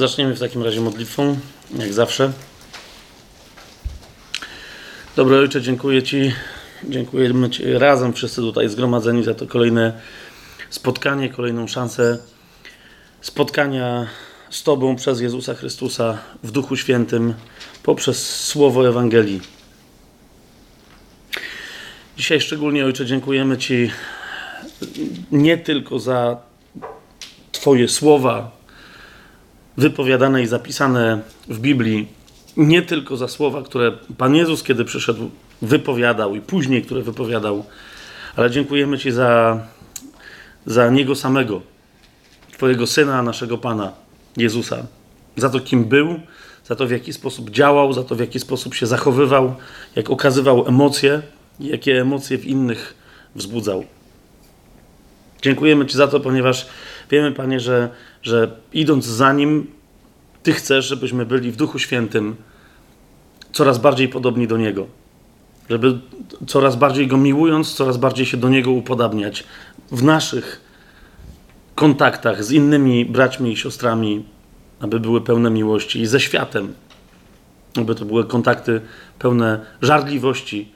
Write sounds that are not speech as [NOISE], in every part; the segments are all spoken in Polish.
Zaczniemy w takim razie modlitwą, jak zawsze. Dobry Ojcze, dziękuję Ci. Dziękujemy Ci razem, wszyscy tutaj zgromadzeni, za to kolejne spotkanie, kolejną szansę spotkania z Tobą przez Jezusa Chrystusa w Duchu Świętym poprzez Słowo Ewangelii. Dzisiaj szczególnie, Ojcze, dziękujemy Ci nie tylko za Twoje słowa, wypowiadane i zapisane w Biblii, nie tylko za słowa, które Pan Jezus, kiedy przyszedł, wypowiadał i później, które wypowiadał, ale dziękujemy Ci za, za Niego samego, Twojego Syna, naszego Pana, Jezusa. Za to, kim był, za to, w jaki sposób działał, za to, w jaki sposób się zachowywał, jak okazywał emocje, jakie emocje w innych wzbudzał. Dziękujemy Ci za to, ponieważ wiemy, Panie, że, że idąc za Nim, Ty chcesz, żebyśmy byli w Duchu Świętym coraz bardziej podobni do Niego. Żeby coraz bardziej Go miłując, coraz bardziej się do Niego upodabniać w naszych kontaktach z innymi braćmi i siostrami, aby były pełne miłości i ze światem, aby to były kontakty pełne żarliwości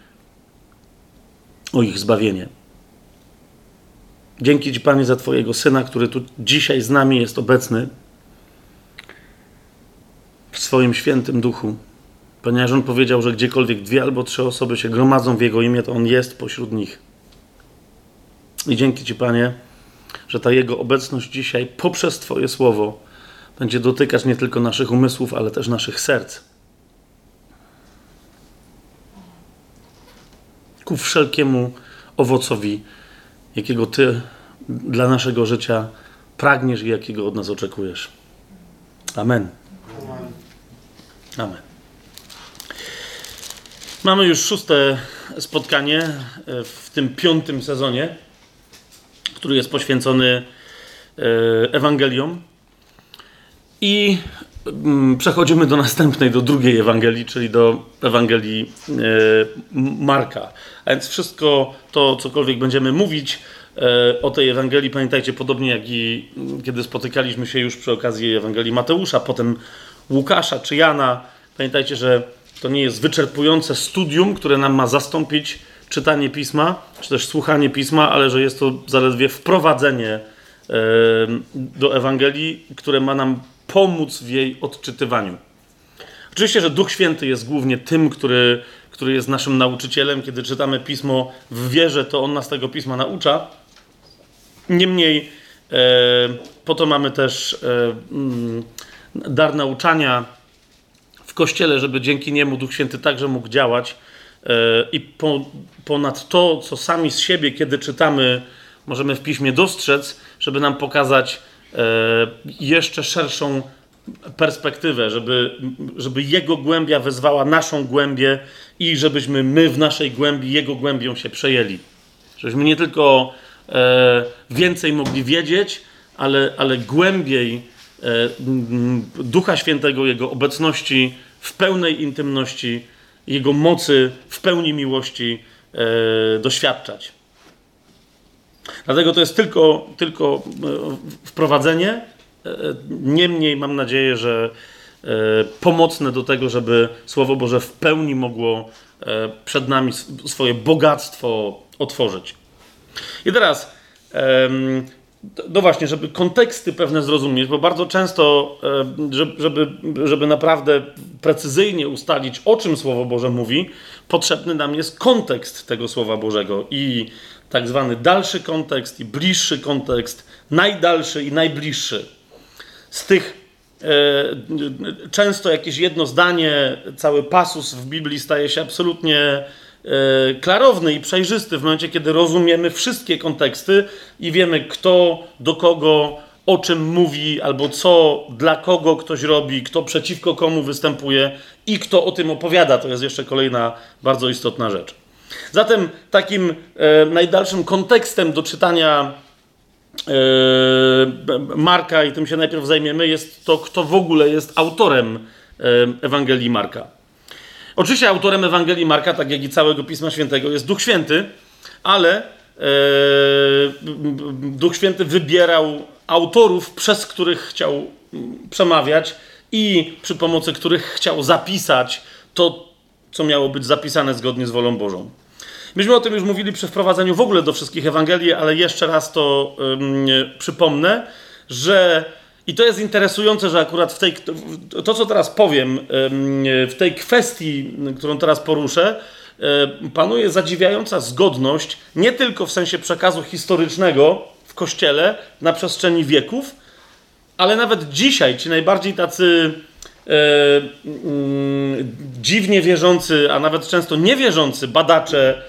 o ich zbawienie. Dzięki Ci, Panie, za Twojego Syna, który tu dzisiaj z nami jest obecny w swoim świętym duchu. Ponieważ On powiedział, że gdziekolwiek dwie albo trzy osoby się gromadzą w Jego imię, to On jest pośród nich. I dzięki Ci, Panie, że ta Jego obecność dzisiaj poprzez Twoje słowo będzie dotykać nie tylko naszych umysłów, ale też naszych serc. Ku wszelkiemu owocowi, jakiego Ty dla naszego życia pragniesz i jakiego od nas oczekujesz. Amen. Amen. Mamy już szóste spotkanie w tym piątym sezonie, który jest poświęcony Ewangeliom. I przechodzimy do następnej, do drugiej Ewangelii, czyli do Ewangelii Marka. A więc wszystko to, cokolwiek będziemy mówić o tej Ewangelii, pamiętajcie, podobnie jak i kiedy spotykaliśmy się już przy okazji Ewangelii Mateusza, potem Łukasza czy Jana, pamiętajcie, że to nie jest wyczerpujące studium, które nam ma zastąpić czytanie pisma, czy też słuchanie pisma, ale że jest to zaledwie wprowadzenie do Ewangelii, które ma nam pomóc w jej odczytywaniu. Oczywiście, że Duch Święty jest głównie tym, który, który jest naszym nauczycielem. Kiedy czytamy pismo w wierze, to on nas tego pisma naucza. Niemniej, e, po to mamy też e, dar nauczania w kościele, żeby dzięki niemu Duch Święty także mógł działać. E, I po, ponad to, co sami z siebie, kiedy czytamy, możemy w piśmie dostrzec, żeby nam pokazać jeszcze szerszą perspektywę, żeby, żeby Jego głębia wezwała naszą głębię i żebyśmy my w naszej głębi Jego głębią się przejęli. Żebyśmy nie tylko e, więcej mogli wiedzieć, ale, ale głębiej e, Ducha Świętego, Jego obecności w pełnej intymności, Jego mocy w pełni miłości e, doświadczać. Dlatego to jest tylko, tylko wprowadzenie. Niemniej mam nadzieję, że pomocne do tego, żeby Słowo Boże w pełni mogło przed nami swoje bogactwo otworzyć. I teraz, no właśnie, żeby konteksty pewne zrozumieć, bo bardzo często, żeby, żeby naprawdę precyzyjnie ustalić, o czym Słowo Boże mówi, potrzebny nam jest kontekst tego Słowa Bożego i tak zwany dalszy kontekst i bliższy kontekst, najdalszy i najbliższy. Z tych e, często jakieś jedno zdanie, cały pasus w Biblii staje się absolutnie e, klarowny i przejrzysty w momencie, kiedy rozumiemy wszystkie konteksty i wiemy, kto do kogo, o czym mówi, albo co dla kogo ktoś robi, kto przeciwko komu występuje i kto o tym opowiada. To jest jeszcze kolejna bardzo istotna rzecz. Zatem takim e, najdalszym kontekstem do czytania e, Marka, i tym się najpierw zajmiemy, jest to, kto w ogóle jest autorem e, Ewangelii Marka. Oczywiście autorem Ewangelii Marka, tak jak i całego Pisma Świętego, jest Duch Święty, ale e, Duch Święty wybierał autorów, przez których chciał mm, przemawiać i przy pomocy których chciał zapisać to, co miało być zapisane zgodnie z wolą Bożą. Myśmy o tym już mówili przy wprowadzeniu w ogóle do wszystkich Ewangelii, ale jeszcze raz to przypomnę, że i to jest interesujące, że akurat w tej, to co teraz powiem, w tej kwestii, którą teraz poruszę, panuje zadziwiająca zgodność nie tylko w sensie przekazu historycznego w kościele na przestrzeni wieków, ale nawet dzisiaj ci najbardziej tacy e, mm, dziwnie wierzący, a nawet często niewierzący badacze,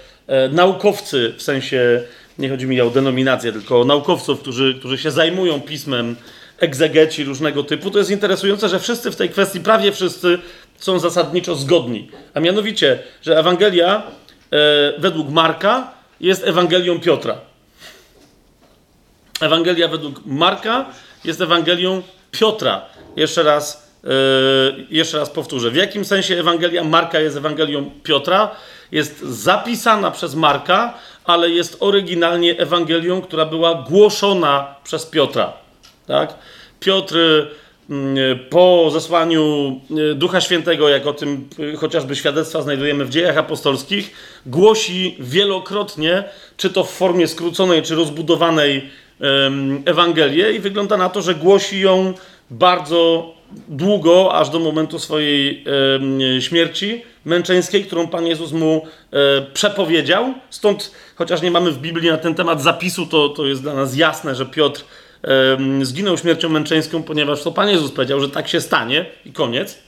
naukowcy, w sensie nie chodzi mi o denominację, tylko o naukowców, którzy, którzy się zajmują pismem, egzegeci różnego typu, to jest interesujące, że wszyscy w tej kwestii, prawie wszyscy, są zasadniczo zgodni. A mianowicie, że Ewangelia e, według Marka jest Ewangelią Piotra. Ewangelia według Marka jest Ewangelią Piotra. Jeszcze raz, e, jeszcze raz powtórzę. W jakim sensie Ewangelia Marka jest Ewangelią Piotra? Jest zapisana przez Marka, ale jest oryginalnie Ewangelią, która była głoszona przez Piotra. Tak? Piotr mm, po zesłaniu e, Ducha Świętego, jak o tym e, chociażby świadectwa znajdujemy w dziejach apostolskich, głosi wielokrotnie, czy to w formie skróconej, czy rozbudowanej Ewangelię i wygląda na to, że głosi ją bardzo długo, aż do momentu swojej śmierci męczeńskiej, którą Pan Jezus mu e, przepowiedział. Stąd, chociaż nie mamy w Biblii na ten temat zapisu, to, to jest dla nas jasne, że Piotr zginął śmiercią męczeńską, ponieważ to Pan Jezus powiedział, że tak się stanie i koniec.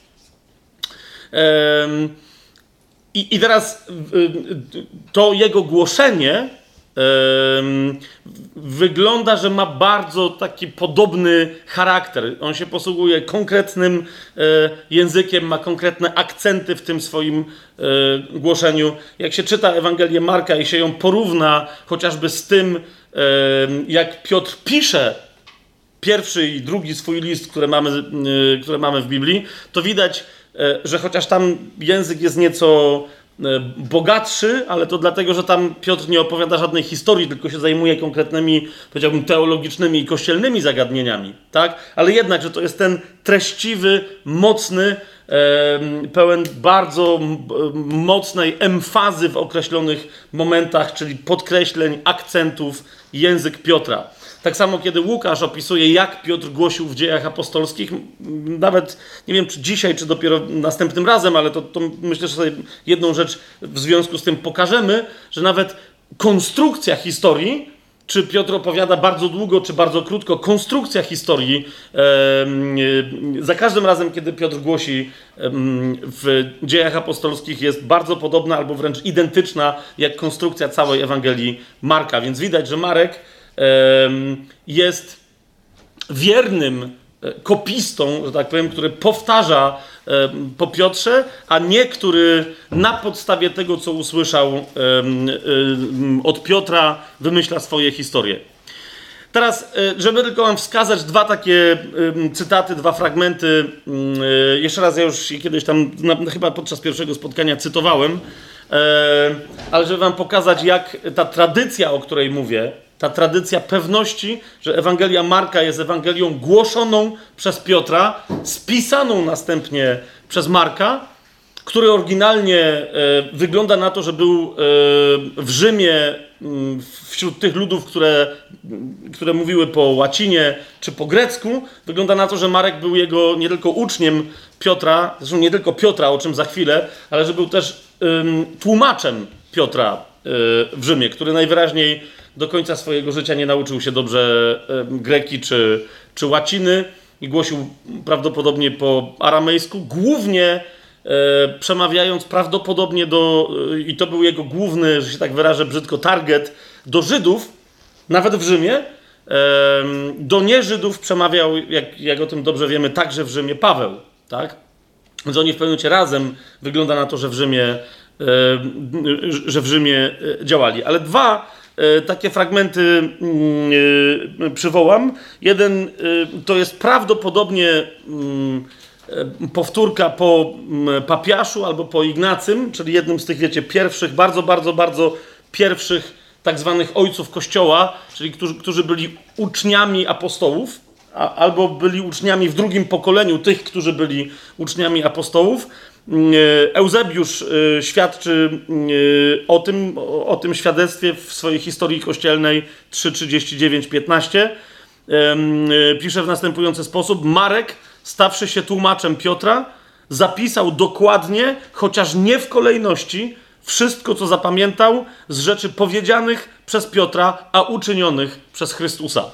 I, i teraz to jego głoszenie wygląda, że ma bardzo taki podobny charakter. On się posługuje konkretnym e, językiem, ma konkretne akcenty w tym swoim e, głoszeniu. Jak się czyta Ewangelię Marka i się ją porówna chociażby z tym, jak Piotr pisze pierwszy i drugi swój list, które mamy, e, które mamy w Biblii, to widać, że chociaż tam język jest nieco bogatszy, ale to dlatego, że tam Piotr nie opowiada żadnej historii, tylko się zajmuje konkretnymi, powiedziałbym, teologicznymi i kościelnymi zagadnieniami, tak? Ale jednak, że to jest ten treściwy, mocny, pełen bardzo mocnej emfazy w określonych momentach, czyli podkreśleń, akcentów, język Piotra. Tak samo, kiedy Łukasz opisuje, jak Piotr głosił w dziejach apostolskich, nawet nie wiem, czy dzisiaj, czy dopiero następnym razem, ale to, to myślę, że sobie jedną rzecz w związku z tym pokażemy, że nawet konstrukcja historii, czy Piotr opowiada bardzo długo, czy bardzo krótko, konstrukcja historii, e, za każdym razem, kiedy Piotr głosi w dziejach apostolskich, jest bardzo podobna albo wręcz identyczna jak konstrukcja całej Ewangelii Marka. Więc widać, że Marek jest wiernym e, kopistą, że tak powiem, który powtarza po Piotrze, a nie który na podstawie tego, co usłyszał od Piotra, wymyśla swoje historie. Teraz, e, żeby tylko wam wskazać dwa takie cytaty, dwa fragmenty, mm, e, jeszcze raz ja już kiedyś tam, chyba podczas pierwszego spotkania cytowałem, ale żeby wam pokazać, jak ta tradycja, o której mówię, ta tradycja pewności, że Ewangelia Marka jest Ewangelią głoszoną przez Piotra, spisaną następnie przez Marka, który oryginalnie e, wygląda na to, że był e, w Rzymie mm, wśród tych ludów, które, które mówiły po łacinie czy po grecku. Wygląda na to, że Marek był jego nie tylko uczniem Piotra, zresztą nie tylko Piotra, o czym za chwilę, ale że był też tłumaczem Piotra e, w Rzymie, który najwyraźniej do końca swojego życia nie nauczył się dobrze greki czy, czy łaciny i głosił prawdopodobnie po aramejsku, głównie e, przemawiając prawdopodobnie do, e, i to był jego główny, że się tak wyrażę brzydko, target, do Żydów, nawet w Rzymie. Do nieżydów przemawiał, jak, jak o tym dobrze wiemy, także w Rzymie Paweł. Tak? Więc oni w pewnym momencie razem wygląda na to, że w Rzymie, że w Rzymie e, działali. Ale dwa takie fragmenty mm, e, przywołam. Jeden e, to jest prawdopodobnie mm, powtórka po mm, papiaszu albo po Ignacym, czyli jednym z tych, wiecie, pierwszych, bardzo, bardzo, bardzo pierwszych tak zwanych ojców Kościoła, czyli którzy, którzy byli uczniami apostołów, a, albo byli uczniami w drugim pokoleniu tych, którzy byli uczniami apostołów. Eusebiusz świadczy o tym, o tym świadectwie w swojej historii kościelnej 3.39.15. Pisze w następujący sposób: Marek, stawszy się tłumaczem Piotra, zapisał dokładnie, chociaż nie w kolejności, wszystko, co zapamiętał z rzeczy powiedzianych przez Piotra, a uczynionych przez Chrystusa.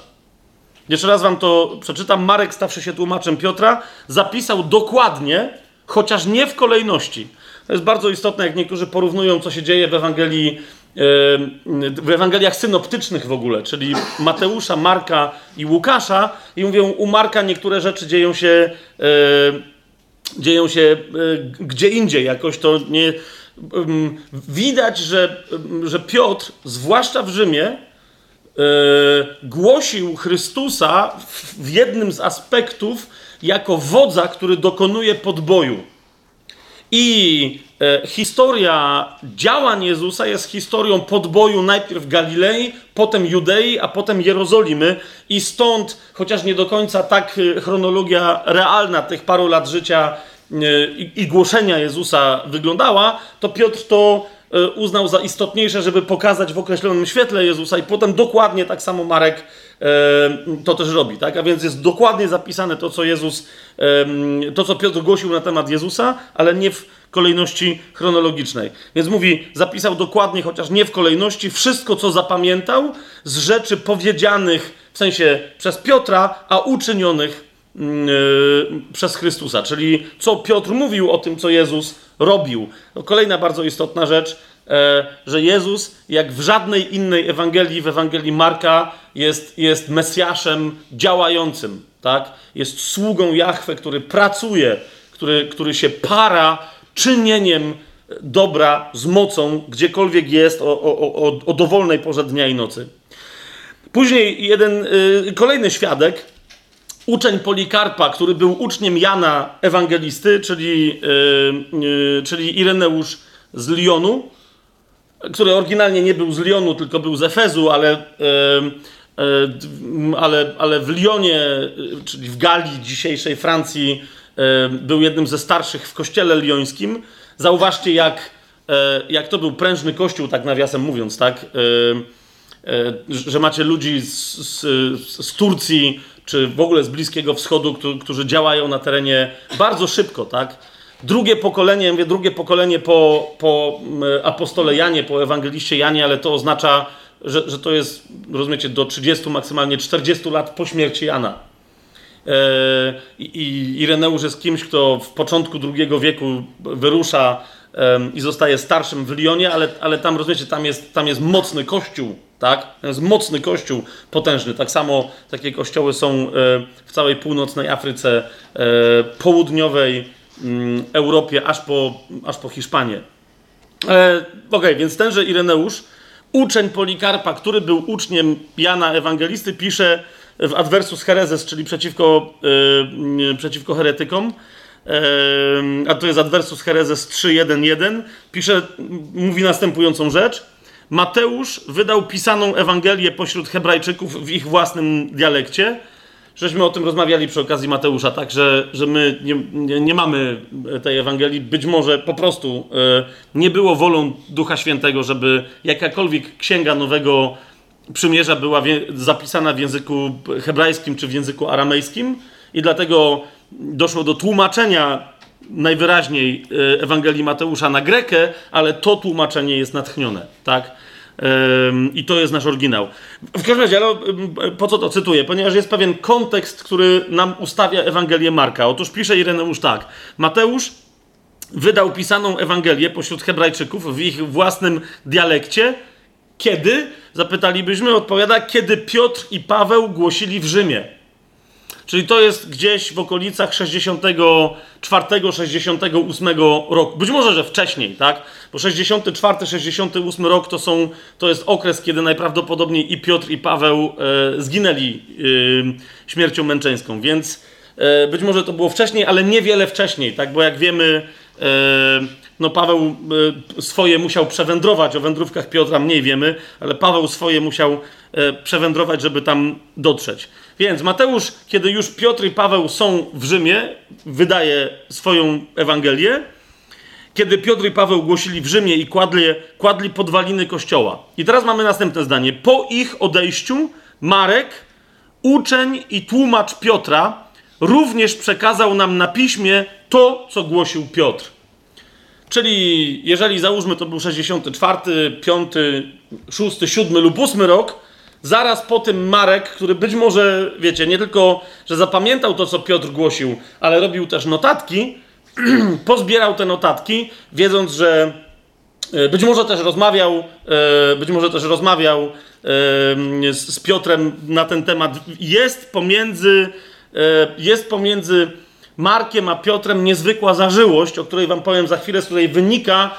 Jeszcze raz wam to przeczytam. Marek, stawszy się tłumaczem Piotra, zapisał dokładnie, chociaż nie w kolejności. To jest bardzo istotne, jak niektórzy porównują, co się dzieje w Ewangelii, w Ewangeliach synoptycznych w ogóle, czyli Mateusza, Marka i Łukasza, i mówią, u Marka niektóre rzeczy dzieją się, dzieją się gdzie indziej, jakoś to nie. Widać, że, że Piotr, zwłaszcza w Rzymie, głosił Chrystusa w jednym z aspektów jako wodza, który dokonuje podboju. I e, historia działań Jezusa jest historią podboju najpierw Galilei, potem Judei, a potem Jerozolimy. I stąd, chociaż nie do końca tak e, chronologia realna tych paru lat życia e, i, głoszenia Jezusa wyglądała, to Piotr to e, uznał za istotniejsze, żeby pokazać w określonym świetle Jezusa, i potem dokładnie tak samo Marek to też robi, tak? A więc jest dokładnie zapisane to, co Jezus, to, co Piotr głosił na temat Jezusa, ale nie w kolejności chronologicznej. Więc mówi, zapisał dokładnie, chociaż nie w kolejności, wszystko, co zapamiętał z rzeczy powiedzianych, w sensie przez Piotra, a uczynionych mm, e, przez Chrystusa. Czyli co Piotr mówił o tym, co Jezus robił. No, kolejna bardzo istotna rzecz, że Jezus, jak w żadnej innej Ewangelii, w Ewangelii Marka, jest, jest Mesjaszem działającym, tak? Jest sługą Jahwe, który pracuje, który, który się para czynieniem dobra z mocą, gdziekolwiek jest, o, o, o, o dowolnej porze dnia i nocy. Później jeden, y, kolejny świadek, uczeń Polikarpa, który był uczniem Jana Ewangelisty, czyli, y, y, czyli Ireneusz z Lyonu, który oryginalnie nie był z Lyonu, tylko był z Efezu, ale, ale, ale w Lyonie, czyli w Galii dzisiejszej Francji, był jednym ze starszych w kościele liońskim. Zauważcie, jak, e, jak to był prężny kościół, tak nawiasem mówiąc, tak? E, że macie ludzi z, z, z Turcji, czy w ogóle z Bliskiego Wschodu, którzy działają na terenie bardzo szybko, tak? Drugie pokolenie, mówię drugie pokolenie po, po apostole Janie, po ewangeliście Janie, ale to oznacza, że, że to jest, rozumiecie, do 30, maksymalnie 40 lat po śmierci Jana. E, I Ireneusz jest kimś, kto w początku II wieku wyrusza i zostaje starszym w Lyonie, ale, ale tam, rozumiecie, tam jest, tam jest mocny kościół, tak? Tam jest mocny kościół, potężny. Tak samo takie kościoły są e, w całej północnej Afryce e, Południowej, Europie, aż po, aż po Hiszpanię. E, okay, więc tenże Ireneusz, uczeń Polikarpa, który był uczniem Jana Ewangelisty, pisze w Adversus Herezes, czyli przeciwko, yy, przeciwko heretykom, yy, a to jest Adversus Herezes 3.1.1, pisze, mówi następującą rzecz. Mateusz wydał pisaną Ewangelię pośród Hebrajczyków w ich własnym dialekcie, żeśmy o tym rozmawiali przy okazji Mateusza, tak, że, że my nie, nie, nie mamy tej Ewangelii. Być może po prostu e, nie było wolą Ducha Świętego, żeby jakakolwiek księga Nowego Przymierza była zapisana w języku hebrajskim czy w języku aramejskim i dlatego doszło do tłumaczenia najwyraźniej e, Ewangelii Mateusza na grekę, ale to tłumaczenie jest natchnione, tak? I to jest nasz oryginał. W każdym razie, ale po co to cytuję? Ponieważ jest pewien kontekst, który nam ustawia Ewangelię Marka. Otóż pisze Ireneusz tak. Mateusz wydał pisaną Ewangelię pośród Hebrajczyków w ich własnym dialekcie. Kiedy? Zapytalibyśmy. Odpowiada, kiedy Piotr i Paweł głosili w Rzymie. Czyli to jest gdzieś w okolicach 64-68 roku. Być może, że wcześniej, tak? Bo 64-68 rok to, są, to jest okres, kiedy najprawdopodobniej i Piotr, i Paweł e, zginęli e, śmiercią męczeńską. Więc e, być może to było wcześniej, ale niewiele wcześniej, tak? Bo jak wiemy, e, no Paweł y, swoje musiał przewędrować, o wędrówkach Piotra mniej wiemy, ale Paweł swoje musiał y, przewędrować, żeby tam dotrzeć. Więc Mateusz, kiedy już Piotr i Paweł są w Rzymie, wydaje swoją Ewangelię, kiedy Piotr i Paweł głosili w Rzymie i kładli, kładli podwaliny kościoła. I teraz mamy następne zdanie. Po ich odejściu Marek, uczeń i tłumacz Piotra, również przekazał nam na piśmie to, co głosił Piotr. Czyli jeżeli załóżmy to był 64, 5, 6, 7 lub 8 rok, zaraz po tym Marek, który być może, wiecie, nie tylko, że zapamiętał to, co Piotr głosił, ale robił też notatki, [CLEARS THROAT] pozbierał te notatki, wiedząc, że e, być może też rozmawiał, e, być może też rozmawiał e, z Piotrem na ten temat. Jest pomiędzy, jest pomiędzy Markiem a Piotrem niezwykła zażyłość, o której wam powiem za chwilę, z której wynika,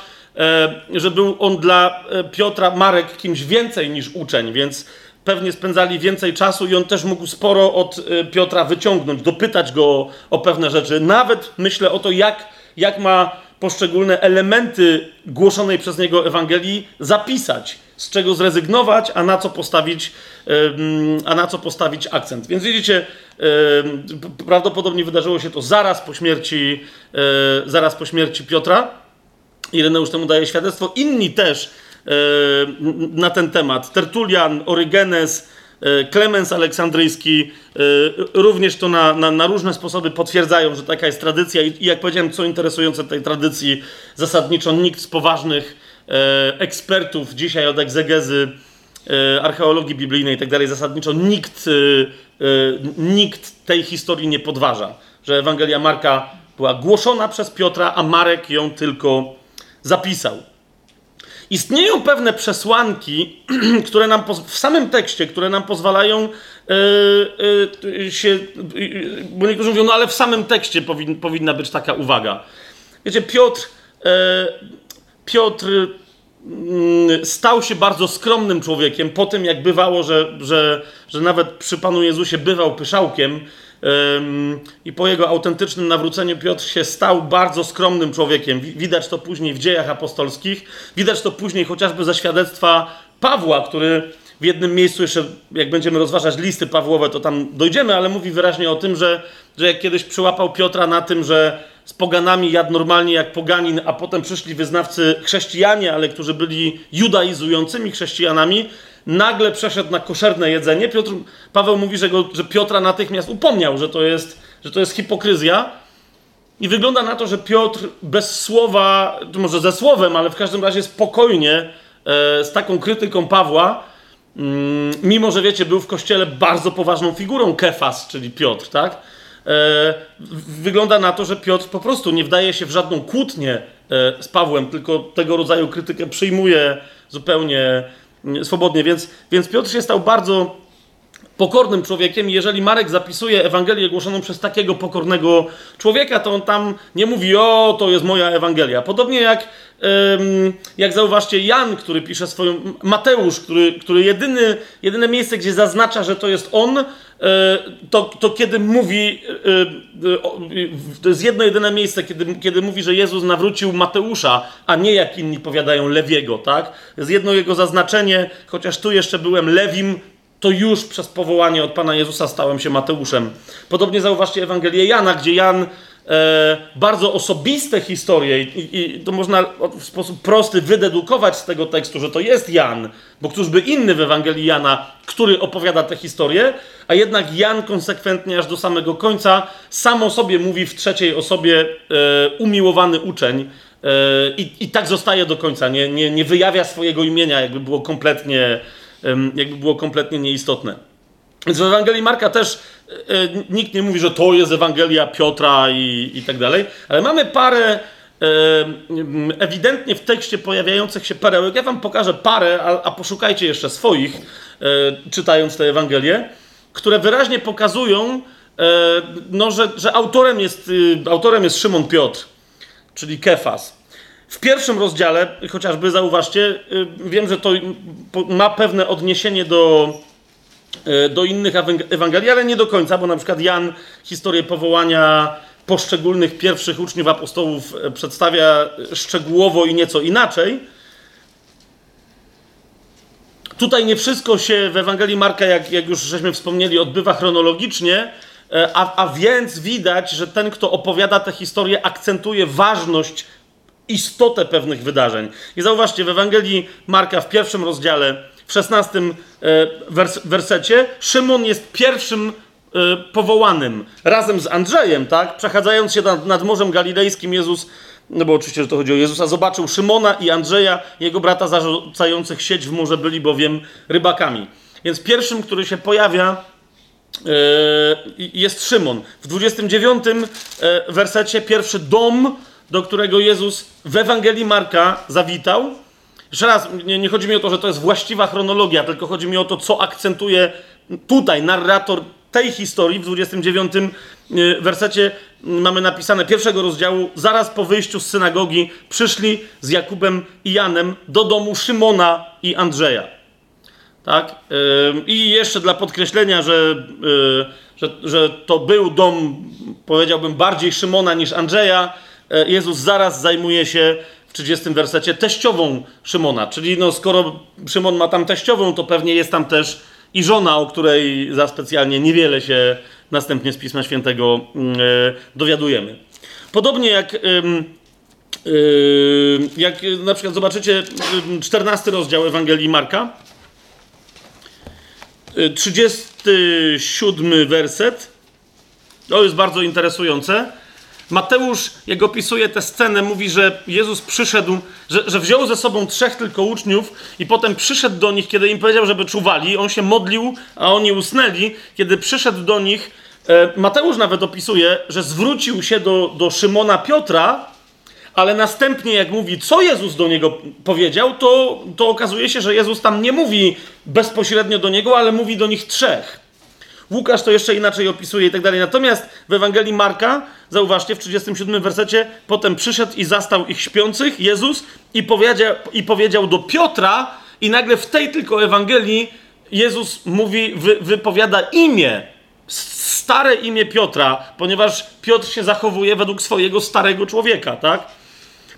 że był on dla Piotra, Marek, kimś więcej niż uczeń, więc pewnie spędzali więcej czasu i on też mógł sporo od y, Piotra wyciągnąć, dopytać go o pewne rzeczy. Nawet myślę o to, jak, jak ma poszczególne elementy głoszonej przez niego Ewangelii zapisać, z czego zrezygnować, a na co postawić, a na co postawić akcent. Więc widzicie, prawdopodobnie wydarzyło się to zaraz po śmierci, y, zaraz po śmierci Piotra. Ireneusz temu daje świadectwo. Inni też na ten temat. Tertulian, Orygenes, e, Klemens Aleksandryjski e, również to na, na, na, różne sposoby potwierdzają, że taka jest tradycja i, jak powiedziałem, co interesujące tej tradycji, zasadniczo nikt z poważnych ekspertów dzisiaj od egzegezy, archeologii biblijnej i tak dalej, zasadniczo nikt, nikt tej historii nie podważa, że Ewangelia Marka była głoszona przez Piotra, a Marek ją tylko zapisał. Istnieją pewne przesłanki, [CLEARS THROAT] które nam w samym tekście, które nam pozwalają yy, yy, się. Yy, bo niektórzy mówią, no ale w samym tekście powin, powinna być taka uwaga. Wiecie, Piotr. Piotr mm, stał się bardzo skromnym człowiekiem po tym, jak bywało, że, że, że nawet przy Panu Jezusie bywał pyszałkiem i po jego autentycznym nawróceniu Piotr się stał bardzo skromnym człowiekiem. Widać to później w dziejach apostolskich, widać to później chociażby ze świadectwa Pawła, który w jednym miejscu jeszcze, jak będziemy rozważać listy Pawłowe, to tam dojdziemy, ale mówi wyraźnie o tym, że, że jak kiedyś przyłapał Piotra na tym, że z poganami jadł normalnie jak poganin, a potem przyszli wyznawcy chrześcijanie, ale którzy byli judaizującymi chrześcijanami, nagle przeszedł na koszerne jedzenie. Piotr, Paweł mówi, że, go, że Piotra natychmiast upomniał, że to, jest, że to jest hipokryzja. I wygląda na to, że Piotr bez słowa, może ze słowem, ale w każdym razie spokojnie, e, z taką krytyką Pawła, mm, mimo że wiecie, był w kościele bardzo poważną figurą Kefas, czyli Piotr, tak? E, wygląda na to, że Piotr po prostu nie wdaje się w żadną kłótnię e, z Pawłem, tylko tego rodzaju krytykę przyjmuje zupełnie swobodnie. Więc, więc Piotr się stał bardzo pokornym człowiekiem. Jeżeli Marek zapisuje Ewangelię głoszoną przez takiego pokornego człowieka, to on tam nie mówi, o, to jest moja Ewangelia. Podobnie jak, jak zauważcie, Jan, który pisze swoją, Mateusz, który, który jedyny, jedyne miejsce, gdzie zaznacza, że to jest on, to, to kiedy mówi, e, e, to jest jedno jedyne miejsce, kiedy, kiedy mówi, że Jezus nawrócił Mateusza, a nie jak inni powiadają Lewiego, tak? Jest jedno jego zaznaczenie, chociaż tu jeszcze byłem Lewim, to już przez powołanie od Pana Jezusa stałem się Mateuszem. Podobnie zauważcie Ewangelię Jana, gdzie Jan e, bardzo osobiste historie i, i, to można w sposób prosty wydedukować z tego tekstu, że to jest Jan, bo któż by inny w Ewangelii Jana, który opowiada tę historię, a jednak Jan konsekwentnie aż do samego końca sam o sobie mówi w trzeciej osobie e, umiłowany uczeń e, i, i, tak zostaje do końca, nie, nie, nie wyjawia swojego imienia, jakby było kompletnie jakby było kompletnie nieistotne. Więc w Ewangelii Marka też e, e, nikt nie mówi, że to jest Ewangelia Piotra i, i tak dalej, ale mamy parę e, ewidentnie w tekście pojawiających się perełek. Ja wam pokażę parę, a, a poszukajcie jeszcze swoich, czytając tę Ewangelię, które wyraźnie pokazują, no, że, że autorem, jest, autorem jest Szymon Piotr, czyli Kefas. W pierwszym rozdziale, chociażby zauważcie, y, wiem, że to ma pewne odniesienie do, y, do innych Ewangelii, ale nie do końca, bo na przykład Jan historię powołania poszczególnych pierwszych uczniów apostołów e, przedstawia szczegółowo i nieco inaczej. Tutaj nie wszystko się w Ewangelii Marka, jak, jak już żeśmy wspomnieli, odbywa chronologicznie, e, a, a więc widać, że ten, kto opowiada tę historię, akcentuje ważność, istotę pewnych wydarzeń. I zauważcie, w Ewangelii Marka w pierwszym rozdziale, w szesnastym e, wers wersecie, Szymon jest pierwszym e, powołanym razem z Andrzejem, tak? Przechadzając się nad, nad Morzem Galilejskim, Jezus no bo oczywiście, że to chodzi o Jezusa, zobaczył Szymona i Andrzeja, jego brata zarzucających sieć w morze, byli bowiem rybakami. Więc pierwszym, który się pojawia, yy, jest Szymon. W 29 yy, wersecie pierwszy dom, do którego Jezus w Ewangelii Marka zawitał. Jeszcze raz, nie, nie chodzi mi o to, że to jest właściwa chronologia, tylko chodzi mi o to, co akcentuje tutaj narrator tej historii w 29 y, wersecie mamy napisane pierwszego rozdziału, zaraz po wyjściu z synagogi przyszli z Jakubem i Janem do domu Szymona i Andrzeja. Tak? I jeszcze dla podkreślenia, że, y, że, że to był dom, powiedziałbym, bardziej Szymona niż Andrzeja, Jezus zaraz zajmuje się 30 wersecie teściową Szymona. Czyli no, skoro Szymon ma tam teściową, to pewnie jest tam też i żona, o której za specjalnie niewiele się następnie z Pisma Świętego e, dowiadujemy. Podobnie jak, e, jak na przykład zobaczycie 14 rozdział Ewangelii Marka, 37 werset. To jest bardzo interesujące. Mateusz, jak opisuje tę scenę, mówi, że Jezus przyszedł, że, że wziął ze sobą trzech tylko uczniów i potem przyszedł do nich, kiedy im powiedział, żeby czuwali. On się modlił, a oni usnęli. Kiedy przyszedł do nich, e, Mateusz nawet opisuje, że zwrócił się do, do Szymona Piotra, ale następnie, jak mówi, co Jezus do niego powiedział, to, to okazuje się, że Jezus tam nie mówi bezpośrednio do niego, ale mówi do nich trzech. Łukasz to jeszcze inaczej opisuje i tak dalej. Natomiast w Ewangelii Marka, zauważcie, w 37 wersecie, potem przyszedł i zastał ich śpiących, Jezus, i powiedział, i powiedział do Piotra, i nagle w tej tylko Ewangelii Jezus mówi, wy, wypowiada imię, stare imię Piotra, ponieważ Piotr się zachowuje według swojego starego człowieka, tak?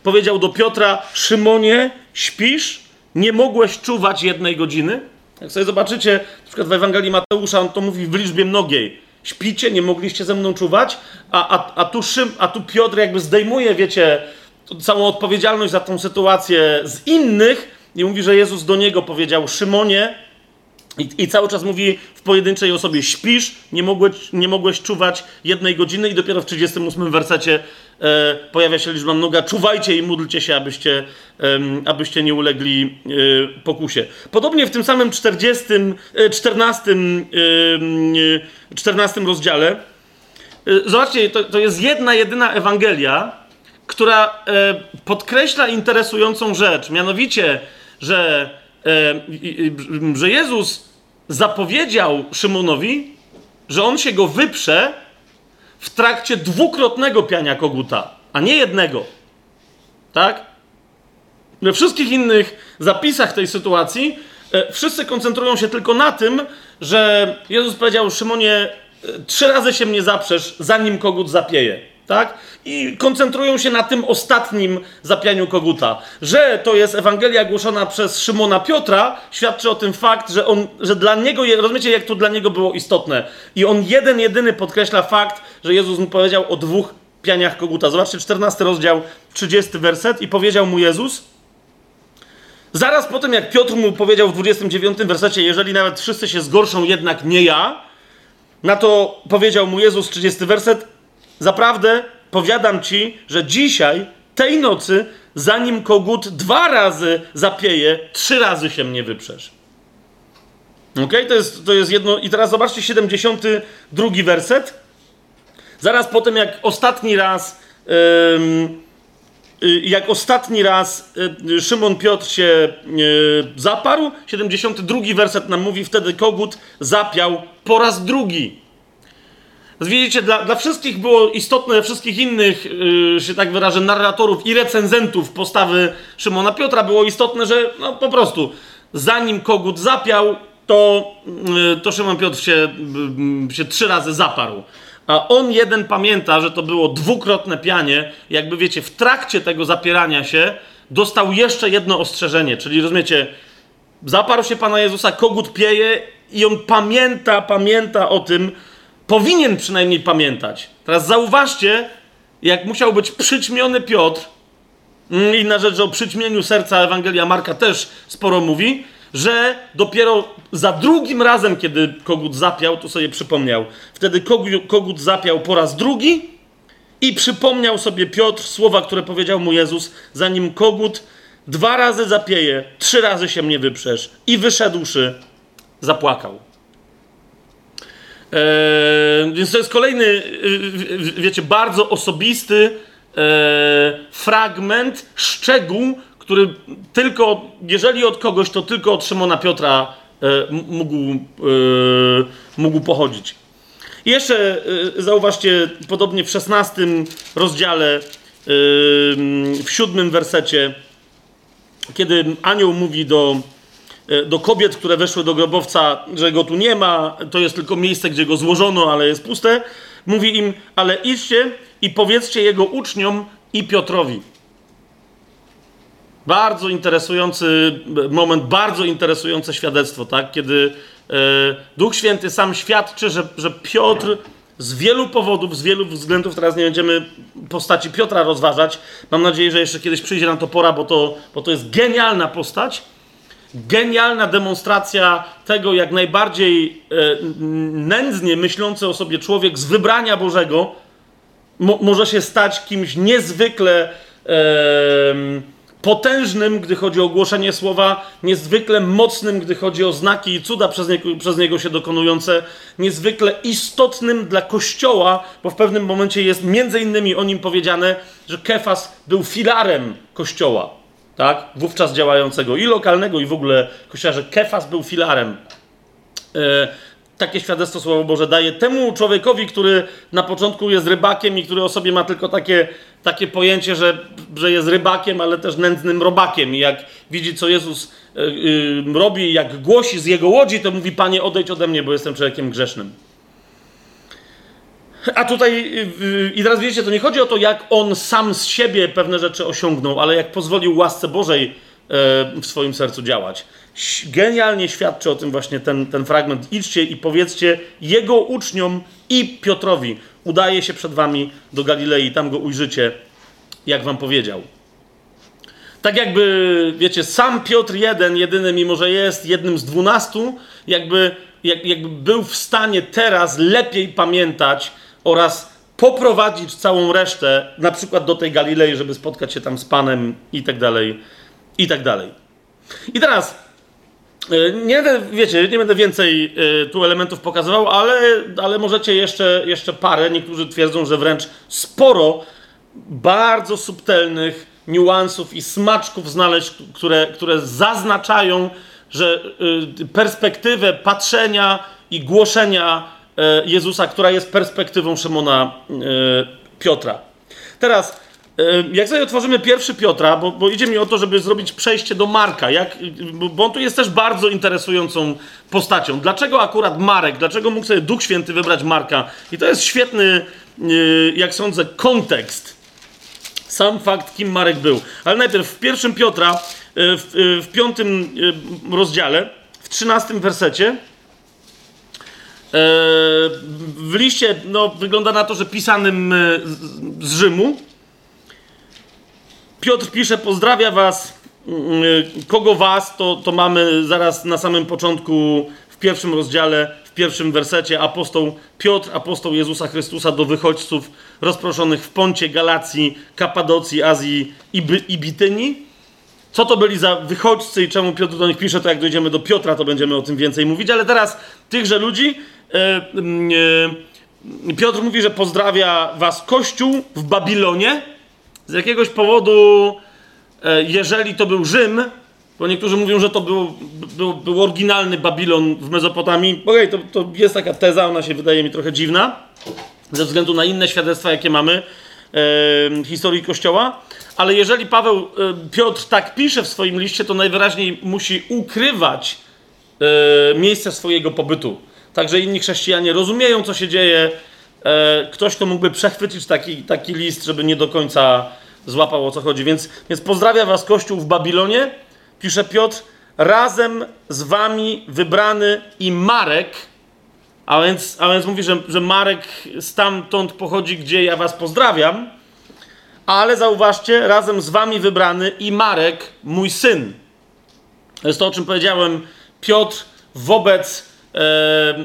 Powiedział do Piotra, Szymonie, śpisz? Nie mogłeś czuwać jednej godziny? Jak sobie zobaczycie, na przykład w Ewangelii Mateusza, on to mówi w liczbie mnogiej. Śpicie, nie mogliście ze mną czuwać, a, a, a, tu, Szym, a tu Piotr jakby zdejmuje, wiecie, całą odpowiedzialność za tą sytuację z innych i mówi, że Jezus do niego powiedział, Szymonie, i, I, cały czas mówi w pojedynczej osobie: śpisz, nie mogłeś, nie mogłeś czuwać jednej godziny, i dopiero w 38 wersecie pojawia się liczba mnoga: czuwajcie i módlcie się, abyście, e, abyście nie ulegli e, pokusie. Podobnie w tym samym 40, 14, 14 rozdziale, e, zobaczcie, to, to jest jedna, jedyna Ewangelia, która e, podkreśla interesującą rzecz, mianowicie, że E, że Jezus zapowiedział Szymonowi, że on się go wyprze w trakcie dwukrotnego piania koguta, a nie jednego. Tak? We wszystkich innych zapisach tej sytuacji e, wszyscy koncentrują się tylko na tym, że Jezus powiedział Szymonie, e, trzy razy się mnie zaprzesz, zanim kogut zapieje tak? I koncentrują się na tym ostatnim zapianiu koguta. Że to jest Ewangelia głoszona przez Szymona Piotra, świadczy o tym fakt, że, on, że dla niego, rozumiecie, jak to dla niego było istotne. I on jeden, jedyny podkreśla fakt, że Jezus mu powiedział o dwóch pianiach koguta. Zobaczcie, 14 rozdział, 30 werset. I powiedział mu Jezus, zaraz po tym, jak Piotr mu powiedział w 29 wersecie, jeżeli nawet wszyscy się zgorszą, jednak nie ja, na to powiedział mu Jezus, 30 werset, Zaprawdę powiadam ci, że dzisiaj, tej nocy, zanim kogut dwa razy zapieje, trzy razy się mnie wyprzesz. Ok? To jest, to jest jedno. I teraz zobaczcie 72 werset. Zaraz po tym, jak ostatni raz. Yy, jak ostatni raz yy, Szymon Piotr się yy, zaparł, 72 werset nam mówi, wtedy kogut zapiał po raz drugi. Widzicie, dla, dla wszystkich było istotne, dla wszystkich innych, yy, się tak wyrażę, narratorów i recenzentów postawy Szymona Piotra było istotne, że no, po prostu zanim kogut zapiał, to, yy, to Szymon Piotr się, yy, się trzy razy zaparł. A on jeden pamięta, że to było dwukrotne pianie, jakby wiecie, w trakcie tego zapierania się dostał jeszcze jedno ostrzeżenie, czyli rozumiecie, zaparł się Pana Jezusa, kogut pieje i on pamięta, pamięta o tym, powinien przynajmniej pamiętać. Teraz zauważcie, jak musiał być przyćmiony Piotr, mm, inna rzecz, o przyćmieniu serca Ewangelia Marka też sporo mówi, że dopiero za drugim razem, kiedy kogut zapiał, to sobie przypomniał. Wtedy kogut zapiał po raz drugi i przypomniał sobie Piotr słowa, które powiedział mu Jezus, zanim kogut dwa razy zapieje, trzy razy się mnie wyprzesz. I wyszedłszy, zapłakał. Eee, więc to jest kolejny, y, wiecie, bardzo osobisty e, fragment, szczegół, który tylko, jeżeli od kogoś, to tylko od Szymona Piotra e, mógł, e, mógł pochodzić. I jeszcze e, zauważcie, podobnie w szesnastym rozdziale, w siódmym wersecie, kiedy anioł mówi do, do kobiet, które weszły do grobowca, że go tu nie ma, to jest tylko miejsce, gdzie go złożono, ale jest puste, mówi im, ale idźcie i powiedzcie jego uczniom i Piotrowi. Bardzo interesujący moment, bardzo interesujące świadectwo, tak? kiedy e, Duch Święty sam świadczy, że, że Piotr z wielu powodów, z wielu względów, teraz nie będziemy postaci Piotra rozważać. Mam nadzieję, że jeszcze kiedyś przyjdzie na to pora, bo to, bo to jest genialna postać. Genialna demonstracja tego, jak najbardziej e, nędznie myślący o sobie człowiek z wybrania Bożego mo, może się stać kimś niezwykle. Potężnym, gdy chodzi o głoszenie słowa, niezwykle mocnym, gdy chodzi o znaki i cuda przez niego, przez niego się dokonujące, niezwykle istotnym dla Kościoła, bo w pewnym momencie jest między innymi o nim powiedziane, że Kefas był filarem Kościoła, tak? Wówczas działającego i lokalnego, i w ogóle Kościoła, że Kefas był filarem. E, takie świadectwo Słowo Boże daje temu człowiekowi, który na początku jest rybakiem i który o sobie ma tylko takie, takie pojęcie, że, że jest rybakiem, ale też nędznym robakiem. I jak widzi, co Jezus y, y, robi, jak głosi z jego łodzi, to mówi: Panie, odejdź ode mnie, bo jestem człowiekiem grzesznym. A tutaj, y, i teraz wiecie, to nie chodzi o to, jak on sam z siebie pewne rzeczy osiągnął, ale jak pozwolił łasce Bożej w swoim sercu działać genialnie świadczy o tym właśnie ten, ten fragment. Idźcie i powiedzcie jego uczniom i Piotrowi. Udaje się przed wami do Galilei, tam go ujrzycie, jak wam powiedział. Tak jakby, wiecie, sam Piotr jeden, jedyny, mimo że jest jednym z dwunastu, jakby, jak, jakby był w stanie teraz lepiej pamiętać oraz poprowadzić całą resztę, na przykład do tej Galilei, żeby spotkać się tam z Panem i tak dalej, i tak dalej. I teraz E, nie będę, wiecie, nie będę więcej e, tu elementów pokazywał, ale, ale możecie jeszcze, jeszcze parę. Niektórzy twierdzą, że wręcz sporo bardzo subtelnych niuansów i smaczków znaleźć, które, które zaznaczają, że e, perspektywę patrzenia i głoszenia Jezusa, która jest perspektywą Szymona Piotra. Teraz jak sobie otworzymy pierwszy Piotra, bo, bo, idzie mi o to, żeby zrobić przejście do Marka, jak, bo on tu jest też bardzo interesującą postacią. Dlaczego akurat Marek? Dlaczego mógł sobie Duch Święty wybrać Marka? I to jest świetny, jak sądzę, kontekst. Sam fakt, kim Marek był. Ale najpierw w pierwszym Piotra, w, w piątym rozdziale, w trzynastym wersecie, w liście, no, wygląda na to, że pisanym z Rzymu, Piotr pisze, pozdrawia was. Mm, y, kogo was, to, to mamy zaraz na samym początku, w pierwszym rozdziale, w pierwszym wersecie, apostoł Piotr, apostoł Jezusa Chrystusa do wychodźców rozproszonych w Poncie, Galacji, Kapadocji, Azji i, By, i Bityni. Co to byli za wychodźcy i czemu Piotr do nich pisze, to jak dojdziemy do Piotra, to będziemy o tym więcej mówić, ale teraz tychże ludzi Piotr mówi, że pozdrawia was Kościół w Babilonie, z jakiegoś powodu, e, jeżeli to był Rzym, bo niektórzy mówią, że to był, był, był oryginalny Babilon w Mezopotamii. Okej, okay, to, to jest taka teza, ona się wydaje mi trochę dziwna, ze względu na inne świadectwa, jakie mamy e, historii Kościoła. Ale jeżeli Paweł, e, Piotr tak pisze w swoim liście, to najwyraźniej musi ukrywać e, miejsce swojego pobytu. Także inni chrześcijanie rozumieją, co się dzieje, e, ktoś, kto mógłby przechwycić taki, taki list, żeby nie do końca złapał o co chodzi. Więc, więc pozdrawia was Kościół w Babilonie, pisze Piotr, razem z wami wybrany i Marek, a więc, a więc mówi, że, że Marek stamtąd pochodzi, gdzie ja was pozdrawiam, ale zauważcie, razem z wami wybrany i Marek, mój syn. To jest to, o czym powiedziałem. Piotr wobec,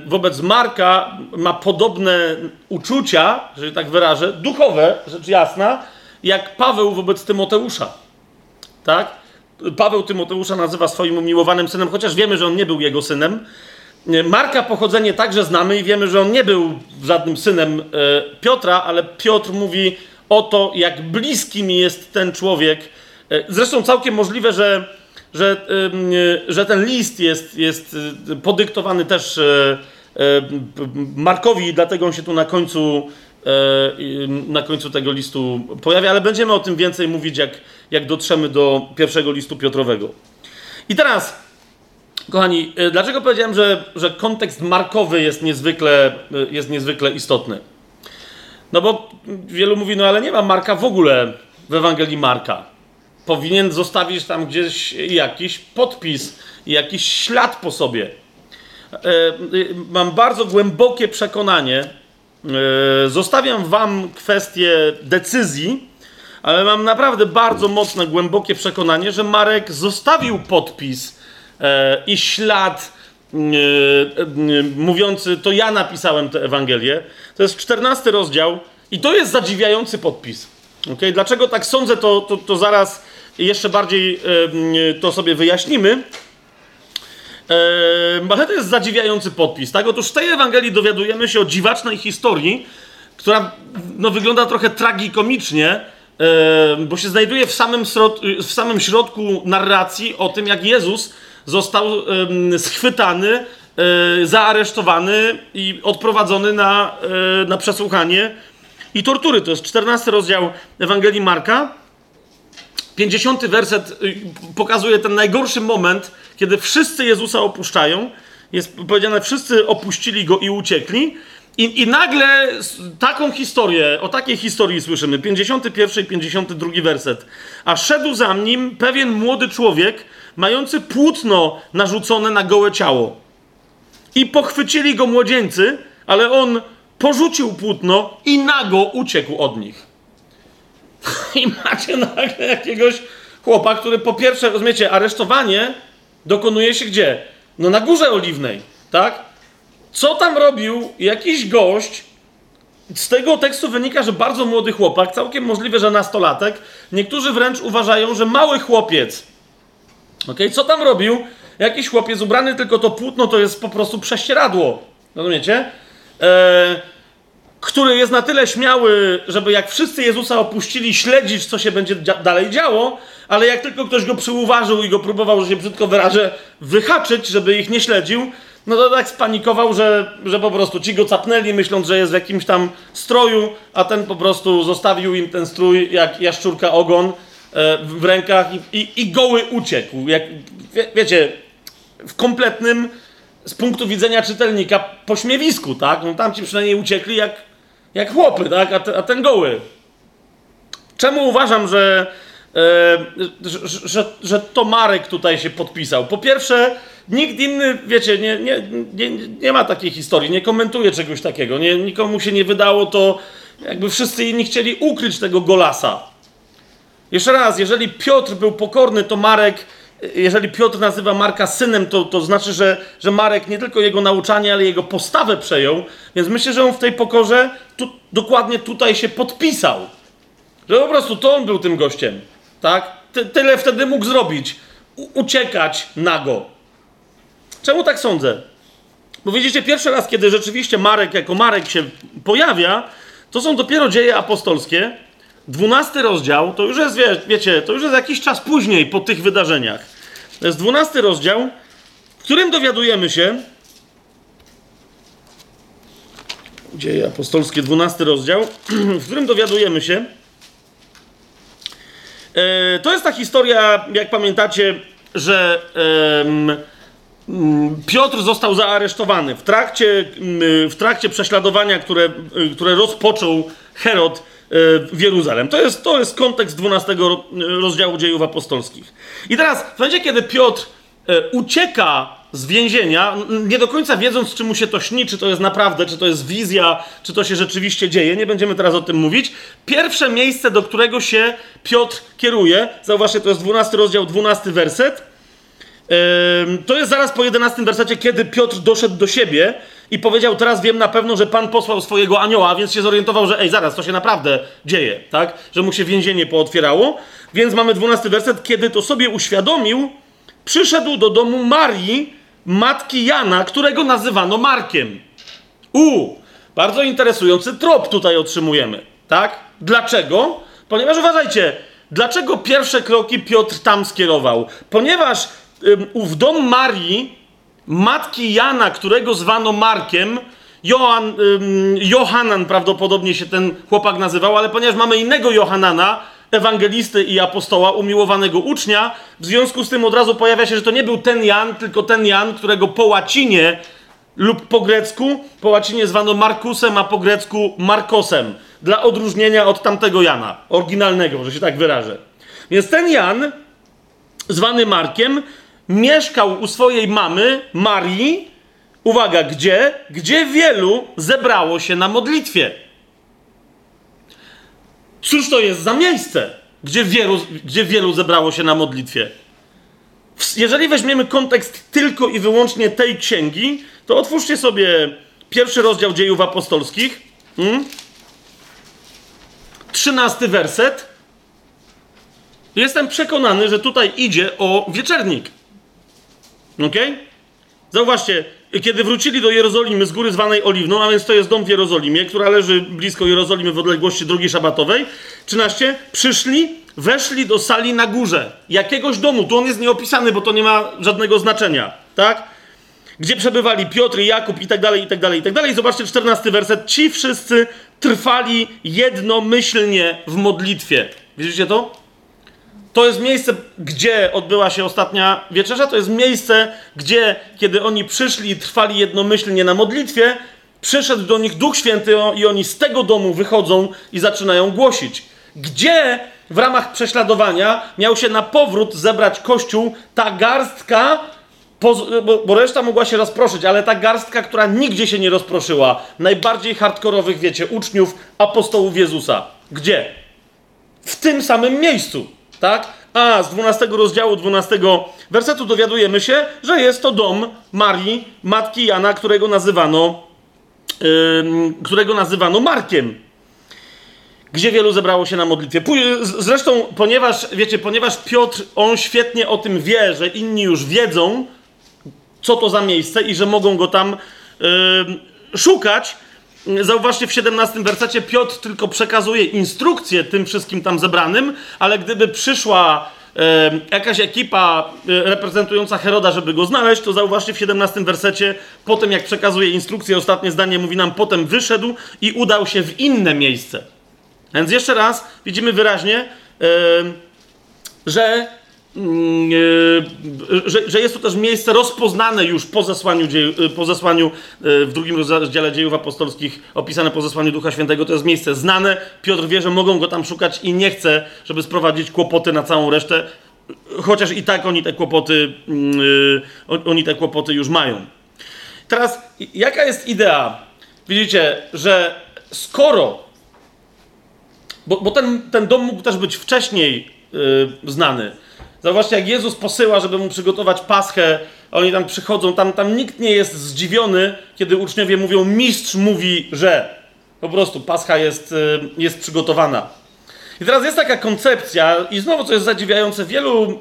wobec Marka ma podobne uczucia, że tak wyrażę, duchowe, rzecz jasna, jak Paweł wobec Tymoteusza. Tak? Paweł Tymoteusza nazywa swoim umiłowanym synem, chociaż wiemy, że on nie był jego synem. Marka pochodzenie także znamy i wiemy, że on nie był żadnym synem e, Piotra, ale Piotr mówi o to, jak bliski mi jest ten człowiek. E, zresztą całkiem możliwe, że, że, że ten list jest, jest e, podyktowany też Markowi, i dlatego on się tu na końcu, na końcu tego listu pojawia, ale będziemy o tym więcej mówić, jak, jak dotrzemy do pierwszego listu Piotrowego. I teraz Kochani, y, dlaczego powiedziałem, że, że kontekst markowy jest niezwykle, y, jest niezwykle istotny? No bo wielu mówi, no ale nie ma Marka w ogóle w Ewangelii Marka. Powinien zostawić tam gdzieś jakiś podpis, jakiś ślad po sobie. Y, mam bardzo głębokie przekonanie, zostawiam wam kwestię decyzji, ale mam naprawdę bardzo mocne, głębokie przekonanie, że Marek zostawił podpis E, i ślad e, e, mówiący, to ja napisałem tę Ewangelię. To jest 14 rozdział i to jest zadziwiający podpis. Okay? Dlaczego tak sądzę, to, to, to zaraz jeszcze bardziej to sobie wyjaśnimy. Ale to jest zadziwiający podpis. Tak? Otóż w tej Ewangelii dowiadujemy się o dziwacznej historii, która no, wygląda trochę tragikomicznie, bo się znajduje w samym, w samym środku narracji o tym, jak Jezus został schwytany, e, zaaresztowany i odprowadzony na, e, na przesłuchanie i tortury. To jest 14 rozdział Ewangelii Marka. 50 werset y, pokazuje ten najgorszy moment, kiedy wszyscy Jezusa opuszczają. Jest powiedziane, wszyscy opuścili go i uciekli. I, I nagle taką historię, o takiej historii słyszymy. 51 i 52 werset. A szedł za nim pewien młody człowiek, mający płótno narzucone na gołe ciało. I pochwycili go młodzieńcy, ale on porzucił płótno i nago uciekł od nich. [LAUGHS] I macie nagle jakiegoś chłopa, który po pierwsze, rozumiecie, aresztowanie dokonuje się gdzie? No na Górze Oliwnej, tak? Co tam robił jakiś gość? Z tego tekstu wynika, że bardzo młody chłopak, całkiem możliwe, że nastolatek. Niektórzy wręcz uważają, że mały chłopiec. Ok, co tam robił? Jakiś chłopiec ubrany, tylko to płótno to jest po prostu prześcieradło. Rozumiecie? Eee, który jest na tyle śmiały, żeby jak wszyscy Jezusa opuścili, śledzić, co się będzie dalej działo, ale jak tylko ktoś go przyuważył i go próbował, że się brzydko wyrażę, wyhaczyć, żeby ich nie śledził, no to tak spanikował, że, że po prostu ci go capnęli, myśląc, że jest w jakimś tam stroju, a ten po prostu zostawił im ten strój jak jaszczurka ogon e, w rękach i, i, i goły uciekł. Jak, wie, wiecie, w kompletnym z punktu widzenia czytelnika pośmiewisku, tak? No tam ci przynajmniej uciekli jak, jak chłopy, tak? A, a ten goły. Czemu uważam, że, e, że, że, że to Marek tutaj się podpisał? Po pierwsze, Nikt inny, wiecie, nie, nie, nie, nie ma takiej historii, nie komentuje czegoś takiego. Nie, nikomu się nie wydało to, jakby wszyscy inni chcieli ukryć tego golasa. Jeszcze raz, jeżeli Piotr był pokorny, to Marek, jeżeli Piotr nazywa Marka synem, to, to znaczy, że, że Marek nie tylko jego nauczanie, ale jego postawę przejął. Więc myślę, że on w tej pokorze tu, dokładnie tutaj się podpisał. Że po prostu to on był tym gościem. Tak? Ty, tyle wtedy mógł zrobić. U, uciekać nago. Czemu tak sądzę? Bo widzicie, pierwszy raz, kiedy rzeczywiście Marek jako Marek się pojawia, to są dopiero dzieje apostolskie. Dwunasty rozdział, to już jest, wie, wiecie, to już jest jakiś czas później po tych wydarzeniach. To jest dwunasty rozdział, w którym dowiadujemy się, Dzieje apostolskie, dwunasty rozdział, [CLEARS THROAT] w którym dowiadujemy się, e, to jest ta historia, jak pamiętacie, że mm, Piotr został zaaresztowany w trakcie, mm, w trakcie prześladowania, które, które rozpoczął Herod w Jeruzalem. To jest, to jest kontekst 12 rozdziału dziejów apostolskich. I teraz, w momencie, kiedy Piotr ucieka z więzienia, nie do końca wiedząc, czy mu się to śni, czy to jest naprawdę, czy to jest wizja, czy to się rzeczywiście dzieje. Nie będziemy teraz o tym mówić. Pierwsze miejsce, do którego się Piotr kieruje, zauważcie, to jest 12 rozdział, 12 werset. To jest zaraz po 11 wersecie, kiedy Piotr doszedł do siebie i powiedział: Teraz wiem na pewno, że Pan posłał swojego anioła, więc się zorientował, że ej, zaraz, to się naprawdę dzieje, tak? Że mu się więzienie pootwierało. Więc mamy 12 werset, kiedy to sobie uświadomił, przyszedł do domu Marii, matki Jana, którego nazywano Markiem. U, bardzo interesujący trop tutaj otrzymujemy, tak? Dlaczego? Ponieważ uważajcie, dlaczego pierwsze kroki Piotr tam skierował? Ponieważ ym, w dom Marii, matki Jana, którego zwano Markiem, Johan, Johanan prawdopodobnie się ten chłopak nazywał, ale ponieważ mamy innego Johanana, ewangelisty i apostoła, umiłowanego ucznia. W związku z tym od razu pojawia się, że to nie był ten Jan, tylko ten Jan, którego po łacinie lub po grecku, po łacinie zwano Markusem, a po grecku Markosem, dla odróżnienia od tamtego Jana, oryginalnego, że się tak wyrażę. Więc ten Jan, zwany Markiem, mieszkał u swojej mamy, Marii, uwaga, gdzie? Gdzie wielu zebrało się na modlitwie. Cóż to jest za miejsce, gdzie wielu, gdzie wielu zebrało się na modlitwie? Jeżeli weźmiemy kontekst tylko i wyłącznie tej księgi, to otwórzcie sobie pierwszy rozdział dziejów apostolskich. Hmm? Trzynasty werset. Jestem przekonany, że tutaj idzie o wieczernik. Ok? Zauważcie, kiedy wrócili do Jerozolimy z góry zwanej Oliwną, a więc to jest dom w Jerozolimie, która leży blisko Jerozolimy w odległości drogi szabatowej, 13, przyszli, weszli do sali na górze jakiegoś domu, tu on jest nieopisany, bo to nie ma żadnego znaczenia, tak? Gdzie przebywali Piotr, Jakub i tak dalej, i tak dalej, i tak dalej. Zobaczcie 14 werset. Ci wszyscy trwali jednomyślnie w modlitwie. Widzicie to? To jest miejsce, gdzie odbyła się ostatnia wieczerza. To jest miejsce, gdzie, kiedy oni przyszli i trwali jednomyślnie na modlitwie, przyszedł do nich Duch Święty i oni z tego domu wychodzą i zaczynają głosić. Gdzie w ramach prześladowania miał się na powrót zebrać Kościół ta garstka, bo, reszta mogła się rozproszyć, ale ta garstka, która nigdzie się nie rozproszyła, najbardziej hardkorowych, wiecie, uczniów apostołów Jezusa. Gdzie? W tym samym miejscu tak? A z 12 rozdziału 12 wersetu dowiadujemy się, że jest to dom Marii, matki Jana, którego nazywano, yy, którego nazywano Markiem. Gdzie wielu zebrało się na modlitwie. Zresztą, ponieważ, wiecie, ponieważ Piotr, on świetnie o tym wie, że inni już wiedzą, co to za miejsce i że mogą go tam yy, szukać, Zauważcie, w 17 wersecie Piotr tylko przekazuje instrukcje tym wszystkim tam zebranym, ale gdyby przyszła e, jakaś ekipa e, reprezentująca Heroda, żeby go znaleźć, to zauważcie w 17 wersecie, po tym jak przekazuje instrukcje, ostatnie zdanie mówi nam, potem wyszedł i udał się w inne miejsce. Więc jeszcze raz widzimy wyraźnie, e, że że, że, jest to też miejsce rozpoznane już po zesłaniu, e, po zesłaniu e, w drugim rozdziale dziejów apostolskich, opisane po zesłaniu Ducha Świętego. To jest miejsce znane. Piotr wie, że mogą go tam szukać i nie chce, żeby sprowadzić kłopoty na całą resztę, chociaż i tak oni te kłopoty, mm, oni te kłopoty już mają. Teraz, jaka jest idea? Widzicie, że skoro, bo, bo ten, ten dom mógł też być wcześniej znany, Zauważcie, jak Jezus posyła, żeby mu przygotować paschę, oni tam przychodzą, tam, tam nikt nie jest zdziwiony, kiedy uczniowie mówią, mistrz mówi, że po prostu pascha jest, y, jest przygotowana. I teraz jest taka koncepcja, i znowu co jest zadziwiające, wielu, y,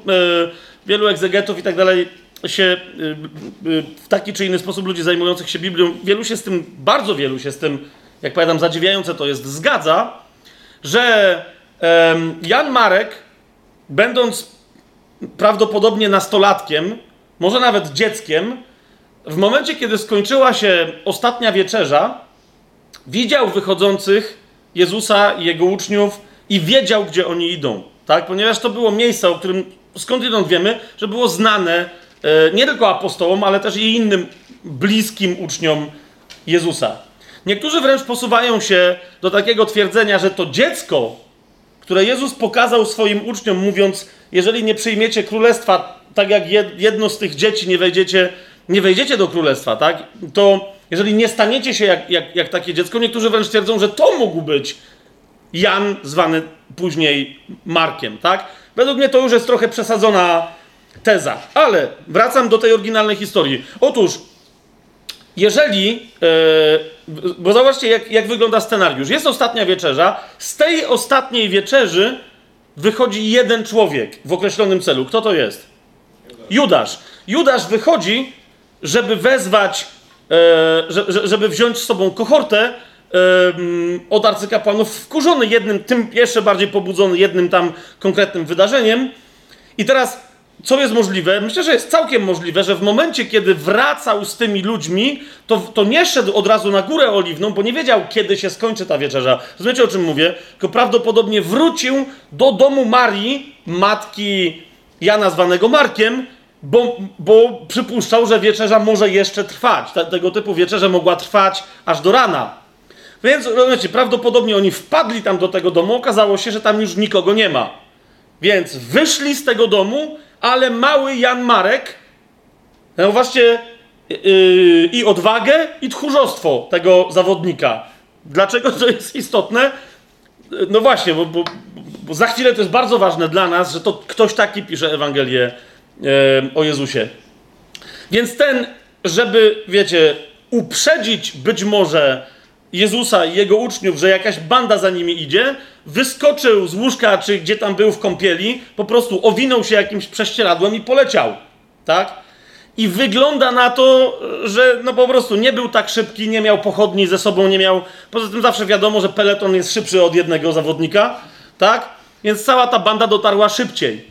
wielu egzegetów i tak dalej się y, w taki czy inny sposób ludzi zajmujących się Biblią, wielu się z tym, bardzo wielu się z tym, jak powiadam, zadziwiające to jest, zgadza, że Jan Marek, będąc prawdopodobnie nastolatkiem, może nawet dzieckiem, w momencie, kiedy skończyła się ostatnia wieczerza, widział wychodzących Jezusa i jego uczniów i wiedział, gdzie oni idą. Tak? Ponieważ to było miejsce, o którym skądinąd wiemy, że było znane nie tylko apostołom, ale też i innym bliskim uczniom Jezusa. Niektórzy wręcz posuwają się do takiego twierdzenia, że to dziecko, które Jezus pokazał swoim uczniom, mówiąc: Jeżeli nie przyjmiecie królestwa, tak jak jedno z tych dzieci, nie wejdziecie, nie wejdziecie do królestwa, tak? To jeżeli nie staniecie się jak, jak, jak takie dziecko, niektórzy wręcz twierdzą, że to mógł być Jan, zwany później Markiem, tak? Według mnie to już jest trochę przesadzona teza. Ale wracam do tej oryginalnej historii. Otóż, jeżeli. Yy, bo zobaczcie, jak, jak wygląda scenariusz. Jest ostatnia wieczerza. Z tej ostatniej wieczerzy wychodzi jeden człowiek w określonym celu. Kto to jest? Judasz. Judasz wychodzi, żeby wezwać, e, żeby wziąć z sobą kohortę od arcykapłanów, wkurzony jednym, tym jeszcze bardziej pobudzony jednym tam konkretnym wydarzeniem. I teraz, co jest możliwe? Myślę, że jest całkiem możliwe, że w momencie, kiedy wracał z tymi ludźmi, to, to nie szedł od razu na górę oliwną, bo nie wiedział, kiedy się skończy ta wieczerza. Rozumiecie, o czym mówię? Tylko prawdopodobnie wrócił do domu Marii, matki Jana zwanego Markiem, bo, bo przypuszczał, że wieczerza może jeszcze trwać. tego typu wieczerza mogła trwać aż do rana. Więc rozumiecie, prawdopodobnie oni wpadli tam do tego domu, okazało się, że tam już nikogo nie ma. Więc wyszli z tego domu, ale mały Jan Marek, zauważcie, yy, i odwagę, i tchórzostwo tego zawodnika. Dlaczego to jest istotne? No właśnie, bo, bo, bo, za chwilę to jest bardzo ważne dla nas, że to ktoś taki pisze Ewangelię yy, o Jezusie. Więc ten, żeby, wiecie, uprzedzić być może Jezusa i jego uczniów, że jakaś banda za nimi idzie, wyskoczył z łóżka, czy gdzie tam był w kąpieli, po prostu owinął się jakimś prześcieradłem i poleciał. Tak? I wygląda na to, że no po prostu nie był tak szybki, nie miał pochodni ze sobą, nie miał. Poza tym zawsze wiadomo, że peleton jest szybszy od jednego zawodnika, tak? Więc cała ta banda dotarła szybciej.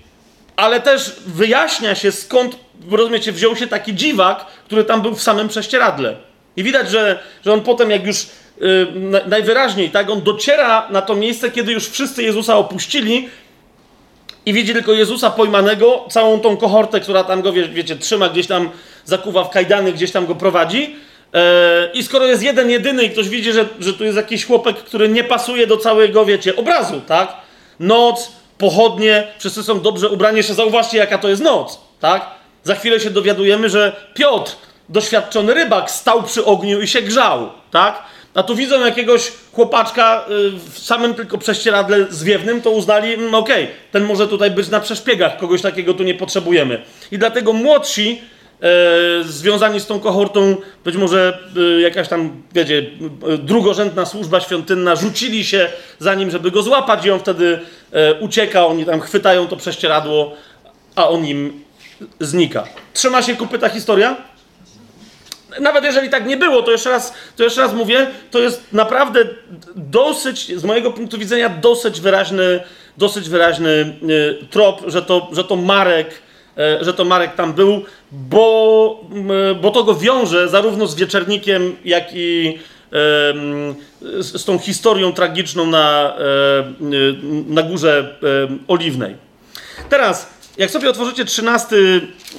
Ale też wyjaśnia się skąd, rozumiecie, wziął się taki dziwak, który tam był w samym prześcieradle. I widać, że, że on potem, jak już najwyraźniej, tak? On dociera na to miejsce, kiedy już wszyscy Jezusa opuścili i widzi tylko Jezusa pojmanego, całą tą kohortę, która tam go, wie, wiecie, trzyma, gdzieś tam zakuwa w kajdany, gdzieś tam go prowadzi. E, I skoro jest jeden, jedyny i ktoś widzi, że, że tu jest jakiś chłopek, który nie pasuje do całego, wiecie, obrazu, tak? Noc, pochodnie, wszyscy są dobrze ubrani. Jeszcze zauważcie, jaka to jest noc, tak? Za chwilę się dowiadujemy, że Piotr, doświadczony rybak, stał przy ogniu i się grzał, tak? A tu widzą jakiegoś chłopaczka y, w samym tylko prześcieradle zwiewnym, to uznali, mm, okej, okay, ten może tutaj być na przeszpiegach, kogoś takiego tu nie potrzebujemy. I dlatego młodsi, e, związani z tą kohortą, być może e, jakaś tam, wiecie, drugorzędna służba świątynna, rzucili się za nim, żeby go złapać i on wtedy e, ucieka, oni tam chwytają to prześcieradło, a on im znika. Trzyma się kupy ta historia? Nawet jeżeli tak nie było, to jeszcze raz, to jeszcze raz mówię, to jest naprawdę dosyć, z mojego punktu widzenia, dosyć wyraźny, dosyć wyraźny y, trop, że to, że to Marek, y, że to Marek tam był, bo, y, bo to go wiąże zarówno z wieczernikiem, jak i z, tą historią tragiczną na, na górze oliwnej. Teraz jak sobie otworzycie 13,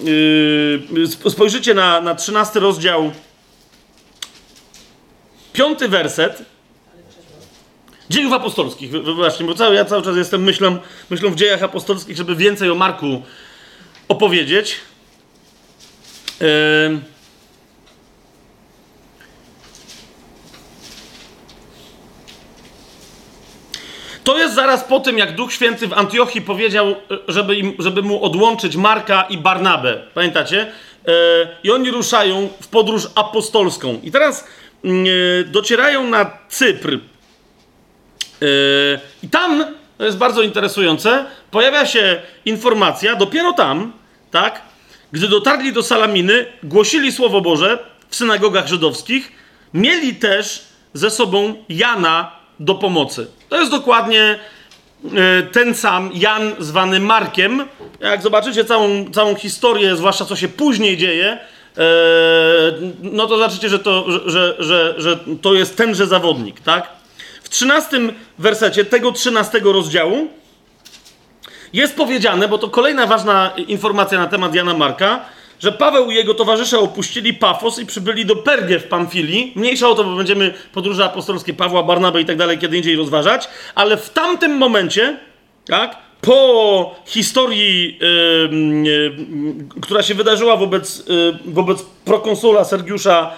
yy, spojrzycie na, na 13 rozdział, piąty werset, dziejów apostolskich, właśnie, bo cały, ja cały czas jestem myślą, myślą w dziejach apostolskich, żeby więcej o Marku opowiedzieć. Yy, To jest zaraz po tym, jak Duch Święty w Antiochii powiedział, e, żeby, im, żeby mu odłączyć Marka i Barnabę. Pamiętacie? E, I oni ruszają w podróż apostolską. I teraz mm, e, docierają na Cypr. I tam, to jest bardzo interesujące, pojawia się informacja, dopiero tam, tak, gdy dotarli do Salaminy, głosili Słowo Boże w synagogach żydowskich, mieli też ze sobą Jana do pomocy. To jest dokładnie e, ten sam Jan zwany Markiem. Jak zobaczycie całą, całą historię, zwłaszcza co się później dzieje, e, no to zobaczycie, że to, że, że, że to jest tenże zawodnik, tak? W trzynastym wersecie tego trzynastego rozdziału jest powiedziane, bo to kolejna ważna informacja na temat Jana Marka, że Paweł i jego towarzysze opuścili Pafos i przybyli do Pergę w Pamfilii. Mniejsza o to, bo będziemy podróże apostolskie Pawła, Barnaby i tak dalej kiedy indziej rozważać, ale w tamtym momencie, tak, po historii, yy, yy, która się wydarzyła wobec, yy, wobec prokonsula Sergiusza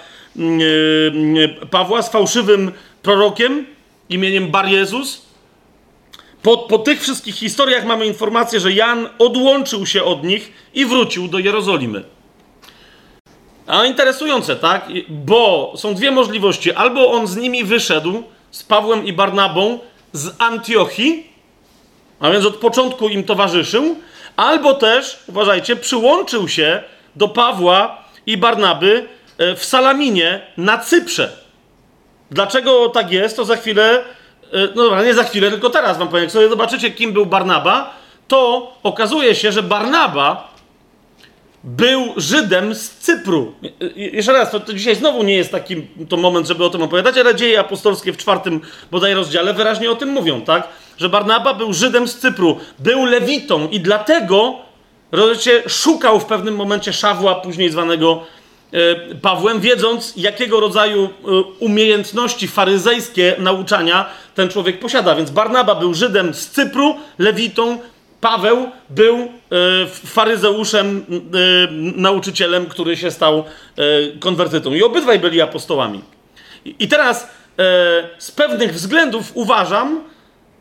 Pawła z fałszywym prorokiem imieniem Bar Jezus, po, po tych wszystkich historiach mamy informację, że Jan odłączył się od nich i wrócił do Jerozolimy. A interesujące, tak? Bo są dwie możliwości. Albo on z nimi wyszedł, z Pawłem i Barnabą, z Antiochii, a więc od początku im towarzyszył, albo też, uważajcie, przyłączył się do Pawła i Barnaby e, w Salaminie na Cyprze. Dlaczego tak jest, to za chwilę no dobra, nie za chwilę, tylko teraz wam powiem. Jak sobie zobaczycie, kim był Barnaba, to okazuje się, że Barnaba był Żydem z Cypru. Jeszcze raz, to, to, dzisiaj znowu nie jest taki to moment, żeby o tym opowiadać, ale dzieje apostolskie w czwartym bodaj rozdziale wyraźnie o tym mówią, tak? Że Barnaba był Żydem z Cypru, był Lewitą i dlatego, rozumiecie, szukał w pewnym momencie Szawła, później zwanego E, Pawłem, wiedząc, jakiego rodzaju e, umiejętności faryzejskie nauczania ten człowiek posiada. Więc Barnaba był Żydem z Cypru, Lewitą, Paweł był e, faryzeuszem, nauczycielem, który się stał konwertytą. I obydwaj byli apostołami. I teraz z pewnych względów uważam,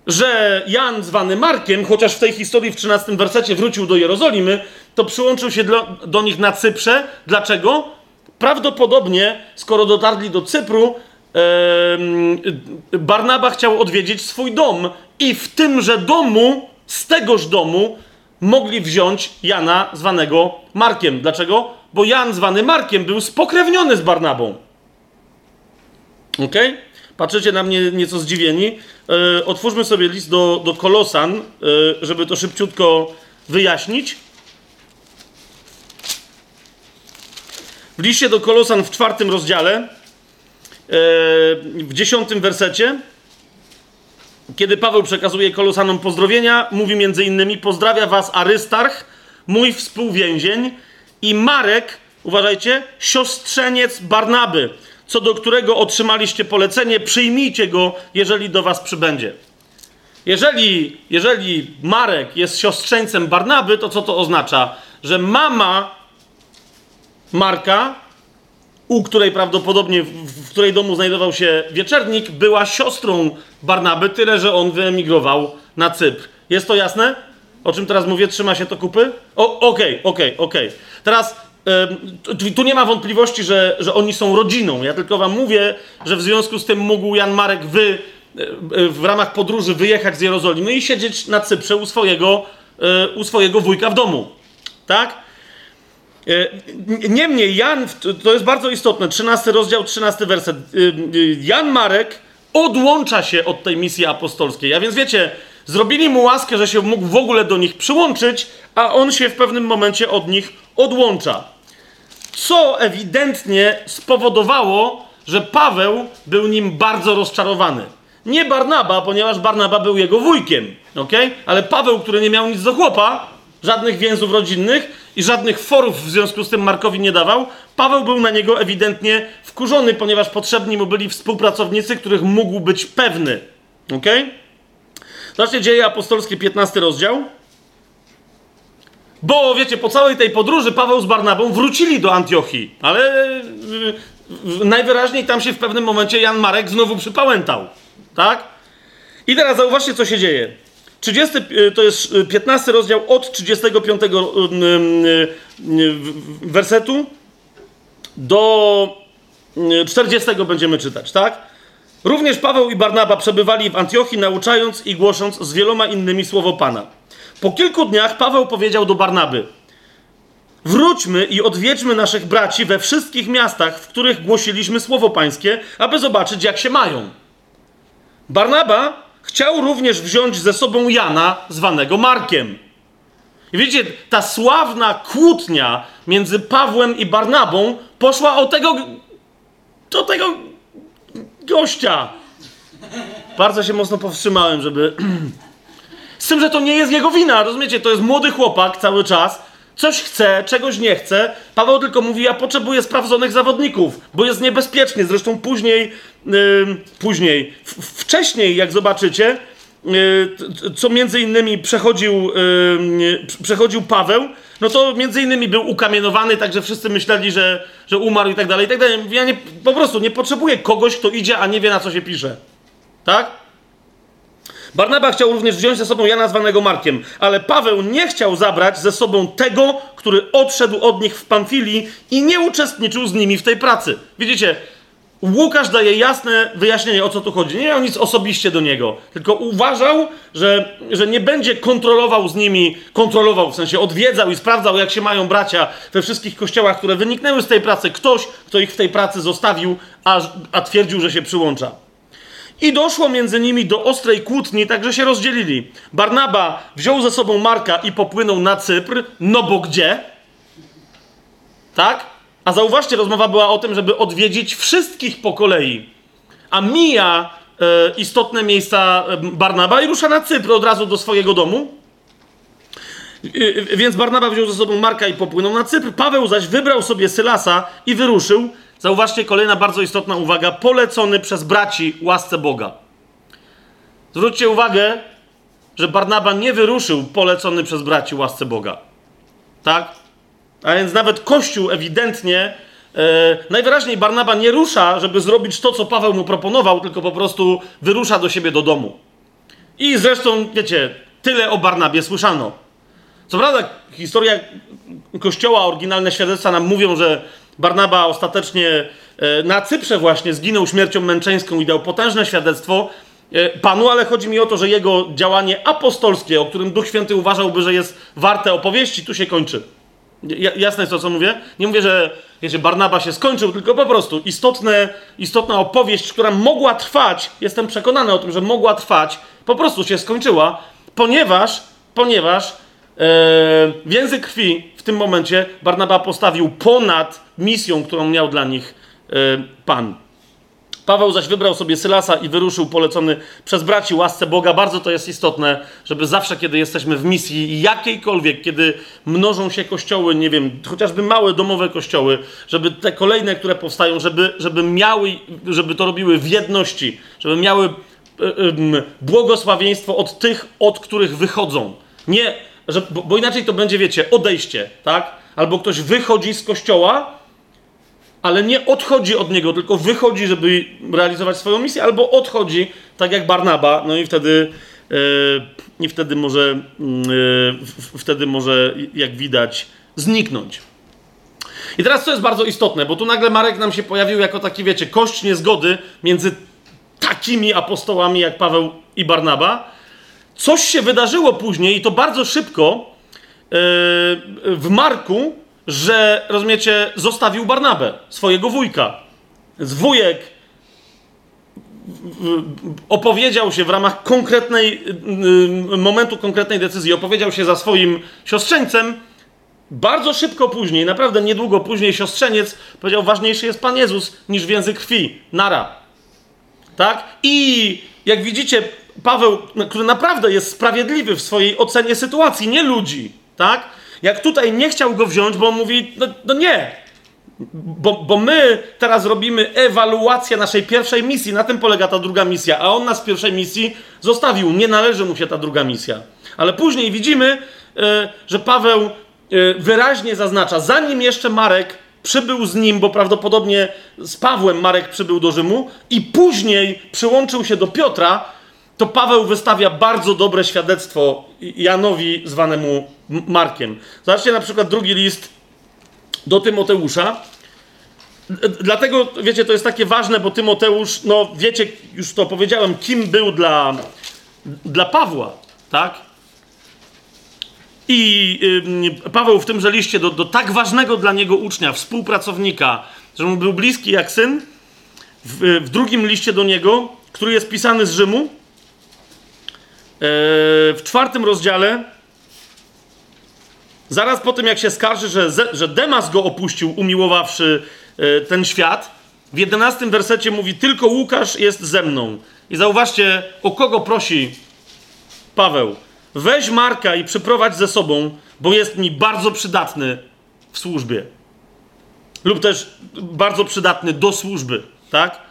że Jan zwany Markiem, chociaż w tej historii w 13 wersecie wrócił do Jerozolimy, to przyłączył się do, do nich na Cyprze. Dlaczego? Prawdopodobnie, skoro dotarli do Cypru, Barnaba chciał odwiedzić swój dom i w tymże domu, z tegoż domu, mogli wziąć Jana zwanego Markiem. Dlaczego? Bo Jan zwany Markiem był spokrewniony z Barnabą. Ok? Patrzycie na mnie nieco zdziwieni. E, otwórzmy sobie list do, do Kolosan, e, żeby to szybciutko wyjaśnić. W liście do Kolosan w czwartym rozdziale, e, w dziesiątym wersecie, kiedy Paweł przekazuje Kolosanom pozdrowienia, mówi między innymi: Pozdrawia was Arystarch, mój współwięzień, i Marek, uważajcie, siostrzeniec Barnaby, co do którego otrzymaliście polecenie, przyjmijcie go, jeżeli do was przybędzie. Jeżeli, jeżeli Marek jest siostrzeńcem Barnaby, to co to oznacza? Że mama Marka, u której prawdopodobnie, w, której domu znajdował się wieczernik, była siostrą Barnaby, tyle że on wyemigrował na Cypr. Jest to jasne? O czym teraz mówię? Trzyma się to kupy? Okej, okej, okej. Teraz tu nie ma wątpliwości, że, że oni są rodziną. Ja tylko wam mówię, że w związku z tym mógł Jan Marek wy e, e, w ramach podróży wyjechać z Jerozolimy i siedzieć na Cyprze u swojego, e, u swojego wujka w domu. Tak? E, niemniej Jan, to jest bardzo istotne, 13 rozdział, 13 werset. E, e, Jan Marek odłącza się od tej misji apostolskiej. A więc wiecie, zrobili mu łaskę, że się mógł w ogóle do nich przyłączyć, a on się w pewnym momencie od nich odłącza. Co ewidentnie spowodowało, że Paweł był nim bardzo rozczarowany. Nie Barnaba, ponieważ Barnaba był jego wujkiem, ok? Ale Paweł, który nie miał nic do chłopa, żadnych więzów rodzinnych i żadnych forów w związku z tym Markowi nie dawał, Paweł był na niego ewidentnie wkurzony, ponieważ potrzebni mu byli współpracownicy, których mógł być pewny. Ok? Zobaczcie dzieje apostolskie, 15 rozdział. Bo wiecie, po całej tej podróży Paweł z Barnabą wrócili do Antiochii, ale yy, najwyraźniej tam się w pewnym momencie Jan Marek znowu przypałętał. Tak? I teraz zauważcie, co się dzieje. 30, y, to jest 15 y, rozdział od 35 y, wersetu do 40 będziemy czytać, tak? Również Paweł i Barnaba przebywali w Antiochii, nauczając i głosząc z wieloma innymi słowo Pana. Po kilku dniach Paweł powiedział do Barnaby: Wróćmy i odwiedźmy naszych braci we wszystkich miastach, w których głosiliśmy słowo Pańskie, aby zobaczyć, jak się mają. Barnaba chciał również wziąć ze sobą Jana, zwanego Markiem. I wiecie, ta sławna kłótnia między Pawłem i Barnabą poszła o tego, do tego gościa. Bardzo się mocno powstrzymałem, żeby. [CLEARS THROAT] Z tym, że to nie jest jego wina, rozumiecie? To jest młody chłopak cały czas, coś chce, czegoś nie chce. Paweł tylko mówi: Ja potrzebuję sprawdzonych zawodników, bo jest niebezpiecznie. Zresztą później, yy, później, wcześniej, jak zobaczycie, yy, co między innymi przechodził, yy, przechodził Paweł, no to między innymi był ukamienowany, także wszyscy myśleli, że, że umarł i tak dalej, i tak dalej. Ja nie, po prostu nie potrzebuję kogoś, kto idzie, a nie wie na co się pisze. Tak? Barnaba chciał również wziąć ze sobą Jana zwanego Markiem, ale Paweł nie chciał zabrać ze sobą tego, który odszedł od nich w Pamfilii i nie uczestniczył z nimi w tej pracy. Widzicie, Łukasz daje jasne wyjaśnienie, o co tu chodzi. Nie miał nic osobiście do niego, tylko uważał, że, że nie będzie kontrolował z nimi, kontrolował, w sensie odwiedzał i sprawdzał, jak się mają bracia we wszystkich kościołach, które wyniknęły z tej pracy. Ktoś, kto ich w tej pracy zostawił, a, a twierdził, że się przyłącza. I doszło między nimi do ostrej kłótni, także się rozdzielili. Barnaba wziął ze sobą Marka i popłynął na Cypr, no bo gdzie? Tak? A zauważcie, rozmowa była o tym, żeby odwiedzić wszystkich po kolei. A mija e, istotne miejsca e, Barnaba i rusza na Cypr od razu do swojego domu. E, więc Barnaba wziął ze sobą Marka i popłynął na Cypr. Paweł zaś wybrał sobie Sylasa i wyruszył Zauważcie, kolejna bardzo istotna uwaga. Polecony przez braci łasce Boga. Zwróćcie uwagę, że Barnaba nie wyruszył polecony przez braci łasce Boga. Tak? A więc nawet Kościół ewidentnie, e, najwyraźniej Barnaba nie rusza, żeby zrobić to, co Paweł mu proponował, tylko po prostu wyrusza do siebie do domu. I zresztą, wiecie, tyle o Barnabie słyszano. Co prawda, historia Kościoła, oryginalne świadectwa nam mówią, że Barnaba ostatecznie e, na Cyprze właśnie zginął śmiercią męczeńską i dał potężne świadectwo e, Panu, ale chodzi mi o to, że jego działanie apostolskie, o którym Duch Święty uważałby, że jest warte opowieści, tu się kończy. Jasne jest to, co mówię? Nie mówię, że wiecie, Barnaba się skończył, tylko po prostu istotne, istotna opowieść, która mogła trwać, jestem przekonany o tym, że mogła trwać, po prostu się skończyła, ponieważ, ponieważ E, więzy krwi w tym momencie Barnaba postawił ponad misją, którą miał dla nich e, Pan. Paweł zaś wybrał sobie Sylasa i wyruszył polecony przez braci łasce Boga. Bardzo to jest istotne, żeby zawsze, kiedy jesteśmy w misji jakiejkolwiek, kiedy mnożą się kościoły, nie wiem, chociażby małe domowe kościoły, żeby te kolejne, które powstają, żeby, żeby miały, żeby to robiły w jedności, żeby miały e, błogosławieństwo od tych, od których wychodzą. Nie że, bo, bo, inaczej to będzie, wiecie, odejście, tak? Albo ktoś wychodzi z kościoła, ale nie odchodzi od niego, tylko wychodzi, żeby realizować swoją misję, albo odchodzi, tak jak Barnaba, no i wtedy, yy, i wtedy może, yy, wtedy może, jak widać, zniknąć. I teraz co jest bardzo istotne, bo tu nagle Marek nam się pojawił jako taki, wiecie, kość niezgody między takimi apostołami jak Paweł i Barnaba, Coś się wydarzyło później i to bardzo szybko yy, w Marku, że, rozumiecie, zostawił Barnabę, swojego wujka. Z wujek opowiedział się w ramach konkretnej yy, momentu konkretnej decyzji, opowiedział się za swoim siostrzeńcem. Bardzo szybko później, naprawdę niedługo później, siostrzeniec powiedział: Ważniejszy jest Pan Jezus niż więzy krwi. Nara. Tak? I jak widzicie, Paweł, który naprawdę jest sprawiedliwy w swojej ocenie sytuacji, nie ludzi, tak? Jak tutaj nie chciał go wziąć, bo mówi, no, no nie, bo, bo, my teraz robimy ewaluację naszej pierwszej misji, na tym polega ta druga misja, a on nas z pierwszej misji zostawił, nie należy mu się ta druga misja. Ale później widzimy, e, że Paweł e, wyraźnie zaznacza, zanim jeszcze Marek przybył z nim, bo prawdopodobnie z Pawłem Marek przybył do Rzymu i później przyłączył się do Piotra, to Paweł wystawia bardzo dobre świadectwo Janowi zwanemu Markiem. Zobaczcie na przykład drugi list do Tymoteusza. Dlatego, wiecie, to jest takie ważne, bo Tymoteusz, no wiecie, już to powiedziałem, kim był dla, dla Pawła, tak? I y, Paweł w tymże liście do, do tak ważnego dla niego ucznia, współpracownika, że mu był bliski jak syn, w, w drugim liście do niego, który jest pisany z Rzymu, w czwartym rozdziale, zaraz po tym jak się skarży, że, że Demas go opuścił, umiłowawszy e, ten świat, w jedenastym wersecie mówi: Tylko Łukasz jest ze mną. I zauważcie, o kogo prosi Paweł. weź Marka i przyprowadź ze sobą, bo jest mi bardzo przydatny w służbie. Lub też bardzo przydatny do służby, tak?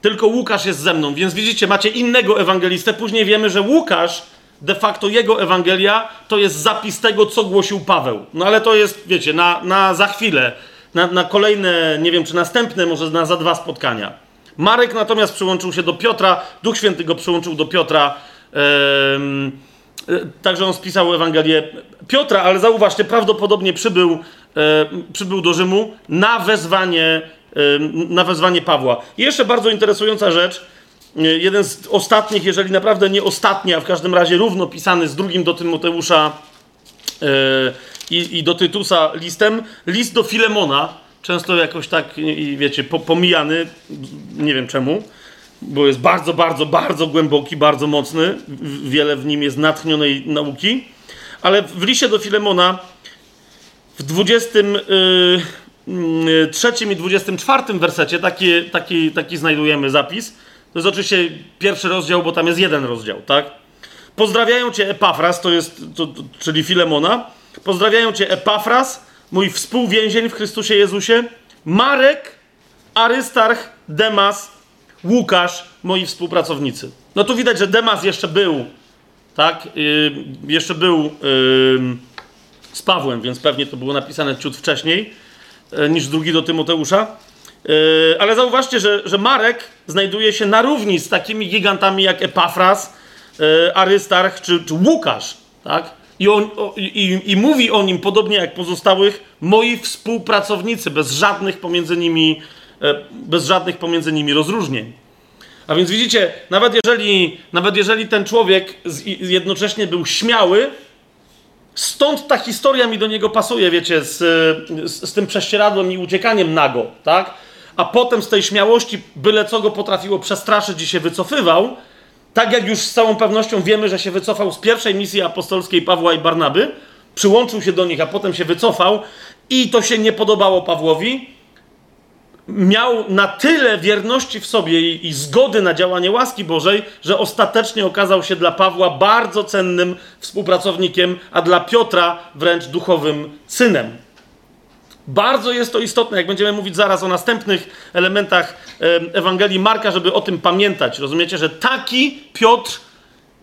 Tylko Łukasz jest ze mną, więc widzicie, macie innego ewangelistę. Później wiemy, że Łukasz, de facto jego Ewangelia, to jest zapis tego, co głosił Paweł. No ale to jest, wiecie, na, na za chwilę, na, na kolejne, nie wiem, czy następne, może na za dwa spotkania. Marek natomiast przyłączył się do Piotra, Duch Święty go przyłączył do Piotra. Yy, także on spisał Ewangelię Piotra, ale zauważcie, prawdopodobnie przybył, e, przybył do Rzymu na wezwanie na wezwanie Pawła. I jeszcze bardzo interesująca rzecz, jeden z ostatnich, jeżeli naprawdę nie ostatni, a w każdym razie równo pisany z drugim do Tymoteusza i, i do Tytusa listem, list do Filemona, często jakoś tak, i wiecie, pomijany, nie wiem czemu, bo jest bardzo, bardzo, bardzo głęboki, bardzo mocny, wiele w nim jest natchnionej nauki, ale w liście do Filemona w 20 Mm, trzecim i 24 wersecie taki, taki, taki znajdujemy zapis. To jest oczywiście pierwszy rozdział, bo tam jest jeden rozdział, tak? Pozdrawiają cię Epafras, to jest, to, to, czyli Filemona. Pozdrawiają cię Epafras, mój współwięzień w Chrystusie Jezusie, Marek, Arystarch, Demas, Łukasz, moi współpracownicy. No tu widać, że Demas jeszcze był, tak? Yy, jeszcze był yy, z Pawłem, więc pewnie to było napisane ciut wcześniej. E, niż drugi do Tymoteusza. E, ale zauważcie, że, że Marek znajduje się na równi z takimi gigantami jak Epafras, e, Arystarch czy, czy Łukasz. Tak? I, on, i, I mówi o nim podobnie jak pozostałych moi współpracownicy, bez żadnych pomiędzy nimi, bez żadnych pomiędzy nimi rozróżnień. A więc widzicie, nawet jeżeli, nawet jeżeli ten człowiek jednocześnie był śmiały, Stąd ta historia mi do niego pasuje, wiecie, z, z, z, tym prześcieradłem i uciekaniem nago, tak? A potem z tej śmiałości byle co go potrafiło przestraszyć i się wycofywał, tak jak już z całą pewnością wiemy, że się wycofał z pierwszej misji apostolskiej Pawła i Barnaby, przyłączył się do nich, a potem się wycofał i to się nie podobało Pawłowi, miał na tyle wierności w sobie i, i, zgody na działanie łaski Bożej, że ostatecznie okazał się dla Pawła bardzo cennym współpracownikiem, a dla Piotra wręcz duchowym synem. Bardzo jest to istotne, jak będziemy mówić zaraz o następnych elementach Ewangelii Marka, żeby o tym pamiętać. Rozumiecie, że taki Piotr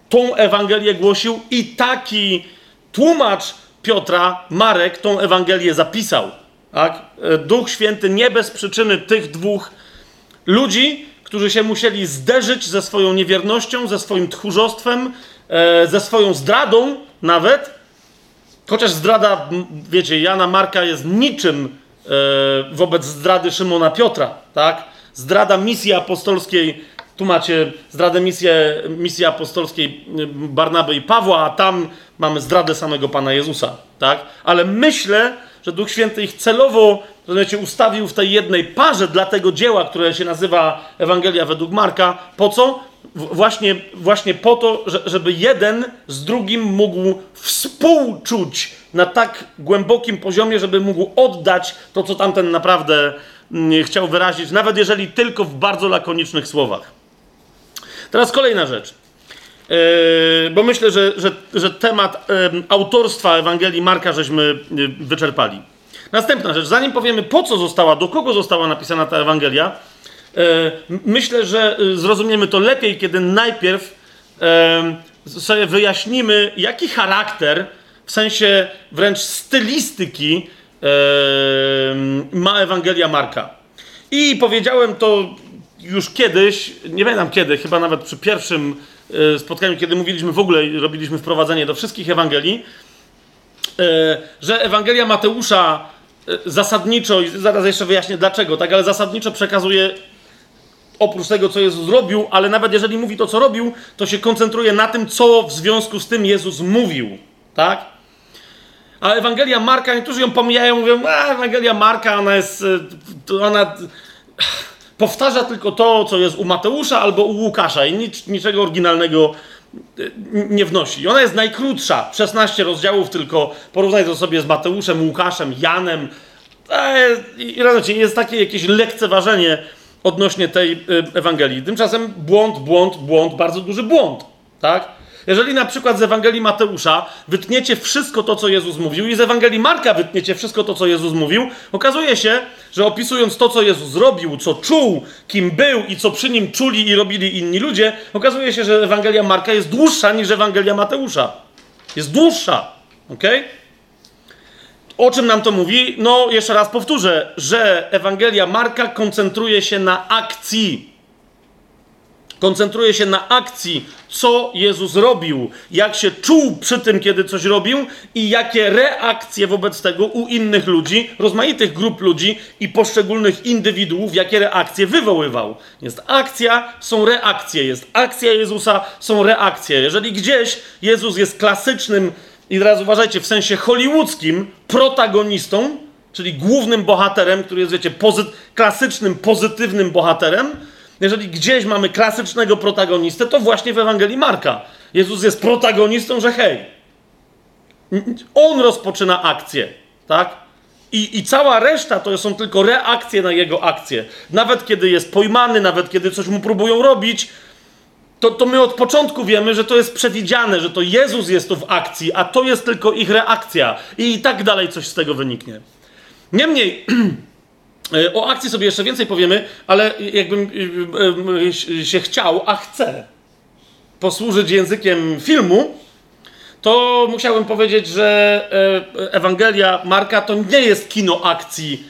tą Ewangelię głosił i taki tłumacz Piotra, Marek, tą Ewangelię zapisał. Tak? E, Duch Święty nie bez przyczyny tych dwóch ludzi, którzy się musieli zderzyć ze swoją niewiernością, ze swoim tchórzostwem, e, ze swoją zdradą nawet. Chociaż zdrada, wiecie, Jana Marka jest niczym e, wobec zdrady Szymona Piotra, tak? Zdrada misji apostolskiej, tu macie zdradę misji, misji apostolskiej Barnaby i Pawła, a tam mamy zdradę samego Pana Jezusa, tak? Ale myślę, że Duch Święty ich celowo rozumiecie, ustawił w tej jednej parze dla tego dzieła, które się nazywa Ewangelia według Marka. Po co? Właśnie, właśnie po to, żeby jeden z drugim mógł współczuć na tak głębokim poziomie, żeby mógł oddać to, co tamten naprawdę mm, chciał wyrazić, nawet jeżeli tylko w bardzo lakonicznych słowach. Teraz kolejna rzecz. Yy, bo myślę, że, że, że temat autorstwa Ewangelii Marka żeśmy yy, wyczerpali. Następna rzecz, zanim powiemy po co została, do kogo została napisana ta Ewangelia, myślę, że zrozumiemy to lepiej, kiedy najpierw sobie wyjaśnimy, jaki charakter, w sensie wręcz stylistyki, ma Ewangelia Marka. I powiedziałem to już kiedyś, nie pamiętam kiedy, chyba nawet przy pierwszym E, spotkaniu, kiedy mówiliśmy w ogóle, robiliśmy wprowadzenie do wszystkich Ewangelii, e, że Ewangelia Mateusza e, zasadniczo, i zaraz jeszcze wyjaśnię dlaczego, tak, ale zasadniczo przekazuje oprócz tego, co Jezus zrobił, ale nawet jeżeli mówi to, co robił, to się koncentruje na tym, co w związku z tym Jezus mówił, tak? A Ewangelia Marka, niektórzy ją pomijają, mówią, a Ewangelia Marka, ona jest, ona powtarza tylko to, co jest u Mateusza albo u Łukasza i nic, niczego oryginalnego e, nie wnosi. Ona jest najkrótsza, 16 rozdziałów tylko, porównaj to sobie z Mateuszem, Łukaszem, Janem. E, I jest takie jakieś lekceważenie odnośnie tej e, Ewangelii. Tymczasem błąd, błąd, błąd, bardzo duży błąd, tak? Jeżeli na przykład z Ewangelii Mateusza wytniecie wszystko to, co Jezus mówił, i z Ewangelii Marka wytniecie wszystko to, co Jezus mówił, okazuje się, że opisując to, co Jezus zrobił, co czuł, kim był i co przy nim czuli i robili inni ludzie, okazuje się, że Ewangelia Marka jest dłuższa niż Ewangelia Mateusza. Jest dłuższa. ok? O czym nam to mówi? No, jeszcze raz powtórzę, że Ewangelia Marka koncentruje się na akcji koncentruje się na akcji, co Jezus robił, jak się czuł przy tym, kiedy coś robił i jakie reakcje wobec tego u innych ludzi, rozmaitych grup ludzi i poszczególnych indywiduów, jakie reakcje wywoływał. Jest akcja, są reakcje. Jest akcja Jezusa, są reakcje. Jeżeli gdzieś Jezus jest klasycznym, i teraz uważajcie, w sensie hollywoodzkim, protagonistą, czyli głównym bohaterem, który jest, wiecie, pozy klasycznym, pozytywnym bohaterem, jeżeli gdzieś mamy klasycznego protagonistę, to właśnie w Ewangelii Marka. Jezus jest protagonistą, że hej, on rozpoczyna akcję, tak? I, I cała reszta to są tylko reakcje na jego akcję. Nawet kiedy jest pojmany, nawet kiedy coś mu próbują robić, to, to my od początku wiemy, że to jest przewidziane, że to Jezus jest tu w akcji, a to jest tylko ich reakcja. I, i tak dalej coś z tego wyniknie. Niemniej. [CLEARS THROAT] E, o akcji sobie jeszcze więcej powiemy, ale jakbym e, e, się chciał, a chcę posłużyć językiem filmu, to musiałbym powiedzieć, że Ewangelia Marka to nie jest kino akcji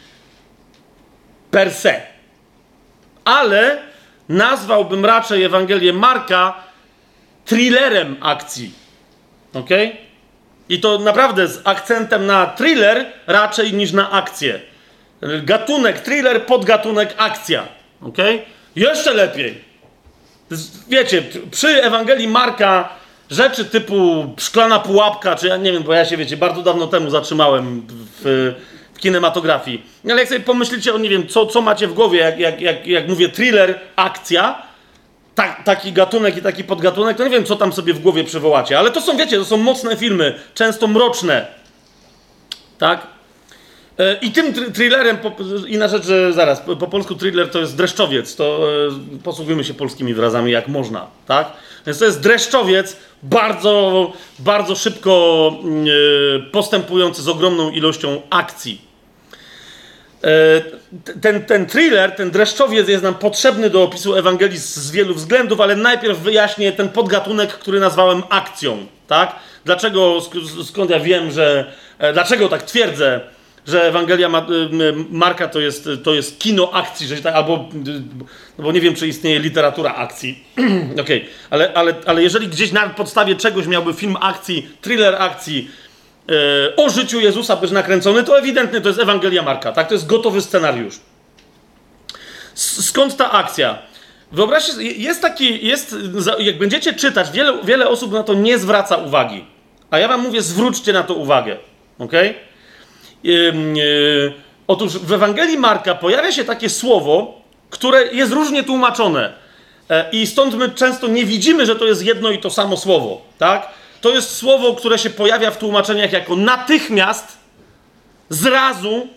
per se. Ale nazwałbym raczej Ewangelię Marka thrillerem akcji. Ok? I to naprawdę z akcentem na thriller raczej niż na akcję. Gatunek, thriller, podgatunek, akcja. Ok? Jeszcze lepiej. Wiecie, przy Ewangelii Marka rzeczy typu szklana pułapka, czy ja nie wiem, bo ja się, wiecie, bardzo dawno temu zatrzymałem w, w kinematografii. Ale jak sobie pomyślicie o, nie wiem, co, co macie w głowie, jak, jak, jak, jak mówię thriller, akcja, ta, taki gatunek i taki podgatunek, to nie wiem, co tam sobie w głowie przywołacie. Ale to są, wiecie, to są mocne filmy, często mroczne. Tak? E, I tym thrillerem, inna rzecz, że zaraz, po polsku thriller to jest dreszczowiec, to e, posługujemy się polskimi wyrazami jak można, tak? Więc to jest dreszczowiec, bardzo, bardzo szybko mm, e, postępujący z ogromną ilością akcji. Ten, ten thriller, ten dreszczowiec jest nam potrzebny do opisu Ewangelii z wielu względów, ale najpierw wyjaśnię ten podgatunek, który nazwałem akcją, tak? Dlaczego, skąd ja wiem, że, dlaczego tak twierdzę, że Ewangelia Marka to jest, to jest kino akcji, że tak, albo, no bo nie wiem, czy istnieje literatura akcji. [CLEARS THROAT] Okej, okay. ale, ale, ale jeżeli gdzieś na podstawie czegoś miałby film akcji, thriller akcji e, o życiu Jezusa być nakręcony, to ewidentnie to jest Ewangelia Marka, tak? To jest gotowy scenariusz. Skąd ta akcja? Wyobraźcie, jest taki, jest, jak będziecie czytać, wiele, wiele osób na to nie zwraca uwagi. A ja wam mówię, zwróćcie na to uwagę. Okej? Okay? Yy, otóż w Ewangelii Marka pojawia się takie słowo, które jest różnie tłumaczone. E, I stąd my często nie widzimy, że to jest jedno i to samo słowo. Tak? To jest słowo, które się pojawia w tłumaczeniach jako natychmiast, zrazu,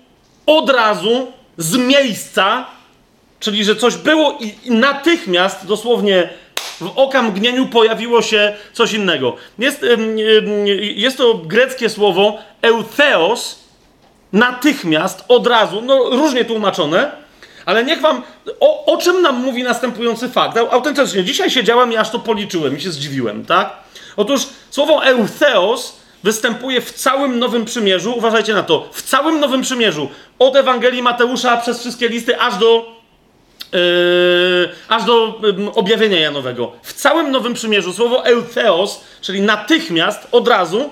od razu, z miejsca, czyli że coś było i natychmiast, dosłownie w oka mgnieniu pojawiło się coś innego. Jest, jest to greckie słowo eutheos, natychmiast, od razu, no różnie tłumaczone, ale niech wam, o, o czym nam mówi następujący fakt? Autentycznie, dzisiaj siedziałem i aż to policzyłem i się zdziwiłem, tak? Otóż słowo eutheos występuje w całym Nowym Przymierzu, uważajcie na to, w całym Nowym Przymierzu, od Ewangelii Mateusza przez wszystkie listy, aż do Yy, aż do yy, objawienia Janowego. W całym Nowym Przymierzu słowo eutheos, czyli natychmiast, od razu,